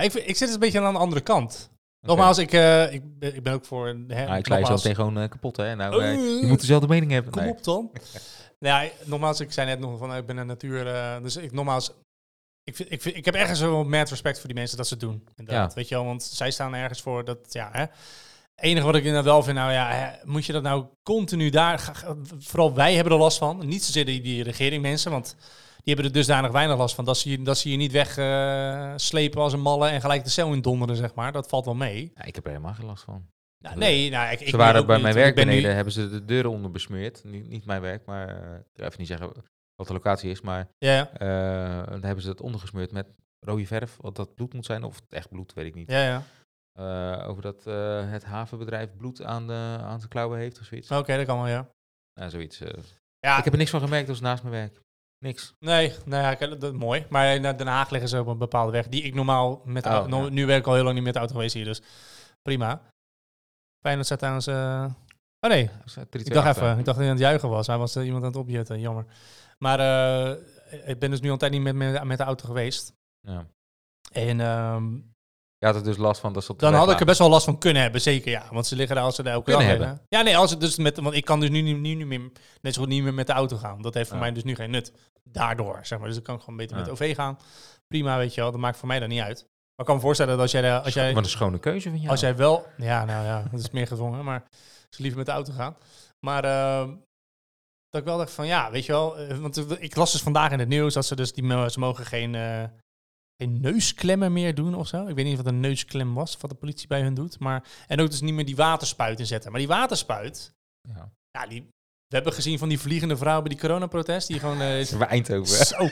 Ja, ik, zit dus een beetje aan de andere kant. Nogmaals, ik, eh, ik, ben, ik ben ook voor... Hè, Nou, ik je zo meteen gewoon eh, kapot, hè. Nou, eh, Eh, je moet dezelfde mening hebben. Kom Nee. op dan. Nou ja, nogmaals, ik zei net nog van, ik ben een natuur... dus ik, nogmaals, ik, vind, ik, vind, ik heb ergens wel mad respect voor die mensen dat ze het doen. Inderdaad, Ja. weet je wel, want zij staan ergens voor dat, ja, hè. enige wat ik inderdaad wel vind, nou ja, hè, moet je dat nou continu daar... ga- vooral wij hebben er last van. Niet zozeer die, die regeringmensen, want die hebben er dusdanig weinig last van. Dat ze je, dat ze je niet wegslepen slepen als een malle en gelijk de cel in donderen, zeg maar. Dat valt wel mee. Ja, ik heb er helemaal geen last van. Nou, nee, nou, ik, ik ze waren ook bij niet, mijn werk nu- beneden, hebben ze de deuren onder besmeurd. Niet, niet mijn werk, maar eh, ik even niet zeggen wat de locatie is, maar Ja, eh, dan hebben ze het ondergesmeurd met rode verf, wat dat bloed moet zijn, of het echt bloed, weet ik niet. Ja, ja. Eh, over dat eh, het havenbedrijf bloed aan, de, aan zijn klauwen heeft of zoiets. Oké, dat kan wel, ja. Nou, zoiets. eh. Ja, Ik heb er niks van gemerkt, dat was naast mijn werk. Niks. Nee, nou ja, dat is mooi. Maar in Den Haag liggen ze op een bepaalde weg die ik normaal met Oh, auto... ja. Nu werk ik al heel lang niet met de auto geweest hier, dus prima. Feyenoord staat trouwens... eh, Oh nee, Dat is, eh, 3-2 ik dacht even, ik dacht dat hij aan het juichen was. Hij was eh, iemand aan het opjutten, jammer. Maar eh, ik ben dus nu al een tijd niet met, met, met de auto geweest. Ja. En ehm, Je had er dus last van dat ze op de dan had ik er best wel last van kunnen hebben, zeker ja. Want ze liggen daar als ze daar elke Kunnen dag hebben? liggen. Ja, nee, als het dus met, want ik kan dus nu, nu, nu niet meer, net zo goed niet meer met de auto gaan. Dat heeft voor Ja. mij dus nu geen nut. Daardoor, zeg maar. Dus ik kan gewoon beter met Ja. de OV gaan. Prima, weet je wel. Dat maakt voor mij dan niet uit. Maar ik kan me voorstellen dat als jij, als jij, Wat een schone keuze van jou. als jij wel, ja, nou ja, dat is meer gedwongen, maar ik zou liever met de auto gaan. Maar ehm, dat ik wel dacht van, ja, weet je wel, eh, want ik las dus vandaag in het nieuws dat ze dus die mo- ze mogen geen, eh, geen neusklemmen meer doen of zo. Ik weet niet wat een neusklem was, wat de politie bij hun doet, maar en ook dus niet meer die waterspuit inzetten. Maar die waterspuit, Ja. ja, die we hebben gezien van die vliegende vrouw bij die coronaprotest, die gewoon eh, Bij Eindhoven. zo.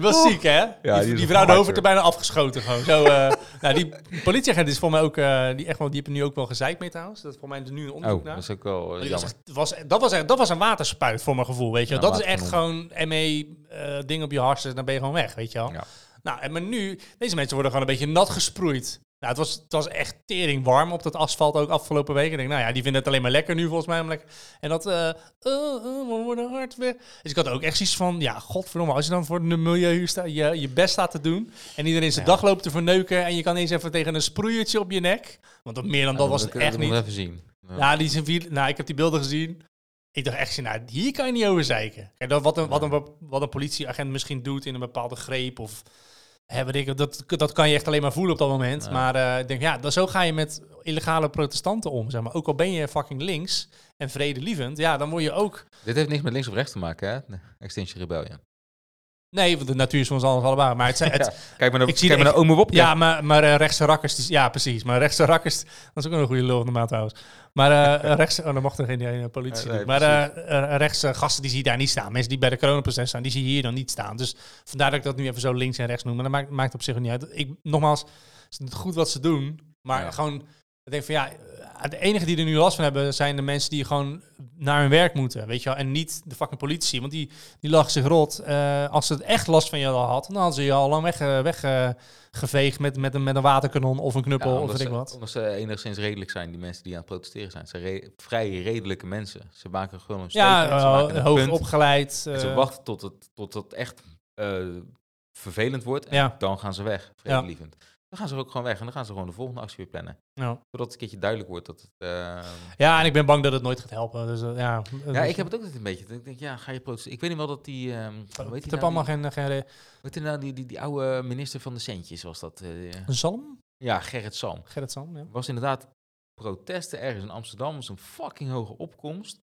Was ziek, hè? die die, vrouw de hoofd fighter. er bijna afgeschoten gewoon. Zo, eh, nou, die politieagent is voor mij ook, eh, die, echt wel, die er nu ook wel gezeik mee trouwens. Dat is voor mij nu een onderzoek Oh, naar. dat is ook wel eh, was echt- was, dat, was echt, dat was een waterspuit voor mijn gevoel, weet je wel. Ja, dat is echt gewoon ME-ding op je harsen, dan ben je gewoon weg, weet je wel. Ja. Nou, en maar nu, deze mensen worden gewoon een beetje nat gesproeid. Nou, het was, het was echt tering warm op dat asfalt ook afgelopen week. En ik denk, nou ja, die vinden het alleen maar lekker nu volgens mij. Om lekker, en dat, eh, eh, we worden hard weer. Dus ik had ook echt zoiets van, ja, godverdomme, als je dan voor het milieu staat, je, je best staat te doen. En iedereen zijn Ja. dag loopt te verneuken. En je kan eens even tegen een sproeiertje op je nek. Want dat meer dan dat was het echt niet. even zien. Ja. Ja, die zijn vier, nou, ik heb die beelden gezien. Ik dacht echt, nou, hier kan je niet over zeiken. Kijk, dat, wat, een, wat, een, wat een politieagent misschien doet in een bepaalde greep of... Weet ik, dat, dat kan je echt alleen maar voelen op dat moment. Ja. Maar eh, ik denk, ja, dan, zo ga je met illegale protestanten om. Zeg maar. Ook al ben je fucking links en vredelievend, ja, dan word je ook... Dit heeft niks met links of rechts te maken, hè? De Extinction Rebellion. Nee, want de natuur is voor ons alles allebei. Maar het, zijn- het, Ja, Kijk maar naar, ik zie kijk de- maar naar Wopke. Ja, maar, maar eh, rechtse rakkers, die, ja precies. Maar rechtse rakkers, dat is ook een goede lul normaal trouwens. Maar eh rechtse, oh, dan mocht er geen eh, politie Nee, nee, doen. Maar eh, rechtse gasten, die zie je daar niet staan. Mensen die bij de coronaproces staan, die zie je hier dan niet staan. Dus vandaar dat ik dat nu even zo links en rechts noem. Maar dat maakt, maakt op zich ook niet uit. Ik, nogmaals, het is goed wat ze doen. Maar Ja. gewoon, ik denk van ja, de enige die er nu last van hebben, zijn de mensen die gewoon naar hun werk moeten. Weet je wel? En niet de fucking politie. Want die, die lag zich rot. Eh, als ze het echt last van je al had, dan hadden ze je al lang weg, eh, weg eh, geveegd met, met, een, met een waterkanon of een knuppel Ja, of weet ik wat. Omdat ze enigszins redelijk zijn, die mensen die aan het protesteren zijn. Ze zijn re- vrij redelijke mensen. Ze maken gewoon een Ja, uh, een hoog opgeleid. En ze eh, wachten tot het, tot het echt eh, vervelend wordt. En Ja. dan gaan ze weg, vredelievend. Dan gaan ze ook gewoon weg en dan gaan ze gewoon de volgende actie weer plannen. ja. Zodat het een keertje duidelijk wordt dat het... eh, ja, en ik ben bang dat het nooit gaat helpen. Dus, eh, ja, Ja, ik heb het ook altijd een beetje. Ik denk, ja, ga je protesteren? Ik weet niet wel dat die... ehm hoe Het heb allemaal geen, geen heet die nou, die, die, die oude minister van de centjes was dat? Een zalm? ja, Gerrit Salm. Gerrit Zalm, ja. was inderdaad protesten ergens in Amsterdam. was een fucking hoge opkomst.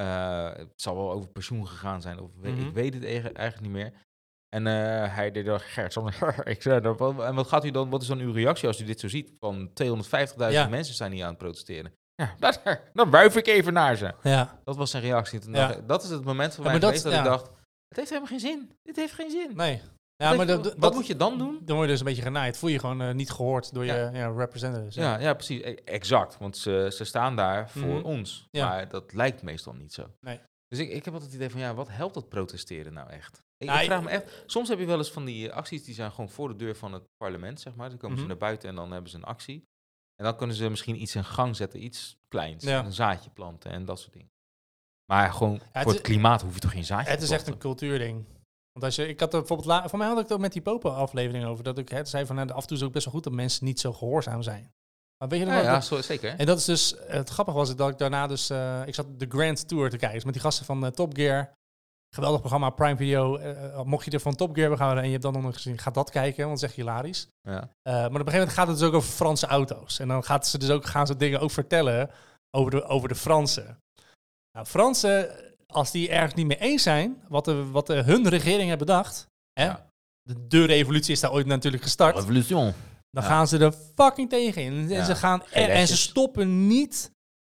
Het zal wel over pensioen gegaan zijn, of weet, Mhm. ik weet het eigen- eigenlijk niet meer. En eh, hij deed er Gert ik zei, dan, wat- en wat gaat u dan, wat is dan uw reactie als u dit zo ziet? Van 250.000 Ja. mensen zijn hier aan het protesteren. Ja, dat, dan wuif ik even naar ze. Ja, Dat was zijn reactie. Toen Ja. dacht dat is het moment voor Ja, mij maar dat- geweest dat, ja. ik dacht, het heeft helemaal geen zin. Dit heeft geen zin. nee. Ja, Wat maar dat, wat moet je dan doen? Dan word je dus een beetje genaaid. Voel je gewoon eh, niet gehoord door je ja, representatives. Ja, ja, precies. E- Exact. Want ze, ze staan daar voor Mhm. ons. Ja. Maar dat lijkt meestal niet zo. Nee. Dus ik, ik heb altijd het idee van, ja, wat helpt dat protesteren nou echt? Ik, Nou, ik vraag me echt, soms heb je wel eens van die eh, acties die zijn gewoon voor de deur van het parlement, zeg maar. Dan komen Mhm. ze naar buiten en dan hebben ze een actie. En dan kunnen ze misschien iets in gang zetten, iets kleins. Ja. Een zaadje planten en dat soort dingen. Maar gewoon het voor is- het klimaat hoef je toch geen zaadje Het te is echt een cultuurding. Want als je, ik had er bijvoorbeeld, voor mij had ik het ook met die Popo-aflevering over. Dat ik het zei van, nou, af en toe is het ook best wel goed dat mensen niet zo gehoorzaam zijn. Maar weet je nog Ja, ja zo, zeker. En dat is dus, het grappige was dat ik daarna dus, eh, ik zat de Grand Tour te kijken. Dus met die gasten van eh, Top Gear. Geweldig programma, Prime Video. Eh, mocht je er van Top Gear hebben gehouden en je hebt dan nog niet gezien, ga dat kijken, want dat is echt hilarisch. Ja. Eh, maar op een gegeven moment gaat het dus ook over Franse auto's. En dan gaat ze dus ook, gaan ze dingen ook vertellen over de, over de Fransen. Nou, Fransen, als die ergens niet mee eens zijn, wat, de, wat de, hun regering heeft bedacht, hè, Ja. de, de revolutie is daar ooit natuurlijk gestart, Revolution. dan Ja. gaan ze er fucking tegen in. En, ze gaan er- en ze stoppen niet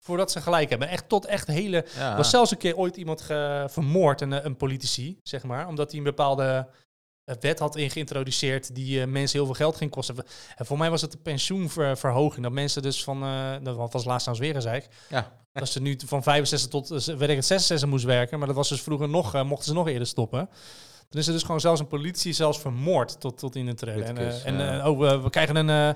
voordat ze gelijk hebben. Echt tot echt hele... Ja. Er was zelfs een keer ooit iemand ge- vermoord, een, eh, een politici, zeg maar. Omdat hij een bepaalde eh, wet had in geïntroduceerd die eh, mensen heel veel geld ging kosten. En voor mij was het de pensioenverhoging. Dat mensen dus van, dat was laatst trouwens weer gezegd, ja. dat ze nu van 65 tot, weet ik het, 66 moest werken. Maar dat was dus vroeger nog, mochten ze nog eerder stoppen. Toen is er dus gewoon zelfs een politie zelfs vermoord tot, tot in het treden. En, en oh, we, we krijgen een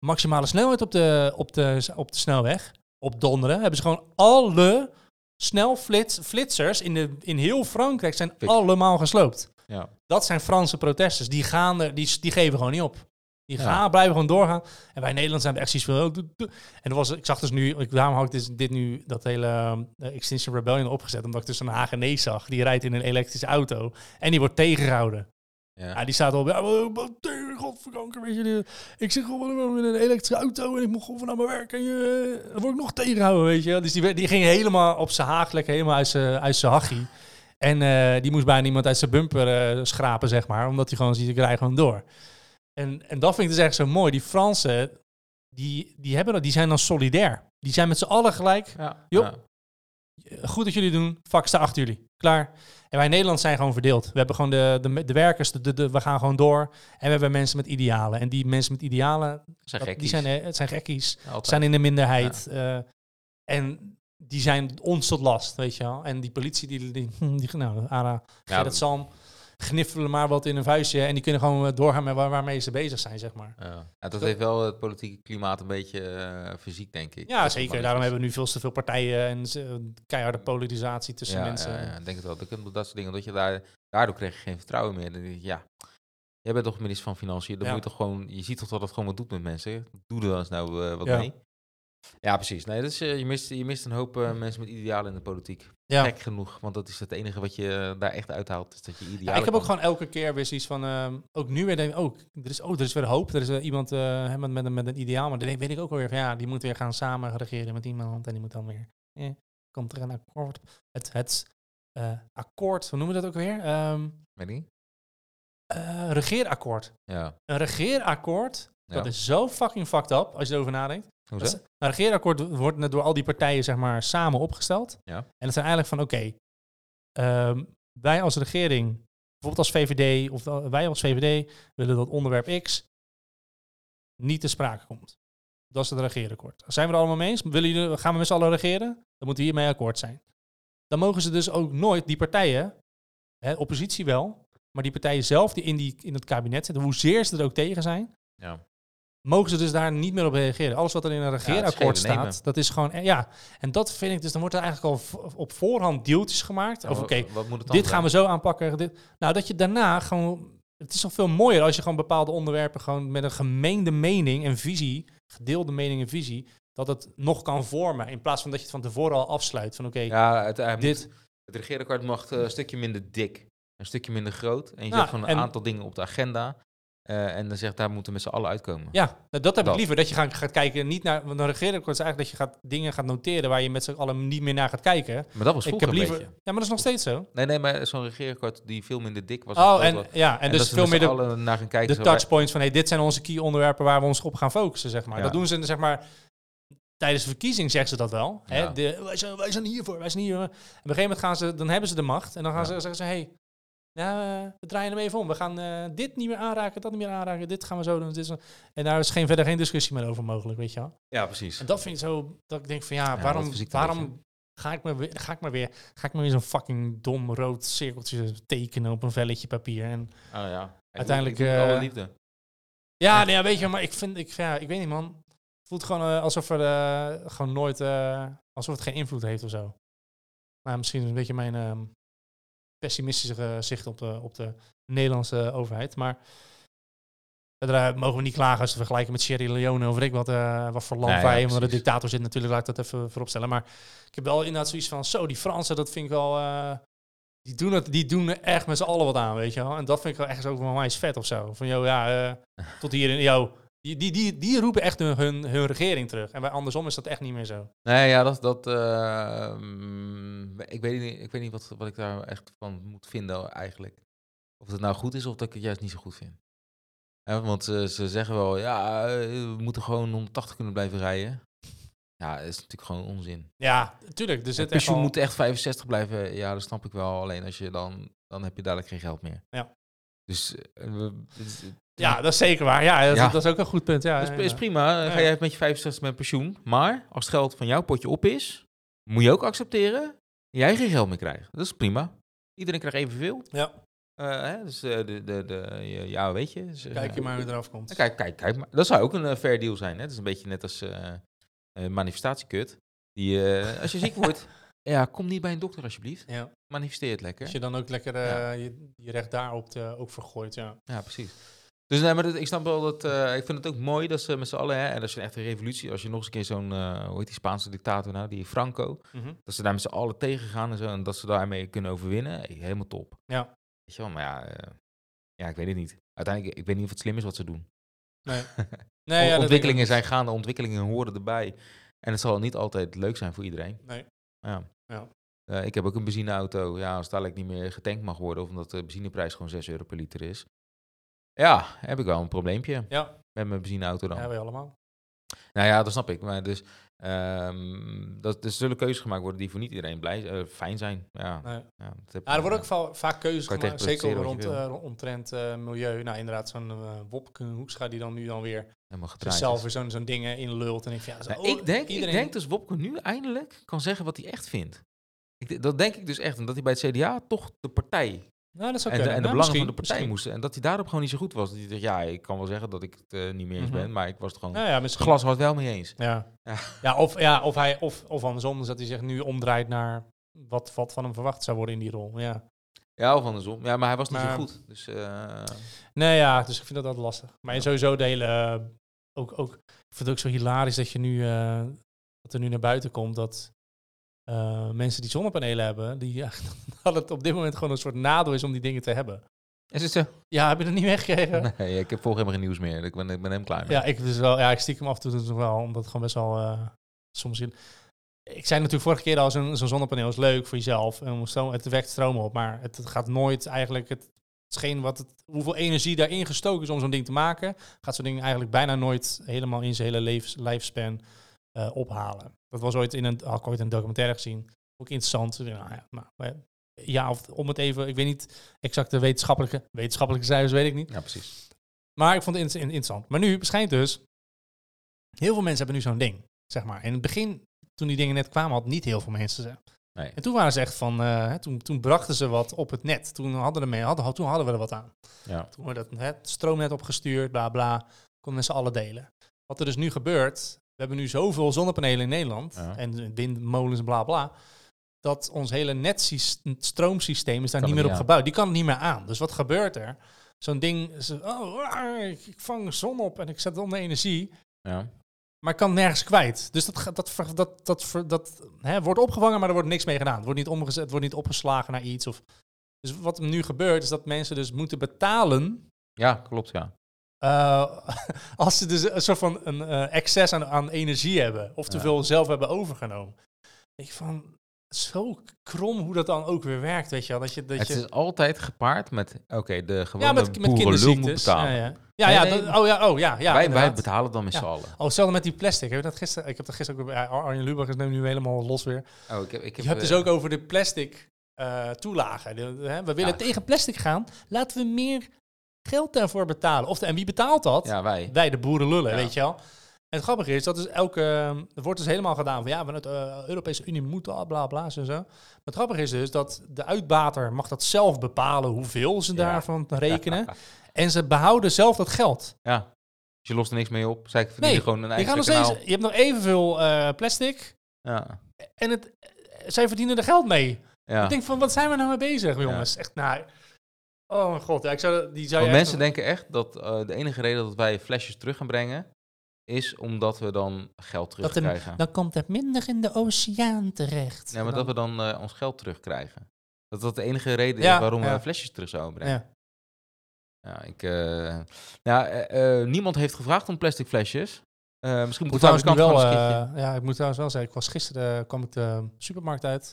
maximale snelheid op de, op, de, op de snelweg. Op donderen hebben ze gewoon alle snelflitsers in, de, in heel Frankrijk zijn Fik. allemaal gesloopt. ja. Dat zijn Franse protesters. Die, gaan er, die, die geven gewoon niet op. Die Ja. gaan, blijven gewoon doorgaan. En wij in Nederland zijn we echt zoiets van... oh. En er was, ik zag dus nu... Ik, daarom had ik dus dit nu, dat hele eh, Extinction Rebellion opgezet. Omdat ik dus een Hagenees zag. Die rijdt in een elektrische auto. En die wordt tegengehouden. Ja. Ja, die staat op... Ja, wat- wat tegen, godverkanker, weet je. Ik zit gewoon in een elektrische auto... en ik moet gewoon naar mijn werk... en je, dan word ik nog tegengehouden, weet je. Dus die, die ging helemaal op zijn haag... lekker helemaal uit zijn, uit zijn hachie. En eh, die moest bijna iemand uit zijn bumper eh, schrapen, zeg maar. Omdat hij gewoon ziet, ik rij gewoon door. En, en dat vind ik dus echt zo mooi. Die Fransen, die, die, hebben dat, die zijn dan solidair. Die zijn met z'n allen gelijk. Ja. Joh. Ja. Eh, Goed dat jullie doen. Fuck, sta achter jullie. Klaar. En wij in Nederland zijn gewoon verdeeld. We hebben gewoon de, de, de werkers, de, we gaan gewoon door. En we hebben mensen met idealen. En die mensen met idealen, Zijn dat- die zijn, eh, het zijn gekkies. Altijd. zijn in de minderheid. eh, en die zijn ons tot last, weet je wel. En die politie, die, die, die nou, Ara, Ja, Gerrit Salm, gniffelen maar wat in een vuistje. En die kunnen gewoon eh, doorgaan met waar, waarmee ze bezig zijn, zeg maar. Ja. Ja, dat heeft wel het politieke klimaat een beetje eh, fysiek, denk ik. Ja, Dat zeker. Daarom hebben we nu veel te veel partijen en eh, keiharde polarisatie tussen ja, mensen. Ja, ik denk het wel. Dat, dat soort dingen. Dat je daar, daardoor krijg je geen vertrouwen meer. Dan denk ja, jij bent toch minister van Financiën. Dan moet je toch gewoon, je ziet toch dat het gewoon wat doet met mensen. Doe er dan eens nou wat mee. Ja, precies. Nee, eh, je, mist, je mist een hoop eh, mensen met idealen in de politiek. Ja. Gek genoeg, want dat is het enige wat je eh, daar echt uithaalt. Is dat je idealen Ja, ik heb ook kan- gewoon elke keer weer zoiets van, ook nu weer denk ik, oh, er is, oh, er is weer hoop. Er is iemand met, met, een- met een ideaal, maar dan weet ik ook alweer van, ja, die moet weer gaan samen regeren met iemand en die moet dan weer, eh, komt er een akkoord. Het, het akkoord, hoe noemen we dat ook weer? Ehm Weet niet? regeerakkoord. Ja. Een regeerakkoord, dat is zo fucking fucked up als je erover nadenkt. Hoezo? Is- een regeerakkoord wordt net door al die partijen zeg maar samen opgesteld. Ja. En het zijn eigenlijk van oké, ehm, wij als regering, bijvoorbeeld als VVD of wij als VVD willen dat onderwerp X niet te sprake komt. Dat is het regeerakkoord. Zijn we er allemaal mee eens? Willen jullie, gaan we met z'n allen regeren? Dan moeten we hiermee akkoord zijn. Dan mogen ze dus ook nooit, die partijen, hè, oppositie wel, maar die partijen zelf die in, die in het kabinet zitten, hoezeer ze er ook tegen zijn, Ja. Mogen ze dus daar niet meer op reageren. Alles wat er in een regeerakkoord nemen. staat, dat is gewoon, eh, ja. En dat vind ik dus, dan wordt er eigenlijk al op voorhand deeltjes gemaakt. Of oké, dit gaan we zo aanpakken. Dit, nou, dat je daarna gewoon, het is toch veel mooier als je gewoon bepaalde onderwerpen gewoon met een gemeende mening en visie, gedeelde mening en visie, dat het nog kan vormen. In plaats van dat je het van tevoren al afsluit. Van oké, Ja, het, moet- dit, het regeerakkoord mag eh, een stukje minder dik, een stukje minder groot. En je Nou, zet gewoon een en- aantal dingen op de agenda. Eh, en dan zegt, daar moeten we met z'n allen uitkomen. Ja, nou, dat heb Dat. ik liever. Dat je gaat, gaat kijken, niet naar, want een regeerakkoord is eigenlijk dat je gaat, dingen gaat noteren waar je met z'n allen niet meer naar gaat kijken. Maar dat was Ik vroeger heb een liever, ja, maar dat is nog steeds zo. Nee, nee, maar zo'n regeerakkoord die veel minder dik was. Oh, en, ja, en, dus veel meer de, naar gaan kijken. de touchpoints van hey, dit zijn onze key onderwerpen waar we ons op gaan focussen, zeg maar. Ja. Dat doen ze, zeg maar, tijdens de verkiezing zeggen ze dat wel. Hè? De, wij, zijn, wij zijn hiervoor, wij zijn hier. Op een gegeven moment gaan ze, dan hebben ze de macht en dan gaan Ja. ze zeggen ze, hey, nou, we draaien hem even om. We gaan eh, dit niet meer aanraken, dat niet meer aanraken, dit gaan we zo doen. Dit is, en daar is geen, verder geen discussie meer over mogelijk, weet je wel. Ja, precies. En dat vind ik zo, dat ik denk van ja, Ja, waarom, waarom Ga ik, maar weer, ga, ik maar weer, ga ik maar weer zo'n fucking dom rood cirkeltje tekenen op een velletje papier. En Oh ja. Ik Uiteindelijk, het eh, alle liefde. ja, Echt? nee, ja, weet je, maar ik vind, ik, ja, ik weet niet, man. Het voelt gewoon eh, alsof er gewoon nooit, eh, alsof het geen invloed heeft of zo. Maar misschien is het een beetje mijn ehm, pessimistische zicht op de, op de Nederlandse overheid. Maar eh, mogen we niet klagen als we vergelijken met Sierra Leone of ik wat, eh, wat voor land ja, wij, omdat de dictator zit natuurlijk, laat ik dat even vooropstellen. Maar ik heb wel inderdaad zoiets van, zo, die Fransen, dat vind ik wel... eh, die doen, het, die doen er echt met z'n allen wat aan, weet je wel. En dat vind ik wel echt zo van mij is vet of zo. Van, joh, ja, eh, tot hier in, yo, die, die, die, die roepen echt hun, hun, hun regering terug. En bij andersom is dat echt niet meer zo. Nee, ja, dat... dat eh, mm, ik weet niet, ik weet niet wat, wat ik daar echt van moet vinden eigenlijk. Of het nou goed is of dat ik het juist niet zo goed vind. Want ze, ze zeggen wel, ja, eh, we moeten gewoon 180 kunnen blijven rijden. Ja, dat is natuurlijk gewoon onzin. Ja, tuurlijk. Er Het pensioen al- moet echt 65 blijven. Ja, dat snap ik wel. Alleen als je dan, dan heb je dadelijk geen geld meer. Ja. Dus eh, Ja, dat is zeker waar. Ja, dat, Ja. dat is ook een goed punt. Ja, dat is, prima. Ga jij met je 65 met pensioen. Maar als het geld van jouw potje op is, moet je ook accepteren jij geen geld meer krijgt. Dat is prima. Iedereen krijgt evenveel. Ja, Eh, hè? Dus eh, de, de, de, ja, weet je. Dus, kijk je maar hoe het eraf komt. Kijk, kijk, kijk. Maar dat zou ook een fair deal zijn. Hè? Dat is een beetje net als manifestatiekut. Die, als je ziek wordt, ja, kom niet bij een dokter alsjeblieft. Ja. Manifesteer het lekker. Als je dan ook lekker eh, Ja. je, je recht daarop te, ook vergooit, ja. Ja, precies. Dus nee, maar dat, ik snap wel dat. eh, ik vind het ook mooi dat ze met z'n allen. Hè, en als je een echte revolutie. Als je nog eens een keer zo'n. eh, hoe heet die Spaanse dictator nou? Die Franco. Mhm. Dat ze daar met z'n allen tegen gaan en zo. En dat ze daarmee kunnen overwinnen. Hey, helemaal top. Ja. Weet je wel, maar ja. ja, ik weet het niet. Uiteindelijk, ik weet niet of het slim is wat ze doen. Nee. nee ja, dat ontwikkelingen zijn gaande, ontwikkelingen horen erbij. En het zal niet altijd leuk zijn voor iedereen. Nee. Ja. Ja. Eh, ik heb ook een benzineauto. Ja, als dadelijk niet meer getankt mag worden, of omdat de benzineprijs gewoon 6 euro per liter is. Ja, heb ik wel een probleempje Ja, met mijn benzineauto dan. ja, wij allemaal. Nou ja, dat snap ik. Maar dus, ehm, dat, er zullen keuzes gemaakt worden die voor niet iedereen blij, eh, fijn zijn. Ja, Nee. ja, dat Ja, er worden ook va- vaak keuzes gemaakt, zeker protesteren rond, eh, omtrent eh, milieu. Nou, inderdaad, zo'n uh, Wopke Hoekstra die dan nu dan weer helemaal gedraaid. zichzelf is. weer zo'n zo'n dingen inlult. En ik, ja, zo, Nou, ik, denk, iedereen, ik denk dus Wopke nu eindelijk kan zeggen wat hij echt vindt. Ik, dat denk ik dus echt. Omdat hij bij het CDA toch de partij Nou, dat zou en de, en de Ja, belangen van de partij misschien. moesten. En dat hij daarop gewoon niet zo goed was. Dat hij dacht, ja, ik kan wel zeggen dat ik het eh, niet meer eens Mhm. ben, maar ik was het gewoon Nou ja, misschien. glas had wel mee eens. Ja. Ja. Ja. of, ja, of, hij, of, of andersom, dus dat hij zich nu omdraait naar wat, wat van hem verwacht zou worden in die rol. Ja. Ja, of andersom. Ja, maar hij was niet Maar- zo goed. Dus eh, Nee, ja, dus ik vind dat altijd lastig. Maar sowieso de hele, eh, ook, ook, ik vind het ook zo hilarisch dat je nu, eh, dat er nu naar buiten komt dat eh, mensen die zonnepanelen hebben, die ja, dat het op dit moment gewoon een soort nadeel is om die dingen te hebben. is het zo? Ja, heb je het niet meegekregen? Nee, ik heb volgens helemaal geen nieuws meer. Ik ben, ik ben helemaal klaar mee. Ja, ik dus wel. Ja, ik stiekem af en toe dus nog wel, omdat het gewoon best wel eh, soms. Ik zei natuurlijk vorige keer al, zo'n zo'n zonnepaneel is leuk voor jezelf. En het wekt stroom op, maar het, het gaat nooit eigenlijk. Het, hetgeen wat het, hoeveel energie daarin gestoken is om zo'n ding te maken, gaat zo'n ding eigenlijk bijna nooit helemaal in zijn hele levens, lifespan eh, ophalen. Dat was ooit in een, had ik ooit een documentaire gezien. Ook interessant. Nou, ja, nou, maar ja, of om het even, ik weet niet exact de wetenschappelijke, wetenschappelijke cijfers, weet ik niet. Ja, precies. Maar ik vond het in- in- interessant. Maar nu beschijnt dus, heel veel mensen hebben nu zo'n ding, zeg maar. In het begin, toen die dingen net kwamen, had niet heel veel mensen ze. Nee. En toen waren ze echt van, eh, toen, toen brachten ze wat op het net. Toen hadden, mee, hadden, toen hadden we er wat aan. Ja. Toen werd het, hè, het stroomnet opgestuurd, bla bla. Konden met z'n allen delen. Wat er dus nu gebeurt, we hebben nu zoveel zonnepanelen in Nederland. Ja. En windmolens, bla bla. Dat ons hele netstroomsysteem is daar Kan niet er meer niet op gebouwd. Die kan het niet meer aan. Dus wat gebeurt er? Zo'n ding, oh, ah, ik vang zon op en ik zet onder energie. Ja. Maar kan nergens kwijt. Dus dat, dat, dat, dat, dat hè, wordt opgevangen, maar er wordt niks mee gedaan. Het wordt niet omgezet, wordt niet opgeslagen naar iets. Of... Dus wat er nu gebeurt, is dat mensen dus moeten betalen ja, klopt, ja. eh, als ze dus een soort van een eh, excess aan, aan energie hebben. Of te Ja. veel zelf hebben overgenomen. Ik van, zo krom hoe dat dan ook weer werkt, weet je wel. Dat je, dat Het je, is altijd gepaard met, oké, de gewone ja, met, met boerenlul moet. Ja, betalen. ja. Ja, Nee, ja, nee. dat- oh ja, oh ja, ja wij, wij betalen dan met Ja. z'n allen. Oh, hetzelfde met die plastic. Heb je dat gisteren? Ik heb dat gisteren ook... Ja, Arjen Lubach is nu helemaal los weer. Oh, ik heb, ik heb, Je hebt dus eh, ook over de plastic eh, toelagen. De- de- hè, we willen Ja. tegen plastic gaan. Laten we meer geld daarvoor betalen. Of de, en wie betaalt dat? Ja, wij. Wij, de boeren lullen, Ja. weet je wel. En het grappige is, dat is elke, er wordt dus helemaal gedaan van ja, vanuit de Europese Unie moet dat, bla bla en zo. Maar het grappige is dus dat de uitbater mag dat zelf bepalen hoeveel ze Ja. daarvan rekenen. En ze behouden zelf dat geld. Ja. Dus je lost er niks mee op. Zij verdienen Nee, gewoon een Je, eigen gaat nog kanaal. steeds, je hebt nog evenveel eh plastic Ja. en het, zij verdienen er geld mee. Ja. Ik denk van, wat zijn we nou mee bezig, jongens? Echt, nou... Oh mijn god, ja, ik zou, die zou Want je mensen denken echt dat eh, de enige reden dat wij flesjes terug gaan brengen, is omdat we dan geld dat er, terugkrijgen. dan komt het minder in de oceaan terecht. Ja, maar Dan- dat we dan eh, ons geld terugkrijgen. Dat dat de enige reden Ja, is waarom ja. we flesjes terug zouden brengen. Ja. Ja, ik, eh, ja eh, niemand heeft gevraagd om plastic flesjes. Misschien Ik moet de trouwens fabrikant wel, ja, ik moet trouwens wel zeggen, ik was gisteren kwam ik de supermarkt uit.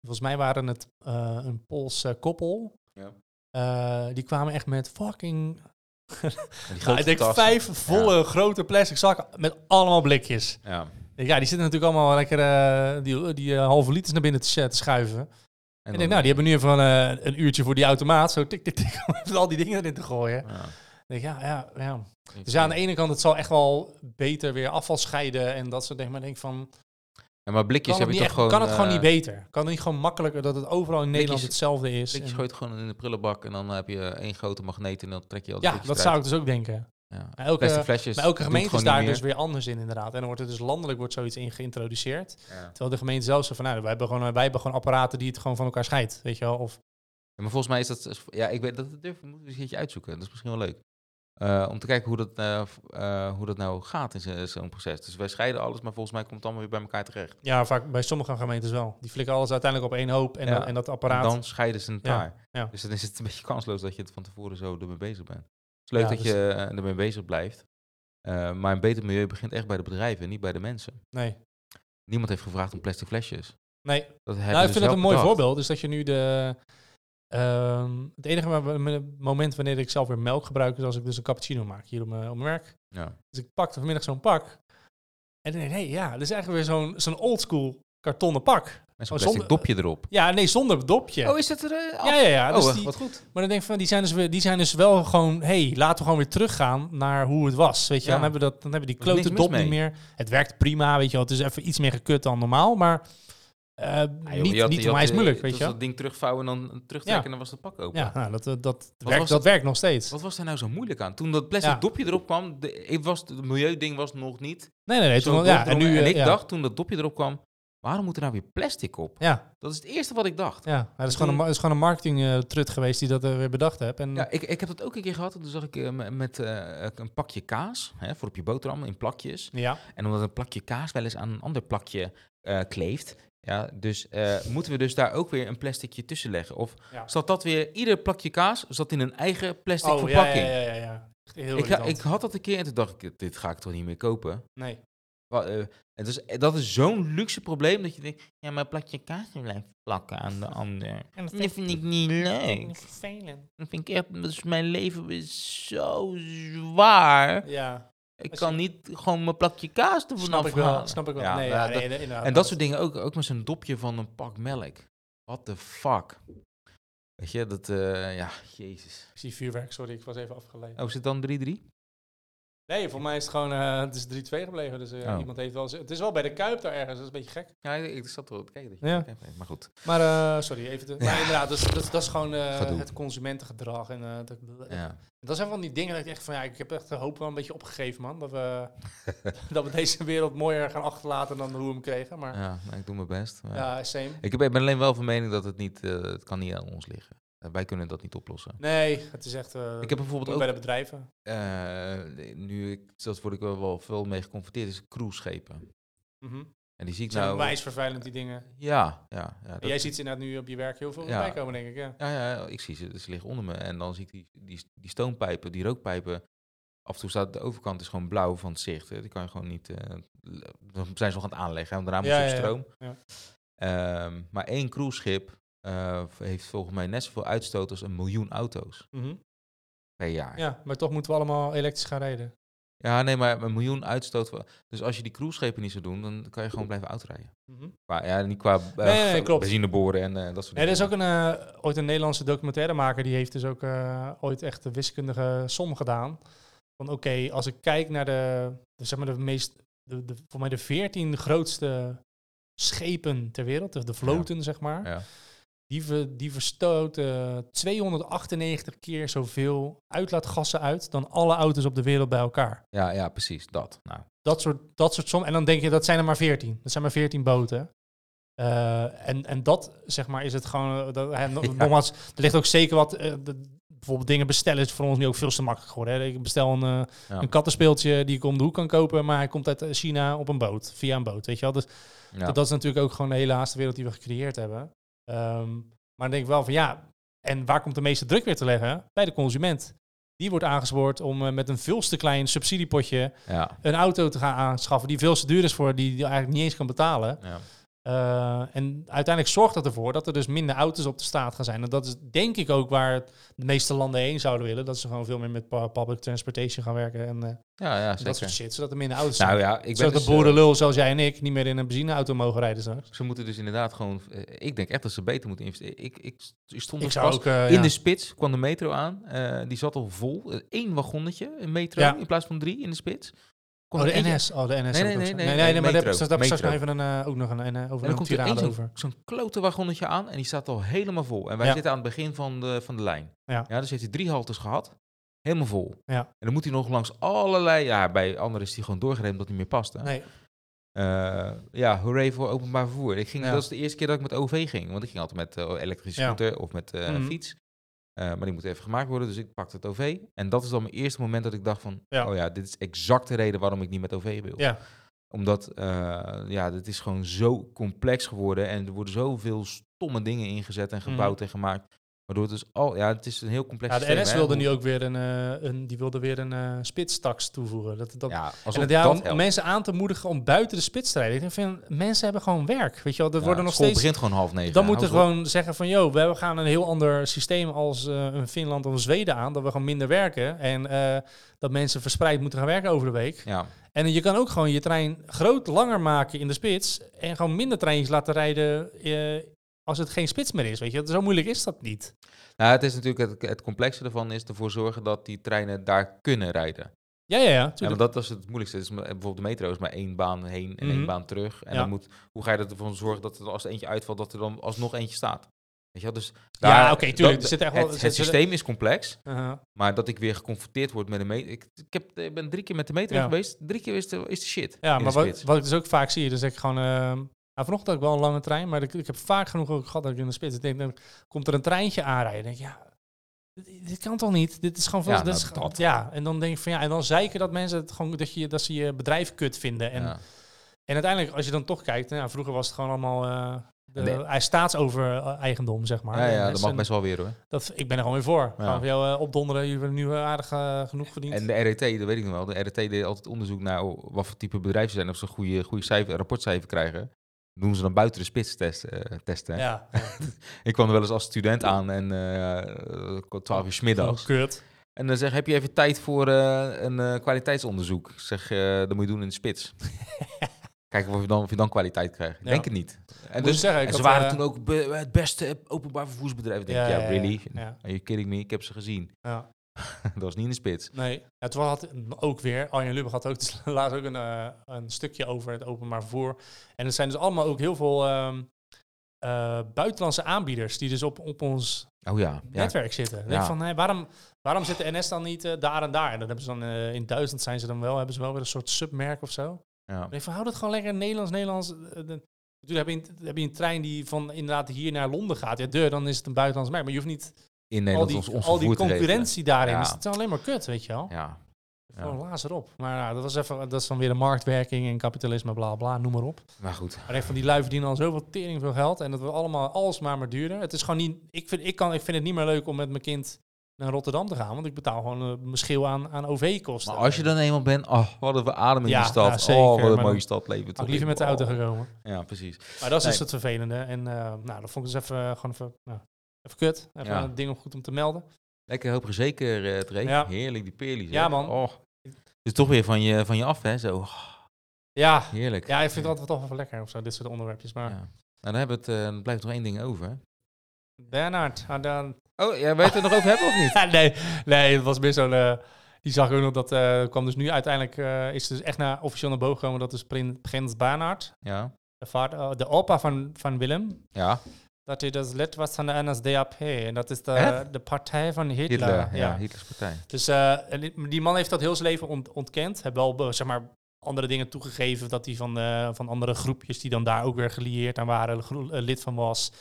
Volgens mij waren het een Pools eh, koppel. Ja. Die kwamen echt met fucking, die nou, ik denk vijf volle grote plastic zakken met allemaal blikjes. Ja. Ja, die zitten natuurlijk allemaal lekker eh, die, die eh, halve liters naar binnen te, sch- te schuiven. En, En ik denk, nou, die hebben nu even eh, een uurtje voor die automaat, zo tik, tik, tik, om even al die dingen erin te gooien. Ja. Denk, ja, ja, ja. Dus ja, aan de ene kant, het zal echt wel beter weer afval scheiden en dat soort dingen. Maar ik denk van, Ja, maar blikjes kan het, heb je niet toch echt- gewoon... kan het gewoon eh, niet beter? Kan het niet gewoon makkelijker dat het overal in Nederland hetzelfde is? Blikjes En- gooi je het gewoon in de prullenbak en dan heb je één grote magneet en dan trek je al ja, dat eruit. zou ik dus ook denken. Ja. Maar elke, flesjes. maar elke gemeente is daar dus weer anders in inderdaad. En dan wordt er dus landelijk wordt zoiets in geïntroduceerd. Ja. Terwijl de gemeente zelf zo van, nou, wij hebben gewoon, wij hebben gewoon apparaten die het gewoon van elkaar scheidt, weet je wel? Of, Ja, maar volgens mij is dat... Ja, ik weet dat durf moeten we eens een keertje uitzoeken. Dat is misschien wel leuk. Eh, om te kijken hoe dat, eh, eh, hoe dat nou gaat in zo- zo'n proces. Dus wij scheiden alles, maar volgens mij komt het allemaal weer bij elkaar terecht. ja, vaak bij sommige gemeentes wel. Die flikken alles uiteindelijk op één hoop en, Ja. en dat En apparaat. dan scheiden ze elkaar. ja. Dus dan is het een beetje kansloos dat je het van tevoren zo ermee bezig bent. Het is leuk dat dus- je ermee bezig blijft. Maar een beter milieu begint echt bij de bedrijven, niet bij de mensen. nee, Niemand heeft gevraagd om plastic flesjes. nee. Dat Nou, ik vind dat een mooi bedacht. voorbeeld. Is dat je nu de. Ehm, het enige moment wanneer ik zelf weer melk gebruik is als ik dus een cappuccino maak hier op mijn, op mijn werk. Ja. Dus ik pakte vanmiddag zo'n pak. En dan denk ik, hey, ja, dat is eigenlijk weer zo'n zo'n oldschool kartonnen pak. Met zo'n Oh, plastic zonder- dopje erop. Ja, nee, zonder dopje. Oh, is dat er? eh, ja, ja, ja. Dus oh, die, wat goed. maar dan denk ik van, die zijn, dus weer, die zijn dus wel gewoon, hey, laten we gewoon weer teruggaan naar hoe het was. Weet je, Ja. dan hebben we dat, dan hebben we die klote dop niet mee. meer. Het werkt prima, weet je wel. Het is even iets meer gekut dan normaal, maar eh, joh, niet, had- niet je onwijs had, moeilijk, eh, weet dat je dat ding terugvouwen en dan terugtrekken en dan was het pak open. Ja, nou, dat, dat, dat, werkt, dat werkt nog steeds. Wat was daar nou zo moeilijk aan? Toen dat plastic Ja. dopje erop kwam, de, ik was, het milieuding was nog niet Nee, nee, nee. Toen, ja, en nu, en eh, ik ja. dacht, toen dat dopje erop kwam, waarom moet er nou weer plastic op? Ja, Dat is het eerste wat ik dacht. ja. Dat, is toen- gewoon een, is gewoon een marketing eh, trut geweest die dat eh, weer bedacht heeft. En, Ja, ik, ik heb dat ook een keer gehad. Toen zag ik eh, me- met eh, een pakje kaas, hè, voor op je boterham, in plakjes. ja. En omdat een plakje kaas wel eens aan een ander plakje eh, kleeft, ja, dus eh, moeten we dus daar ook weer een plasticje tussen leggen. Of Ja. zat dat weer, ieder plakje kaas zat in een eigen plastic Oh, verpakking. ja, ja, ja, ja. Heel Ik, ha- ik had dat een keer en toen dacht ik, dit ga ik toch niet meer kopen. Nee. Wa- eh, het is, dat is zo'n luxe probleem dat je denkt, ja, maar plakje kaas blijft plakken aan de ander. En dat Dat vind ik niet leuk. vervelend. Dat vind ik echt, dus mijn leven is zo zwaar. Ja, Ik kan niet gewoon mijn plakje kaas ervan snap ik wel. afhalen. Snap ik wel. Ja, nee, dat- en dat soort dingen ook, ook met zo'n dopje van een pak melk. What the fuck? Weet je, dat, eh, ja, jezus. Ik zie vuurwerk, sorry, ik was even afgeleid. Oh, is het dan 3-3? Nee, voor mij is het gewoon, eh, het is 3-2 gebleven. Dus eh, Oh. iemand heeft wel, het is wel bij de Kuip daar ergens, dat is een beetje gek. Ja, ik, zat erop te kijken. Dat je Ja. hebt, maar goed. Maar eh, sorry, even te, maar inderdaad, dat is, dat, is- dat is gewoon het consumentengedrag. En dat, dat, Ja. dat zijn van die dingen dat ik echt van, ja, ik heb echt de hoop wel een beetje opgegeven, man. Dat we, dat we deze wereld mooier gaan achterlaten dan hoe we hem kregen. Maar ja, Ja, nou, ik doe mijn best. maar- same. Ik ben alleen wel van mening dat het niet, het kan niet aan ons liggen. Eh, wij kunnen dat niet oplossen. Nee, het is echt eh Ik heb bijvoorbeeld ook, bij de bedrijven. eh, nu ik, dat word ik wel, wel veel mee geconfronteerd, is cruiseschepen. Mhm. En die zie ik nou... wijs vervuilend, die dingen. Ja, ja. ja dat- jij ziet ze inderdaad nu op je werk heel veel Ja. komen, denk ik. Ja. Ja, ja, ik zie ze. Ze liggen onder me. En dan zie ik die, die, die stoompijpen, die rookpijpen. Af en toe staat de overkant is gewoon blauw van het zicht. Hè. Die kan je gewoon niet... dan zijn ze nog aan het aanleggen. hè, Want daarna moet je stroom. Ja. Ehm, maar één cruiseschip eh, heeft volgens mij net zoveel uitstoot als een miljoen auto's Mhm. per jaar. Ja, ja, maar toch moeten we allemaal elektrisch gaan rijden. nee, maar een miljoen uitstoot. Dus als je die cruiseschepen niet zou doen, dan kan je gewoon blijven autorijden. Qua, ja, niet qua eh, Nee, nee, klopt. benzine boren en eh, dat soort Nee, er dingen. is ook een, ooit een Nederlandse documentairemaker die heeft dus ook ooit echt de wiskundige som gedaan. van oké, als ik kijk naar de, de, zeg maar de meest, de, de, voor mij de veertien grootste schepen ter wereld, de, de vloten zeg maar, Ja. Die, ver, die verstoten 298 keer zoveel uitlaatgassen uit dan alle auto's op de wereld bij elkaar. Ja, ja, precies. Dat. Nou, Dat soort, dat soort som. En dan denk je, dat zijn er maar 14. Dat zijn maar 14 boten. Eh, en, en dat, zeg maar, is het gewoon... eh, Dat, no- Ja. Nogmaals, er ligt ook zeker wat... eh, de- bijvoorbeeld dingen bestellen is voor ons nu ook veel te makkelijk geworden. Hè. Ik bestel een, eh, ja. een kattenspeeltje die ik om de hoek kan kopen, maar hij komt uit eh, China op een boot, via een boot, weet je wel. Dus ja. dat, dat is natuurlijk ook gewoon de hele haast wereld die we gecreëerd hebben. Ehm, maar dan denk ik wel van ja, en waar komt de meeste druk weer te leggen? Bij de consument. Die wordt aangespoord om eh, met een veel te klein subsidiepotje ja. een auto te gaan aanschaffen die veel te duur is voor die die eigenlijk niet eens kan betalen. ja. Eh, en uiteindelijk zorgt dat ervoor dat er dus minder auto's op de straat gaan zijn. En dat is denk ik ook waar de meeste landen heen zouden willen. Dat ze gewoon veel meer met pu- public transportation gaan werken en eh, Ja, ja, dat zeker. soort shit. Zodat er minder auto's zijn. Nou ja, ik ben zodat dus, de eh, boerenlul zoals jij en ik niet meer in een benzineauto mogen rijden straks. Ze moeten dus inderdaad gewoon... eh, ik denk echt dat ze beter moeten investeren. Ik, ik, ik stond Ik dus zou ook... eh, in ja. de spits, kwam de metro aan. eh, die zat al vol. Eén wagonnetje, een metro, Ja. in plaats van drie in de spits. Oh, de NS. Oh, de NS. Nee, nee, nee, zo. nee, nee, nee, nee, maar daar heb- ik straks nog even een, eh, ook nog een, eh, over En komt er over. zo'n klote wagonnetje aan en die staat al helemaal vol. En wij zitten aan het begin van de, van de lijn. Ja. dus heeft hij drie haltes gehad, helemaal vol. Ja. En dan moet hij nog langs allerlei... Ja, bij anderen is hij gewoon doorgereden omdat hij niet meer paste. Nee, Eh, ja, hooray voor openbaar vervoer. Ik ging, Ja. Dat is de eerste keer dat ik met OV ging. Want ik ging altijd met elektrische Ja. scooter of met Mhm. fiets. Eh, maar die moet even gemaakt worden, dus ik pakte het OV. En dat is dan mijn eerste moment dat ik dacht van... Ja. Oh ja, dit is exact de reden waarom ik niet met OV wil. ja. Omdat, eh, ja, het is gewoon zo complex geworden. En er worden zoveel stomme dingen ingezet en gebouwd Mhm. en gemaakt. Waardoor het dus al... Ja, het is een heel complex ja, de NS wilde nu ook weer een, eh, een, die wilde weer een eh spitstax toevoegen. Dat, dat, Ja, en alsof dat, ja, om helpt. mensen aan te moedigen om buiten de spits te rijden. Ik vind, mensen hebben gewoon werk. Weet je wel, er Ja, worden nog steeds... begint gewoon half negen. Dan moeten we gewoon zeggen van, joh, we gaan een heel ander systeem als eh, een Finland of een Zweden aan. Dat we gewoon minder werken en dat mensen verspreid moeten gaan werken over de week. Ja, En je kan ook gewoon je trein groot langer maken in de spits en gewoon minder treintjes laten rijden als het geen spits meer is. Weet je, zo moeilijk is dat niet. Nou, het is natuurlijk het, het complexe ervan is ervoor zorgen dat die treinen daar kunnen rijden. Ja, ja, ja. Want dat is het moeilijkste. Het is maar- bijvoorbeeld de metro is maar één baan heen en één Mhm. baan terug. En Ja. dan moet, hoe ga je ervoor zorgen dat er als er eentje uitvalt, dat er dan alsnog eentje staat? Weet je wel? Dus Ja, oké, tuurlijk. dat- Er zit echt wel- het, systeem is complex, Uh-huh. maar dat ik weer geconfronteerd word met een metro. Ik, ik, heb, ik ben drie keer met de metro Ja. geweest. Drie keer is de, is de shit. Ja, maar de wat, wat ik dus ook vaak zie, dus ik gewoon... ehm nou, vanochtend had ik wel een lange trein, maar ik, ik heb vaak genoeg ook gehad dat ik in de spits... Denk, dan komt er een treintje aanrijden. Denk, ja, dit, dit kan toch niet? Dit is gewoon veel... Ja, nou, is dat. ja, en dan denk ik van ja, en dan zeiken dat mensen het gewoon... Dat, je, dat ze je bedrijf kut vinden. En, Ja. en uiteindelijk, als je dan toch kijkt... Nou, ja, vroeger was het gewoon allemaal... eh de, Nee. eigendom, zeg maar. ja, ja, En dat mag best wel weer hoor. dat, ik ben er gewoon weer voor. Ja. Gewoon voor jou eh, opdonderen, jullie hebben nu aardig eh, genoeg verdiend. En de RET, dat weet ik nog wel. De RET deed altijd onderzoek naar oh, wat voor type bedrijven ze zijn. Of ze een goede, goede cijfer, rapportcijfer krijgen. Doen ze dan buiten de spits test, eh, testen. hè. ja, ja. Ik kwam er wel eens als student aan en eh 12 uur 's middags. Kut. En dan zeg heb je even tijd voor eh, een eh, kwaliteitsonderzoek? Ik zeg, eh, dat moet je doen in de spits. Kijken of je dan, of je dan kwaliteit krijgt. Ja. denk het niet. En, dus, zeggen, en ze had, waren eh, toen ook be- het beste openbaar vervoersbedrijf. Denk, ja, really? Ja, Are you kidding me? Ik heb ze gezien. ja. dat was niet in de spits. Nee, het was ook weer, Arjen Lubbe had ook dus laatst ook een, eh, een stukje over het openbaar vervoer. En er zijn dus allemaal ook heel veel ehm, eh, buitenlandse aanbieders die dus op, op ons Oh ja. ja. netwerk zitten. Denk Ja. van, waarom, waarom zit de NS dan niet eh, daar en daar? En dan hebben ze dan in Duitsland zijn ze dan wel, hebben ze wel weer een soort submerk of zo. ja. Denk ik van, hou dat gewoon lekker Nederlands, Nederlands. de- Natuurlijk heb je, een, heb je een trein die van inderdaad hier naar Londen gaat. Ja, deur, dan is het een buitenlands merk. Maar je hoeft niet In al Nederland die, ons, ons al die concurrentie daarin. Ja. Dus het is alleen maar kut, weet je wel. Ja. Ja. Gewoon lazer op. Maar ja, dat was even, dat is dan weer de marktwerking en kapitalisme, bla bla, noem maar op. Maar goed. Maar echt van die lui verdienen al zoveel tering veel geld en dat we allemaal alsmaar maar duurder. Het is gewoon niet, ik vind, ik kan, ik vind het niet meer leuk om met mijn kind naar Rotterdam te gaan, want ik betaal gewoon eh, mijn schil aan, aan OV-kosten. Maar als je dan eenmaal bent, oh, wat een adem in Ja, die stad. ja, zeker, oh, wat een maar mooie stad had ik liever met de auto gekomen. Ja, precies. Maar dat is dus het vervelende. En eh, nou, dat vond ik dus even, eh, gewoon even, nou, even kut. Even Ja. een ding om goed om te melden. Lekker hoop zeker, uh, Trey. Ja. Heerlijk, die peerlies. Ja, hè. man. Oh. Dus toch weer van je, van je af, hè? Zo, Ja, heerlijk. ja, ik vind het altijd toch wel lekker of zo, dit soort onderwerpjes. Maar Ja. Nou, dan, hebben we het, eh, dan blijft nog één ding over. Bernard, ah, dan, Oh, wil je het nog over hebben of niet? Nee, nee, het was meer zo'n... eh, Die zag ook nog, dat eh, kwam dus nu uiteindelijk, eh, is dus echt naar, officieel naar boven gekomen, dat is Prin- Prins Bernhard, Ja. de, vader, eh, de opa van, van Willem, Ja. Dat hij dus lid was van de NSDAP. En dat is de, Echt? de partij van Hitler. Hitler. Ja, Hitlers partij. Dus eh, en die- man heeft dat heel zijn leven ont- ontkend. Heeft wel zeg maar, andere dingen toegegeven. Dat hij van, eh, van andere groepjes die dan daar ook weer gelieerd aan waren, lid van was.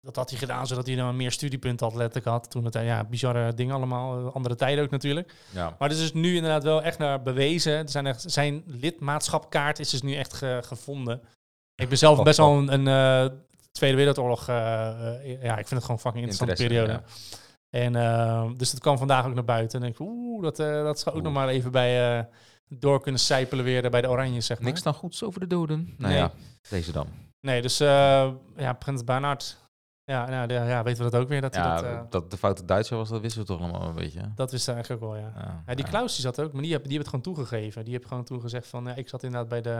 Dat had hij gedaan zodat hij dan meer studiepunten had letterlijk had. Toen het, eh, ja, bizarre dingen allemaal. Andere tijden ook natuurlijk. Ja. Maar het is dus nu inderdaad wel echt naar bewezen. Er zijn echt, zijn lidmaatschapkaart is dus nu echt ge- gevonden. Ik ben zelf Oh, best oh. wel een, een Tweede Wereldoorlog. eh, eh, ja, ik vind het gewoon fucking interessante periode. En eh, dus dat kwam vandaag ook naar buiten. En ik oeh, dat, eh, dat zou ook Oeh. nog maar even bij door kunnen sijpelen weer bij de Oranjes, zeg maar. Niks dan goeds over de doden. Nou Nee. ja, deze dan. Nee, dus ja, Prins Bernhard. Ja, nou, de- ja, weten we dat ook weer. Dat, Ja, dat, eh, dat de foute Duitser was, dat wisten we toch allemaal een beetje. dat wist hij eigenlijk ook wel, ja. Ja, Ja, die. Klaus die zat ook, maar die heeft, die heeft het gewoon toegegeven. Die heeft gewoon toegezegd van, ja, ik zat inderdaad bij de,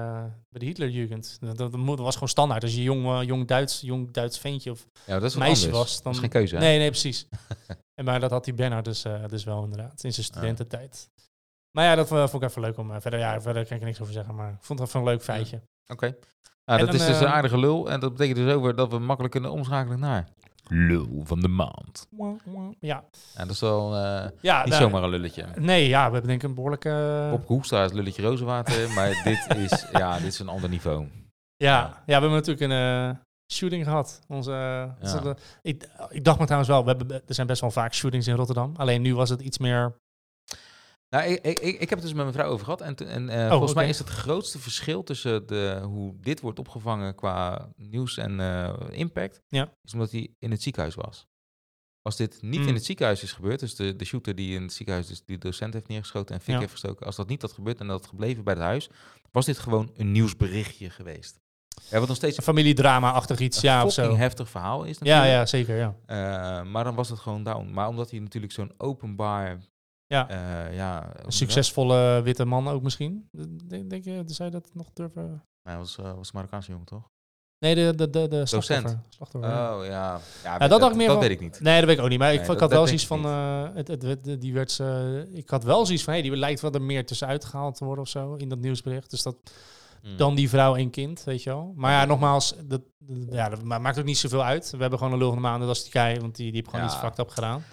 bij de Hitlerjugend. Dat, dat, dat was gewoon standaard. Als je jong, eh, jong, Duits, jong Duits ventje of Ja, dat is wat meisje anders. was, Dat dan... is geen keuze, hè? Nee, nee, precies. en maar dat had die Bernard dus, eh, dus wel inderdaad, in zijn studententijd. Maar ja, dat vond ik even leuk om... verder, ja, verder kan ik er niks over zeggen, maar ik vond het even een leuk feitje. Oké. En dat dan, is dus een eh, aardige lul. En dat betekent dus over dat we makkelijk kunnen omschakelen naar lul van de maand. Ja, Ja, dat is wel eh, ja niet nou, zomaar een lulletje. Nee, ja, we hebben denk ik een behoorlijke... Bob Hoekstra is lulletje rozenwater, maar dit is, ja, dit is een ander niveau. Ja, Ja. ja. we hebben natuurlijk een eh, shooting gehad. Onze, onze- ik, ik dacht me trouwens wel, we hebben, er zijn best wel vaak shootings in Rotterdam. Alleen nu was het iets meer... Nou, ik, ik, ik heb het dus met mijn vrouw over gehad. En, en eh, Oh, volgens mij is het grootste verschil tussen de, hoe dit wordt opgevangen qua nieuws en eh, impact, Ja. is omdat hij in het ziekenhuis was. Als dit niet Mm. in het ziekenhuis is gebeurd, dus de, de shooter die in het ziekenhuis dus die docent heeft neergeschoten en fik Ja. heeft gestoken, als dat niet had gebeurd en dat had gebleven bij het huis, was dit gewoon een nieuwsberichtje geweest. Ja, wat nog steeds Een familiedrama-achtig iets, een ja, of zo. heftig verhaal is Ja, natuurlijk. ja, zeker, ja. Eh, maar dan was het gewoon down. Maar omdat hij natuurlijk zo'n openbaar... Ja. eh, ja Een dat? succesvolle witte man ook misschien. Denk, denk je, zou je dat nog durven... Hij was, eh, was Marokkaanse jongen, toch? Nee, de, de, de, de slachtoffer. slachtoffer ja. Oh, ja. Ja, dat dacht ik meer dat van- weet ik niet. Nee, dat weet ik ook niet. Maar ik, Nee, vond- ik dat- had wel dat zoiets van... eh, het, het, die werd, eh, ik had wel zoiets van... Hey, die lijkt wel er meer tussenuit gehaald te worden of zo. In dat nieuwsbericht. Dus dat, Hmm. dan die vrouw en kind, weet je wel. Maar ja, nogmaals, dat, dat- ja, dat ma- maakt ook niet zoveel uit. We hebben gewoon een lul van de maand, en dat is die kei, want die, die heeft gewoon Ja. iets fucked up gedaan.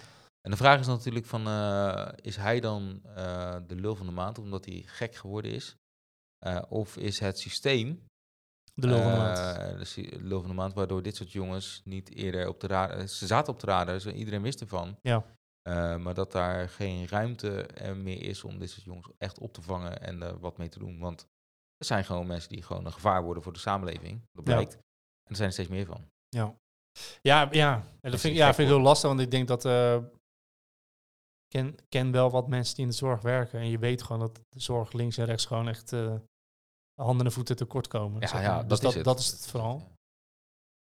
En de vraag is natuurlijk van, eh, is hij dan eh, de lul van de maand omdat hij gek geworden is? Eh, of is het systeem De lul van de maand. de lul van de maand, waardoor dit soort jongens niet eerder op de radar... Ze zaten op de radar, ze, iedereen wist ervan. Ja. Maar dat daar geen ruimte meer is om dit soort jongens echt op te vangen en er wat mee te doen. Want er zijn gewoon mensen die gewoon een gevaar worden voor de samenleving. Dat Ja. blijkt. En er zijn er steeds meer van. Ja, ja, ja. En dat vind, ja, vind ik heel lastig, want ik denk dat... ken, ken wel wat mensen die in de zorg werken. En je weet gewoon dat de zorg links en rechts gewoon echt eh, handen en voeten tekort komen. Ja, zeg ja, maar. dat dus is dat, het. dat is het vooral.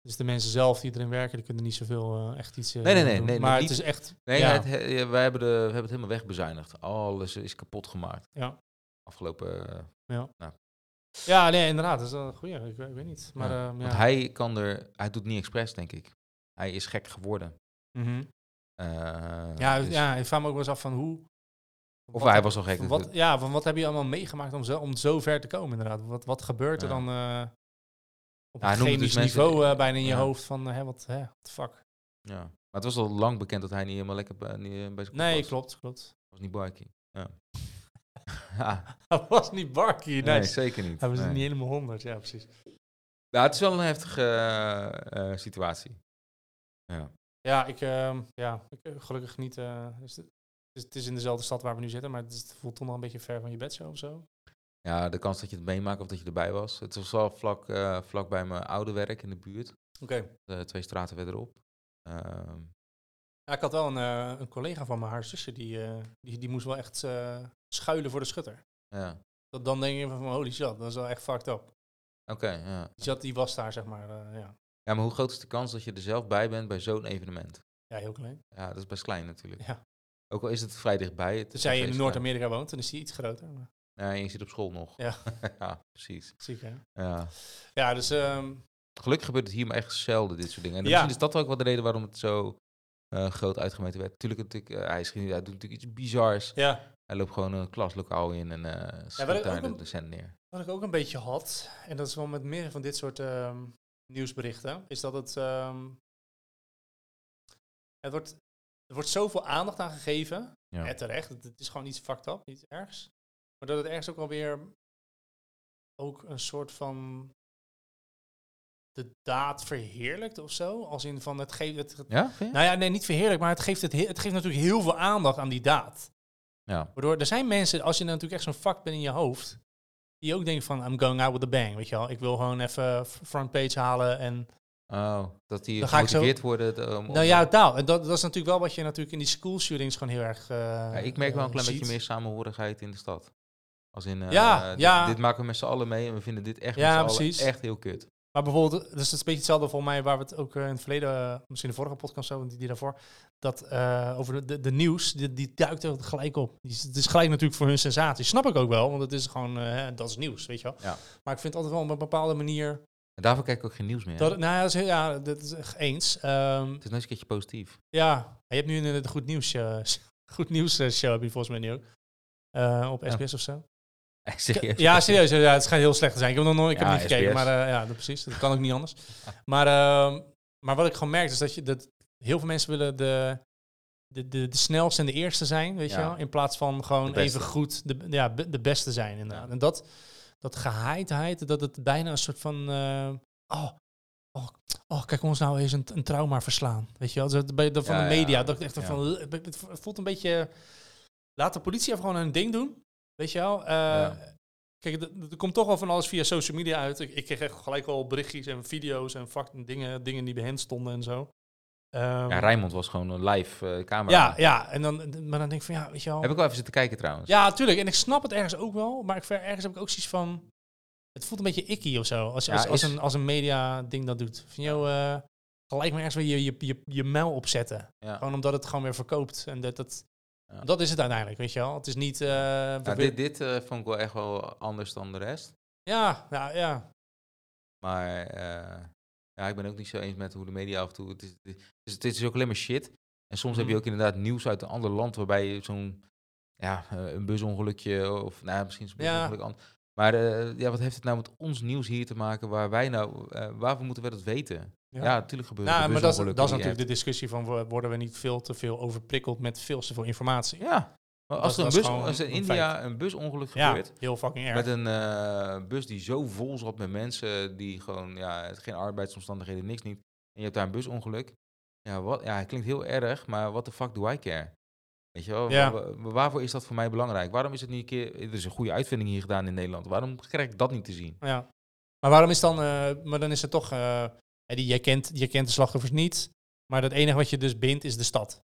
Dus de mensen zelf die erin werken, die kunnen niet zoveel eh, echt iets eh, Nee, nee, nee, doen. nee, maar niet- het is echt... Nee, ja, het, he- ja, wij hebben, de, we hebben het helemaal wegbezuinigd. Alles is kapot gemaakt. ja. Afgelopen... eh, ja, nee, inderdaad. Dat is een goeie. Ik, ik weet niet. Maar, ja. Want ja. hij kan er... Hij doet niet expres, denk ik. Hij is gek geworden. Mhm. Eh, Ja, dus- ja, ik vraag me ook wel eens af van hoe... Of wat hij was al gek. dus Wat, ja, van wat heb je allemaal meegemaakt om zo, om zo ver te komen inderdaad? Wat, wat gebeurt er Ja. dan eh, op Ja, een noemde chemisch dus niveau eh, bijna in je ja. hoofd van, eh, hè, wat, hè, what the fuck? Ja. Maar het was al lang bekend dat hij niet helemaal lekker bij, niet, eh, bij zijn Nee, was. klopt, klopt. was niet Barkie. Ja. ja. Hij was niet Barky, nee. Nee, zeker niet. Hij was Nee. niet helemaal honderd, ja precies. Nou, het is wel een heftige eh, eh, situatie. Ja. Ja, ik, ehm, ja, ik, eh, gelukkig niet. eh, is het, is, het is in dezelfde stad waar we nu zitten, maar het, voelt toch nog een beetje ver van je bedshow of zo. ja, de kans dat je het meemaakt of dat je erbij was. Het was wel vlak, eh, vlak bij mijn oude werk in de buurt. Oké. Twee straten verderop. Ehm, Ja, ik had wel een, een collega van me, haar zusje, die, die, die moest wel echt schuilen voor de schutter. ja, Dat, dan denk je van, holy shit, dat is wel echt fucked up. oké. ja. Die, zat, die was daar, zeg maar, ja. Ja, maar hoe groot is de kans dat je er zelf bij bent bij zo'n evenement? ja, heel klein. Ja, dat is best klein natuurlijk. Ja. Ook al is het vrij dichtbij. Het Dus jij in Noord-Amerika woont, dan is die iets groter. Maar, en je zit op school nog. Ja. ja, precies. ziek, hè? Ja. Ja, dus... ehm, Gelukkig gebeurt het hier maar echt zelden, dit soort dingen. En Ja. misschien is dat ook wel de reden waarom het zo eh, groot uitgemeten werd. Tuurlijk, natuurlijk, eh, hij, is, hij doet natuurlijk iets bizars. Ja, Hij loopt gewoon een klaslokaal in en wat schiet daar de een- docent neer. wat ik ook een beetje had, en dat is wel met meer van dit soort ehm, nieuwsberichten, is dat het. ehm, het wordt, er wordt zoveel aandacht aan gegeven. Ja. En terecht, het, het is gewoon iets fucked up, iets ergs. Maar dat het ergens ook alweer ook een soort van de daad verheerlijkt of zo. Als in van het geeft het. het- Ja, nou ja, nee, niet verheerlijk, maar het geeft, het, he- het geeft natuurlijk heel veel aandacht aan die daad. Ja. Waardoor er zijn mensen, als je natuurlijk echt zo'n vak bent in je hoofd, die ook denken van I'm going out with a bang, weet je wel. Ik wil gewoon even frontpage halen en Oh, dat die Dan zo- gemotiveerd worden. om- nou ja, taal. En dat, dat is natuurlijk wel wat je natuurlijk in die school shootings gewoon heel erg. eh, Ja, ik merk wel een eh, klein ziet. beetje meer samenhorigheid in de stad. Als in, eh, Ja, dit- ja. Dit maken we met z'n allen mee en we vinden dit echt, Ja, met z'n allen precies. echt heel kut. Maar bijvoorbeeld, dus het is een beetje hetzelfde voor mij waar we het ook eh, in het verleden, eh, misschien de vorige podcast zo, die, die daarvoor, dat eh, over de, de, nieuws, die, die duikt er gelijk op. Die Het is gelijk natuurlijk voor hun sensatie. Snap ik ook wel, want het is gewoon, dat is nieuws, weet je wel. Ja. Maar ik vind het altijd wel op een bepaalde manier, En daarvoor kijk ik ook geen nieuws meer. dat, nou ja, dat is, ja, dat is eens. Ehm, Het is nog eens een keertje positief. ja, je hebt nu een, een goed nieuws, goed nieuws show, heb je volgens mij nu ook. Op Ja. SBS of zo. Serieus. Ja, serieus. Ja, het schijnt heel slecht te zijn. Ik heb nog nooit, ik heb niet gekeken, maar eh, ja, dat, precies. Dat kan ook niet anders. Maar, ehm, maar wat ik gewoon merk is dat, je, dat heel veel mensen willen de, de, de, de snelste en de eerste zijn, weet Ja. je wel? In plaats van gewoon even goed de, ja, de beste zijn inderdaad. En dat, dat gehaaidheid, dat het bijna een soort van... eh, oh, oh, oh, kijk ons nou eens een, een trauma verslaan. Weet je wel? Dat, bij, dat van Ja, de media. ja, Dat ik echt ja. van... Het voelt een beetje... Laat de politie even gewoon hun ding doen. Weet je wel? Eh, Kijk, er- komt toch wel van alles via social media uit. Ik, ik kreeg echt gelijk al berichtjes en video's en fakten, dingen, dingen die bij hen stonden en zo. Ehm, Ja, Rijnmond was gewoon een live eh, camera. ja, ja, en dan, maar dan denk ik van ja, weet je wel. Heb ik wel even zitten kijken trouwens. Ja, tuurlijk. En ik snap het ergens ook wel, maar ik, ver- ergens heb ik ook zoiets van. Het voelt een beetje icky of zo. Als, Ja, als, als, is- een, als een media ding dat doet. Van jou, eh, gelijk maar ergens weer je, je, je, je muil opzetten. Ja. Gewoon omdat het gewoon weer verkoopt. En dat, dat, Ja. dat is het uiteindelijk, weet je wel. Het is niet. eh, Ja, dit dit eh, vond ik wel echt wel anders dan de rest. ja, ja, ja. Maar eh, ja, ik ben ook niet zo eens met hoe de media af en toe... Het is, het is, het is ook alleen maar shit. En soms heb je Mhm. ook inderdaad nieuws uit een ander land... waarbij je zo'n... Ja, een busongelukje of... Nou, misschien is een Ja. busongeluk an- Maar ja, wat heeft het nou met ons nieuws hier te maken... waar wij nou... waarvoor moeten we dat weten? Ja, natuurlijk gebeuren Nou, maar dat is, dat is natuurlijk de discussie van wo- worden we niet veel te veel overprikkeld met veel te veel informatie. Ja, maar als, Dat- er een bus, als in een India een busongeluk Ja, gebeurt... heel fucking erg. Met een eh, bus die zo vol zat met mensen die gewoon, ja, geen arbeidsomstandigheden, niks niet. En je hebt daar een busongeluk. Ja, wat, ja, het klinkt heel erg, maar what the fuck do I care? Weet je wel, Ja. wa- wa- waarvoor is dat voor mij belangrijk? Waarom is het niet een keer, er is een goede uitvinding hier gedaan in Nederland. Waarom krijg ik dat niet te zien? Ja. Maar waarom is dan, eh, maar dan is het toch, eh, hè, die, jij, kent, jij kent de slachtoffers niet, maar het enige wat je dus bindt is de stad.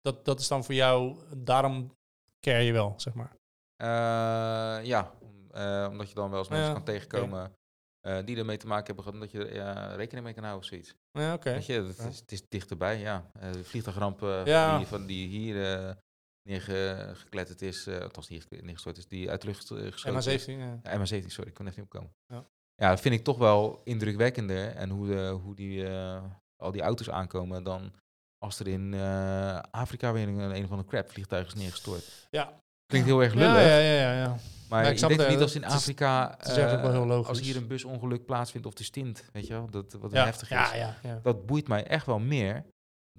Dat, dat is dan voor jou, daarom care je wel, zeg maar. Eh, ja, eh, omdat je dan wel eens mensen Ja, kan tegenkomen eh, die ermee te maken hebben gehad, dat je er rekening mee kan houden of zoiets. Ja, oké. Weet je, het, Ja. het is dichterbij, ja. De vliegtuigramp Ja. die, van die hier neergekletterd is, althans niet ge- neergestort is, die uit de lucht geschoten is. MH17, ja. Ja, MH17, sorry, ik kon even niet opkomen. Ja. Ja. dat vind ik toch wel indrukwekkender. En hoe, de, hoe die, eh, al die auto's aankomen dan als er in eh, Afrika weer een, een of andere crap vliegtuig is neergestort. Ja. Klinkt heel erg lullig. ja, ja, ja, ja. Maar Ja, ik ik denk het, niet als in Afrika, is wel eh, heel logisch. als hier een busongeluk plaatsvindt of de stint, weet je wel, dat, wat Ja, heftig is. ja. Dat boeit mij echt wel meer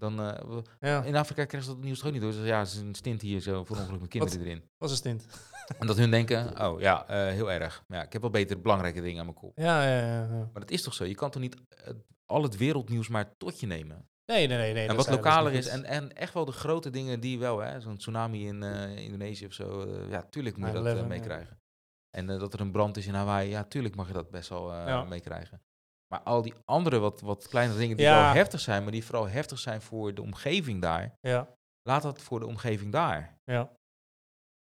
dan... eh, ja. in Afrika krijgen ze dat nieuws toch ook niet door. Ze ja, er is een stint hier zo voor ongeluk met kinderen erin. was een stint. En dat hun denken, oh ja, eh, heel erg. Ja, ik heb wel beter belangrijke dingen aan mijn kop. Ja, ja, ja, ja. Maar dat is toch zo? Je kan toch niet eh, al het wereldnieuws maar tot je nemen? Nee, nee, nee. nee en wat is- lokaler is, en, en echt wel de grote dingen die wel, hè, zo'n tsunami in Indonesië of zo, ja, tuurlijk moet je dat 9/11, ja. meekrijgen. En dat er een brand is in Hawaii, ja, tuurlijk mag je dat best wel meekrijgen. Maar al die andere wat, wat kleine dingen die Ja. wel heftig zijn, maar die vooral heftig zijn voor de omgeving daar, Ja, laat dat voor de omgeving daar. ja,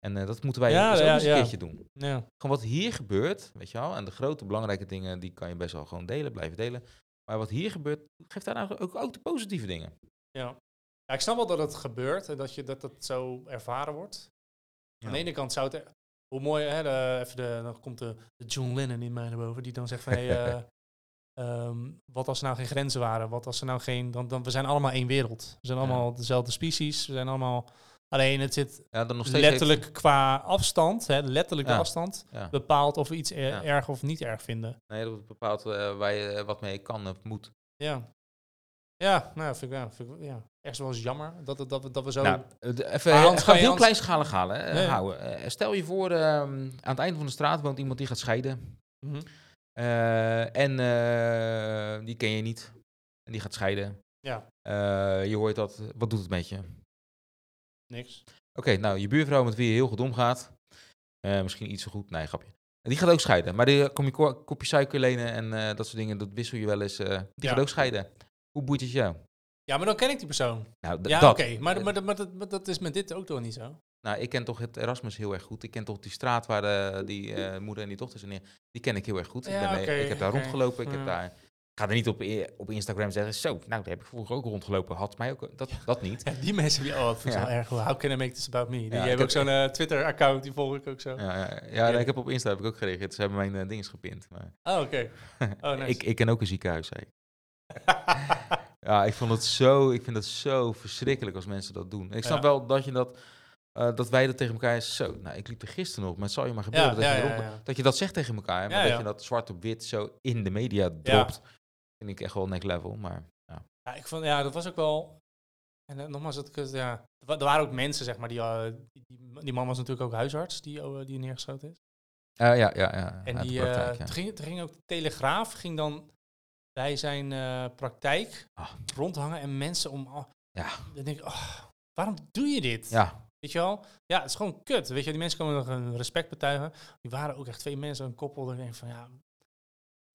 En eh, dat moeten wij Ja, dus ook ja, eens een keertje doen. ja. Gewoon wat hier gebeurt, weet je wel, en de grote belangrijke dingen, die kan je best wel gewoon delen, blijven delen. Maar wat hier gebeurt, geeft daar nou ook, ook de positieve dingen. Ja. ja, ik snap wel dat het gebeurt en dat je dat, dat zo ervaren wordt. Aan de ene kant zou het... Hoe mooi, hè, de, even de, dan komt de, de John Lennon in mij naar boven, die dan zegt van... Hey, eh, ehm, wat als er nou geen grenzen waren? Wat als er nou geen... Dan, dan, we zijn allemaal één wereld. We zijn Ja. allemaal dezelfde species. We zijn allemaal... Alleen het zit Ja, dan nog steeds letterlijk qua afstand, hè, letterlijk de afstand, bepaalt of we iets er- erg of niet erg vinden. Nee, dat bepaalt eh, waar je eh, wat mee kan of moet. Ja. Ja, nou, vind ik, ja, vind ik ja, echt wel eens jammer dat, het- dat, we, dat we zo... Nou, eh, even, eh, anders heel anders- kleinschalig halen, ja. houden. Eh, stel je voor, ehm, aan het einde van de straat woont iemand die gaat scheiden. Mhm. Eh, en eh, die ken je niet. En die gaat scheiden. Ja, Eh, je hoort dat. Wat doet het met je? Oké, niks. nou, je buurvrouw met wie je heel goed omgaat. eh, misschien iets zo goed. Nee, grapje. En die gaat ook scheiden. Maar die kom je ko- kopje suiker lenen en eh, dat soort dingen. Dat wissel je wel eens. eh, die Ja. gaat ook scheiden. Hoe boeit het jou? Ja, maar dan ken ik die persoon. Nou, Ja, oké. Maar, maar, maar dat is met dit ook toch niet zo? Nou, ik ken toch het Erasmus heel erg goed. Ik ken toch die straat waar de, die eh, moeder en die dochter zijn neer. Die ken ik heel erg goed. ik, ben, ik heb daar rondgelopen. Ik heb daar. Ik ga er niet op, op Instagram zeggen. Zo, nou, daar heb ik vroeger ook rondgelopen. Had mij ook. Dat, dat niet. Ja, die mensen die... Oh, dat vind ik Ja. wel erg. How can I make this about me? Die ik hebben ook zo'n eh, Twitter-account, die volg ik ook zo. Ja, ja, ik heb op Insta heb ik ook gereageerd. Ze hebben mijn uh, dinges gepint. Maar Oh, oké. Oh, nice. ik, ik ken ook een ziekenhuis. Zei. ik. Ja, ik vond het zo. Ik vind het zo verschrikkelijk als mensen dat doen. Ik snap wel dat je dat. Eh, dat wij dat tegen elkaar is zo. Nou, ik liep er gisteren nog, maar het zal je maar gebeuren Ja, dat, ja, je ja, erop- ja. dat je dat zegt tegen elkaar. Maar dat je dat zwart op wit zo in de media dropt, vind ik echt wel next level. Maar ja, Ja, ik vond, ja, dat was ook wel. En eh, nogmaals, dat ik, ja, er wa- waren ook mensen, zeg maar, die, eh, die, die, die man was natuurlijk ook huisarts, die, oh, die neergeschoten is. Ja, ja, ja. En die, praktijk, ging, ging ook de Telegraaf, ging dan bij zijn praktijk Ah. rondhangen en mensen om. oh, Ja. Dan denk ik, oh, waarom doe je dit? ja, Weet je wel? Ja, het is gewoon kut. Weet je, die mensen komen nog een respect betuigen. Die waren ook echt twee mensen, een koppel. Dat ik denk van ja,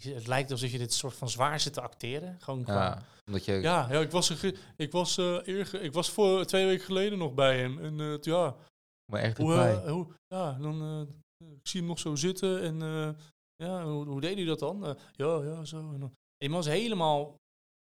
het lijkt alsof je dit soort van zwaar zit te acteren. Gewoon qua, ja, omdat je. ja, ja, ik was, er ik was, eh eerge- ik was voor twee weken geleden nog bij hem. En t- ja, maar echt hoe, erbij. eh, hoe, ja, dan ik zie hem nog zo zitten. En ja, hoe, hoe deed hij dat dan? Ja, ja, zo. En dan, helemaal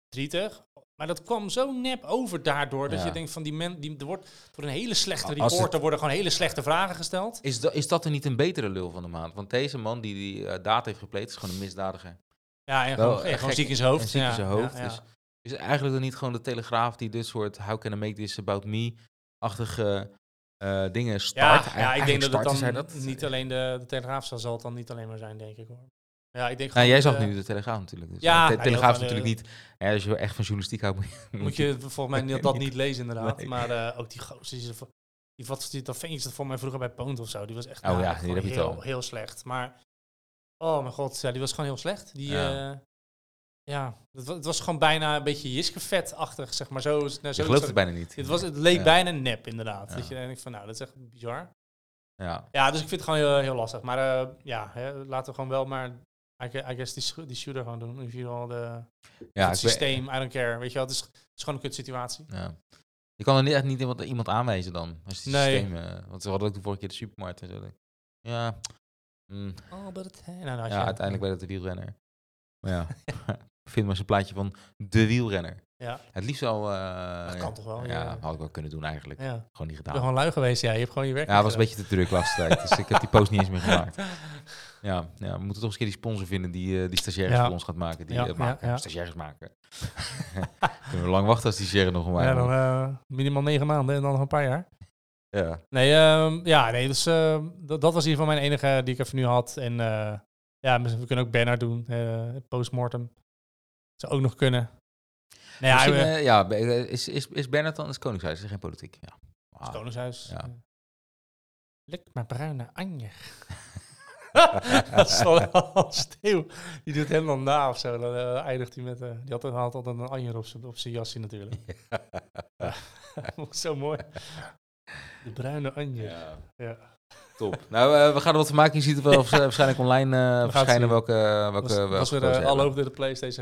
drietig. Maar dat kwam zo nep over daardoor. Dat Ja. je denkt van die men, die, er wordt door een hele slechte Als het- reporter worden gewoon hele slechte vragen gesteld. Is, da, is dat er niet een betere lul van de maand? Want deze man die die eh, daad heeft gepleegd, is gewoon een misdadiger. Ja, en Wel, gewoon, en gewoon gek- ziek in zijn hoofd. ziek in ja, zijn hoofd, ja, dus- Is eigenlijk dan niet gewoon de Telegraaf die dit soort how can I make this about me-achtige eh, dingen start? Ja, ja, ik denk dat het dan dat? niet alleen de, de Telegraaf zal, zal het dan niet alleen maar zijn, denk ik hoor. Ja, ik denk Nou, jij zag eh, nu de Telegraaf natuurlijk. Dus Ja, de ja, Telegraaf is van, natuurlijk niet... Ja, als je echt van journalistiek houdt, moet je... Moet je volgens mij dat, dat Niet. lezen inderdaad. Nee. Maar eh, ook die gozer, die, wat, die, dat ventje dat voor mij vroeger bij Poont of zo, die was echt Oh nou, ja, die heb je heel, al. heel slecht. Maar, oh mijn god, ja, die was gewoon heel slecht. Die, Ja. ja, ja het, wa- het was gewoon bijna een beetje Jiske-vet-achtig, zeg maar. Zo, nou, zo Je gelooft het bijna niet. Het, was, het leek Ja. bijna nep, inderdaad. Ja. Dat je denkt van, nou, dat is echt bizar. Ja. Ja, dus ik vind het gewoon heel, heel lastig. Maar eh, ja, hè, laten we gewoon wel maar, I gue- I guess, die, die shooter gewoon doen. In ieder geval de, Ja, het systeem, I don't care. Weet je wel, het is, het is gewoon een kut situatie. Ja. Je kan er niet, echt niet iemand, iemand aanwijzen dan. Als die Nee. systemen, want ze hadden ook de vorige keer de supermarkt en zo. Ja, mm, hè? Nou, had ja je- uiteindelijk werd het de wielrenner. Maar ja, vind maar een plaatje van de wielrenner. Ja, Het liefst al... eh, Dat kan toch wel, Ja, ja. had ik wel kunnen doen eigenlijk. ja. Gewoon niet Ik ben gedaan. gewoon lui geweest, ja. Je hebt gewoon je werk Ja, het was een beetje te druk laatste tijd. Dus ik heb die post niet eens meer gemaakt. gedaan. Ja, ja, we moeten toch eens een keer die sponsor vinden die, eh, die stagiaires voor ons gaat maken. Die Ja, eh, maken, ja, ja. stagiaires maken. Kunnen we lang wachten als die stagiaire nog een Ja, dan minimaal negen maanden en dan nog een paar jaar. Ja. Nee, ehm, ja, nee, dus ehm, dat, dat was in ieder geval mijn enige die ik even nu had. En ja, we kunnen ook Bernard doen, postmortem. Zou ook nog kunnen. Nou ja, eh, ja, eh, is, is, is Bernard dan het Koningshuis? Is geen politiek? Ja. Ah. Koningshuis. Ja. Ja. Lik maar bruine Anje. dat is wel steeuw. Die doet hem dan na of zo. Dan eh, eindigt hij met... eh, die had, had altijd een Anje op zijn op jasje natuurlijk. zo mooi. De bruine Anje. Ja. Ja. Top. Nou, eh, we gaan er wat van maken. Je ziet het wel waarsch- waarschijnlijk online eh, verschijnen welke, welke was, we was weer eh, hebben. over de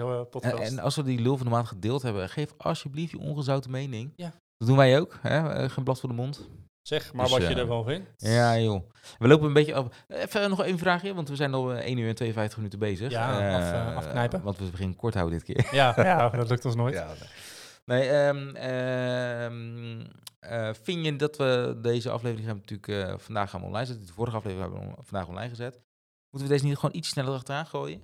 eh, podcast. En, en als we die lul van de maand gedeeld hebben, geef alsjeblieft je ongezouten mening. Ja. Dat doen wij ook. Hè? Eh, Geen blad voor de mond. zeg maar dus, wat je eh, ervan vindt. Ja, joh. We lopen een beetje af. Even nog één vraagje, want we zijn al eh, 1 uur en 52 minuten bezig. Ja, Eh, af, eh, afknijpen. Want we beginnen kort houden dit keer. Ja, ja, dat lukt ons nooit. Ja, nee. Nee, ehm, ehm, eh, vind je dat we deze aflevering gaan we natuurlijk eh, vandaag gaan online zetten. De vorige aflevering hebben we on- vandaag online gezet. Moeten we deze niet gewoon iets sneller achteraan gooien?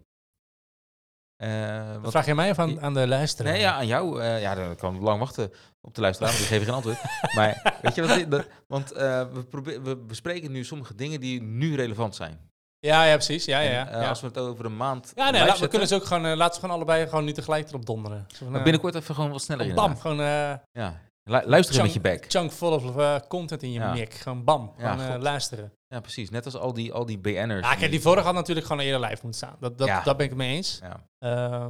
Eh, Dat wat- vraag je mij of aan, aan de luisteraar? Nee, ja, aan jou. eh, ja, dan kan ik lang wachten op de luisteraar, want die geven geen antwoord. maar weet je wat? dat- want eh, we, we bespreken nu sommige dingen die nu relevant zijn. Ja, ja, precies. Ja, ja, ja. eh, ja. Als we het over een maand. Ja, nee, laat- we kunnen ze ook gewoon, eh, laten we gewoon allebei gewoon nu tegelijk erop donderen. Zo eh, binnenkort even gewoon wat sneller bam, gewoon eh Ja. Lu- luisteren met je bek. chunk full of eh, content in je Ja. mik. Gewoon bam, gewoon eh, luisteren. Ja, precies. Net als al die, al die BN'ers. Ja, kijk, die vorige had natuurlijk gewoon eerder live moeten staan. Dat, dat, Ja. dat ben ik het mee eens. Ja. Eh,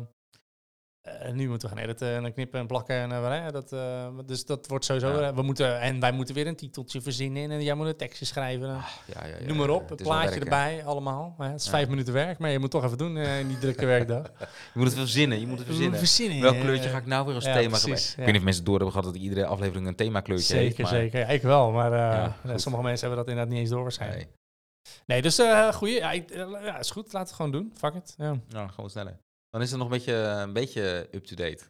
eh, nu moeten we gaan editen en knippen en plakken. En, eh, dat, eh, dus dat wordt sowieso... Ja. we moeten, en wij moeten weer een titeltje verzinnen. En jij moet een tekstje schrijven. Ah, ja, ja, ja, Noem maar op, het een plaatje erbij, allemaal. Het is vijf minuten werk, maar je moet toch even doen in die drukke werkdag. Je moet het verzinnen. Je moet het verzinnen. Verzinnen. Welk kleurtje ga ik nou weer als thema gebruiken? Ik weet niet of mensen door hebben gehad dat iedere aflevering een themakleurtje heeft. Zeker, maar- zeker. Ja, ik wel, maar sommige mensen hebben dat inderdaad niet eens door waarschijnlijk. Nee, Nee, dus goeie. Ja, ik, is goed. Laten we het gewoon doen. Fuck it. Ja. gewoon sneller. Dan is het nog een beetje, een beetje up-to-date.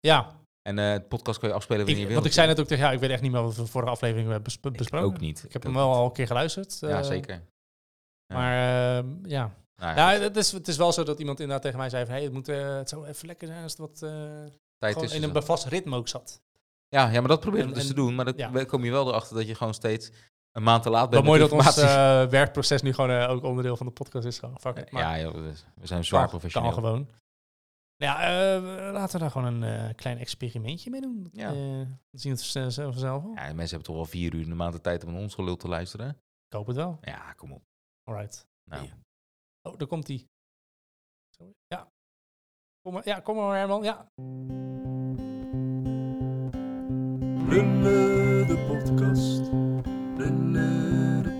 ja En eh het podcast kun je afspelen wanneer ik, je wil. want ik zei net ook tegen jou, ik weet echt niet meer wat we de vorige aflevering hebben Ik besproken. ook niet. Ik heb hem wel niet. al een keer geluisterd. Ja, eh, zeker. Ja. Maar ehm, ja. Nou ja, ja, het, is, het is wel zo dat iemand inderdaad tegen mij zei van... Hey, het, moet, eh, het zou even lekker zijn als het wat tijd in een vast ritme ook zat. Ja, ja, maar dat probeer ik dus en- te doen. Maar dan ja. kom je wel erachter dat je gewoon steeds een maand te laat bent. mooi dat ons eh, werkproces nu gewoon eh, ook onderdeel van de podcast is. Gewoon. Fuck it. Maar ja, joh, we- zijn zwaar professioneel. Kan gewoon. Ja, eh, laten we daar gewoon een eh, klein experimentje mee doen. Ja. Eh, we zien het vanzelf vanzelf wel. Ja, mensen hebben toch wel vier uur in de maand de tijd om ons gelul te luisteren. Ik hoop het wel. Ja, kom op. Alright. Nou, Ja. Oh, daar komt die. Ja. Kom maar, ja, kom maar Herman. Ja. Lullen de podcast. Lullen de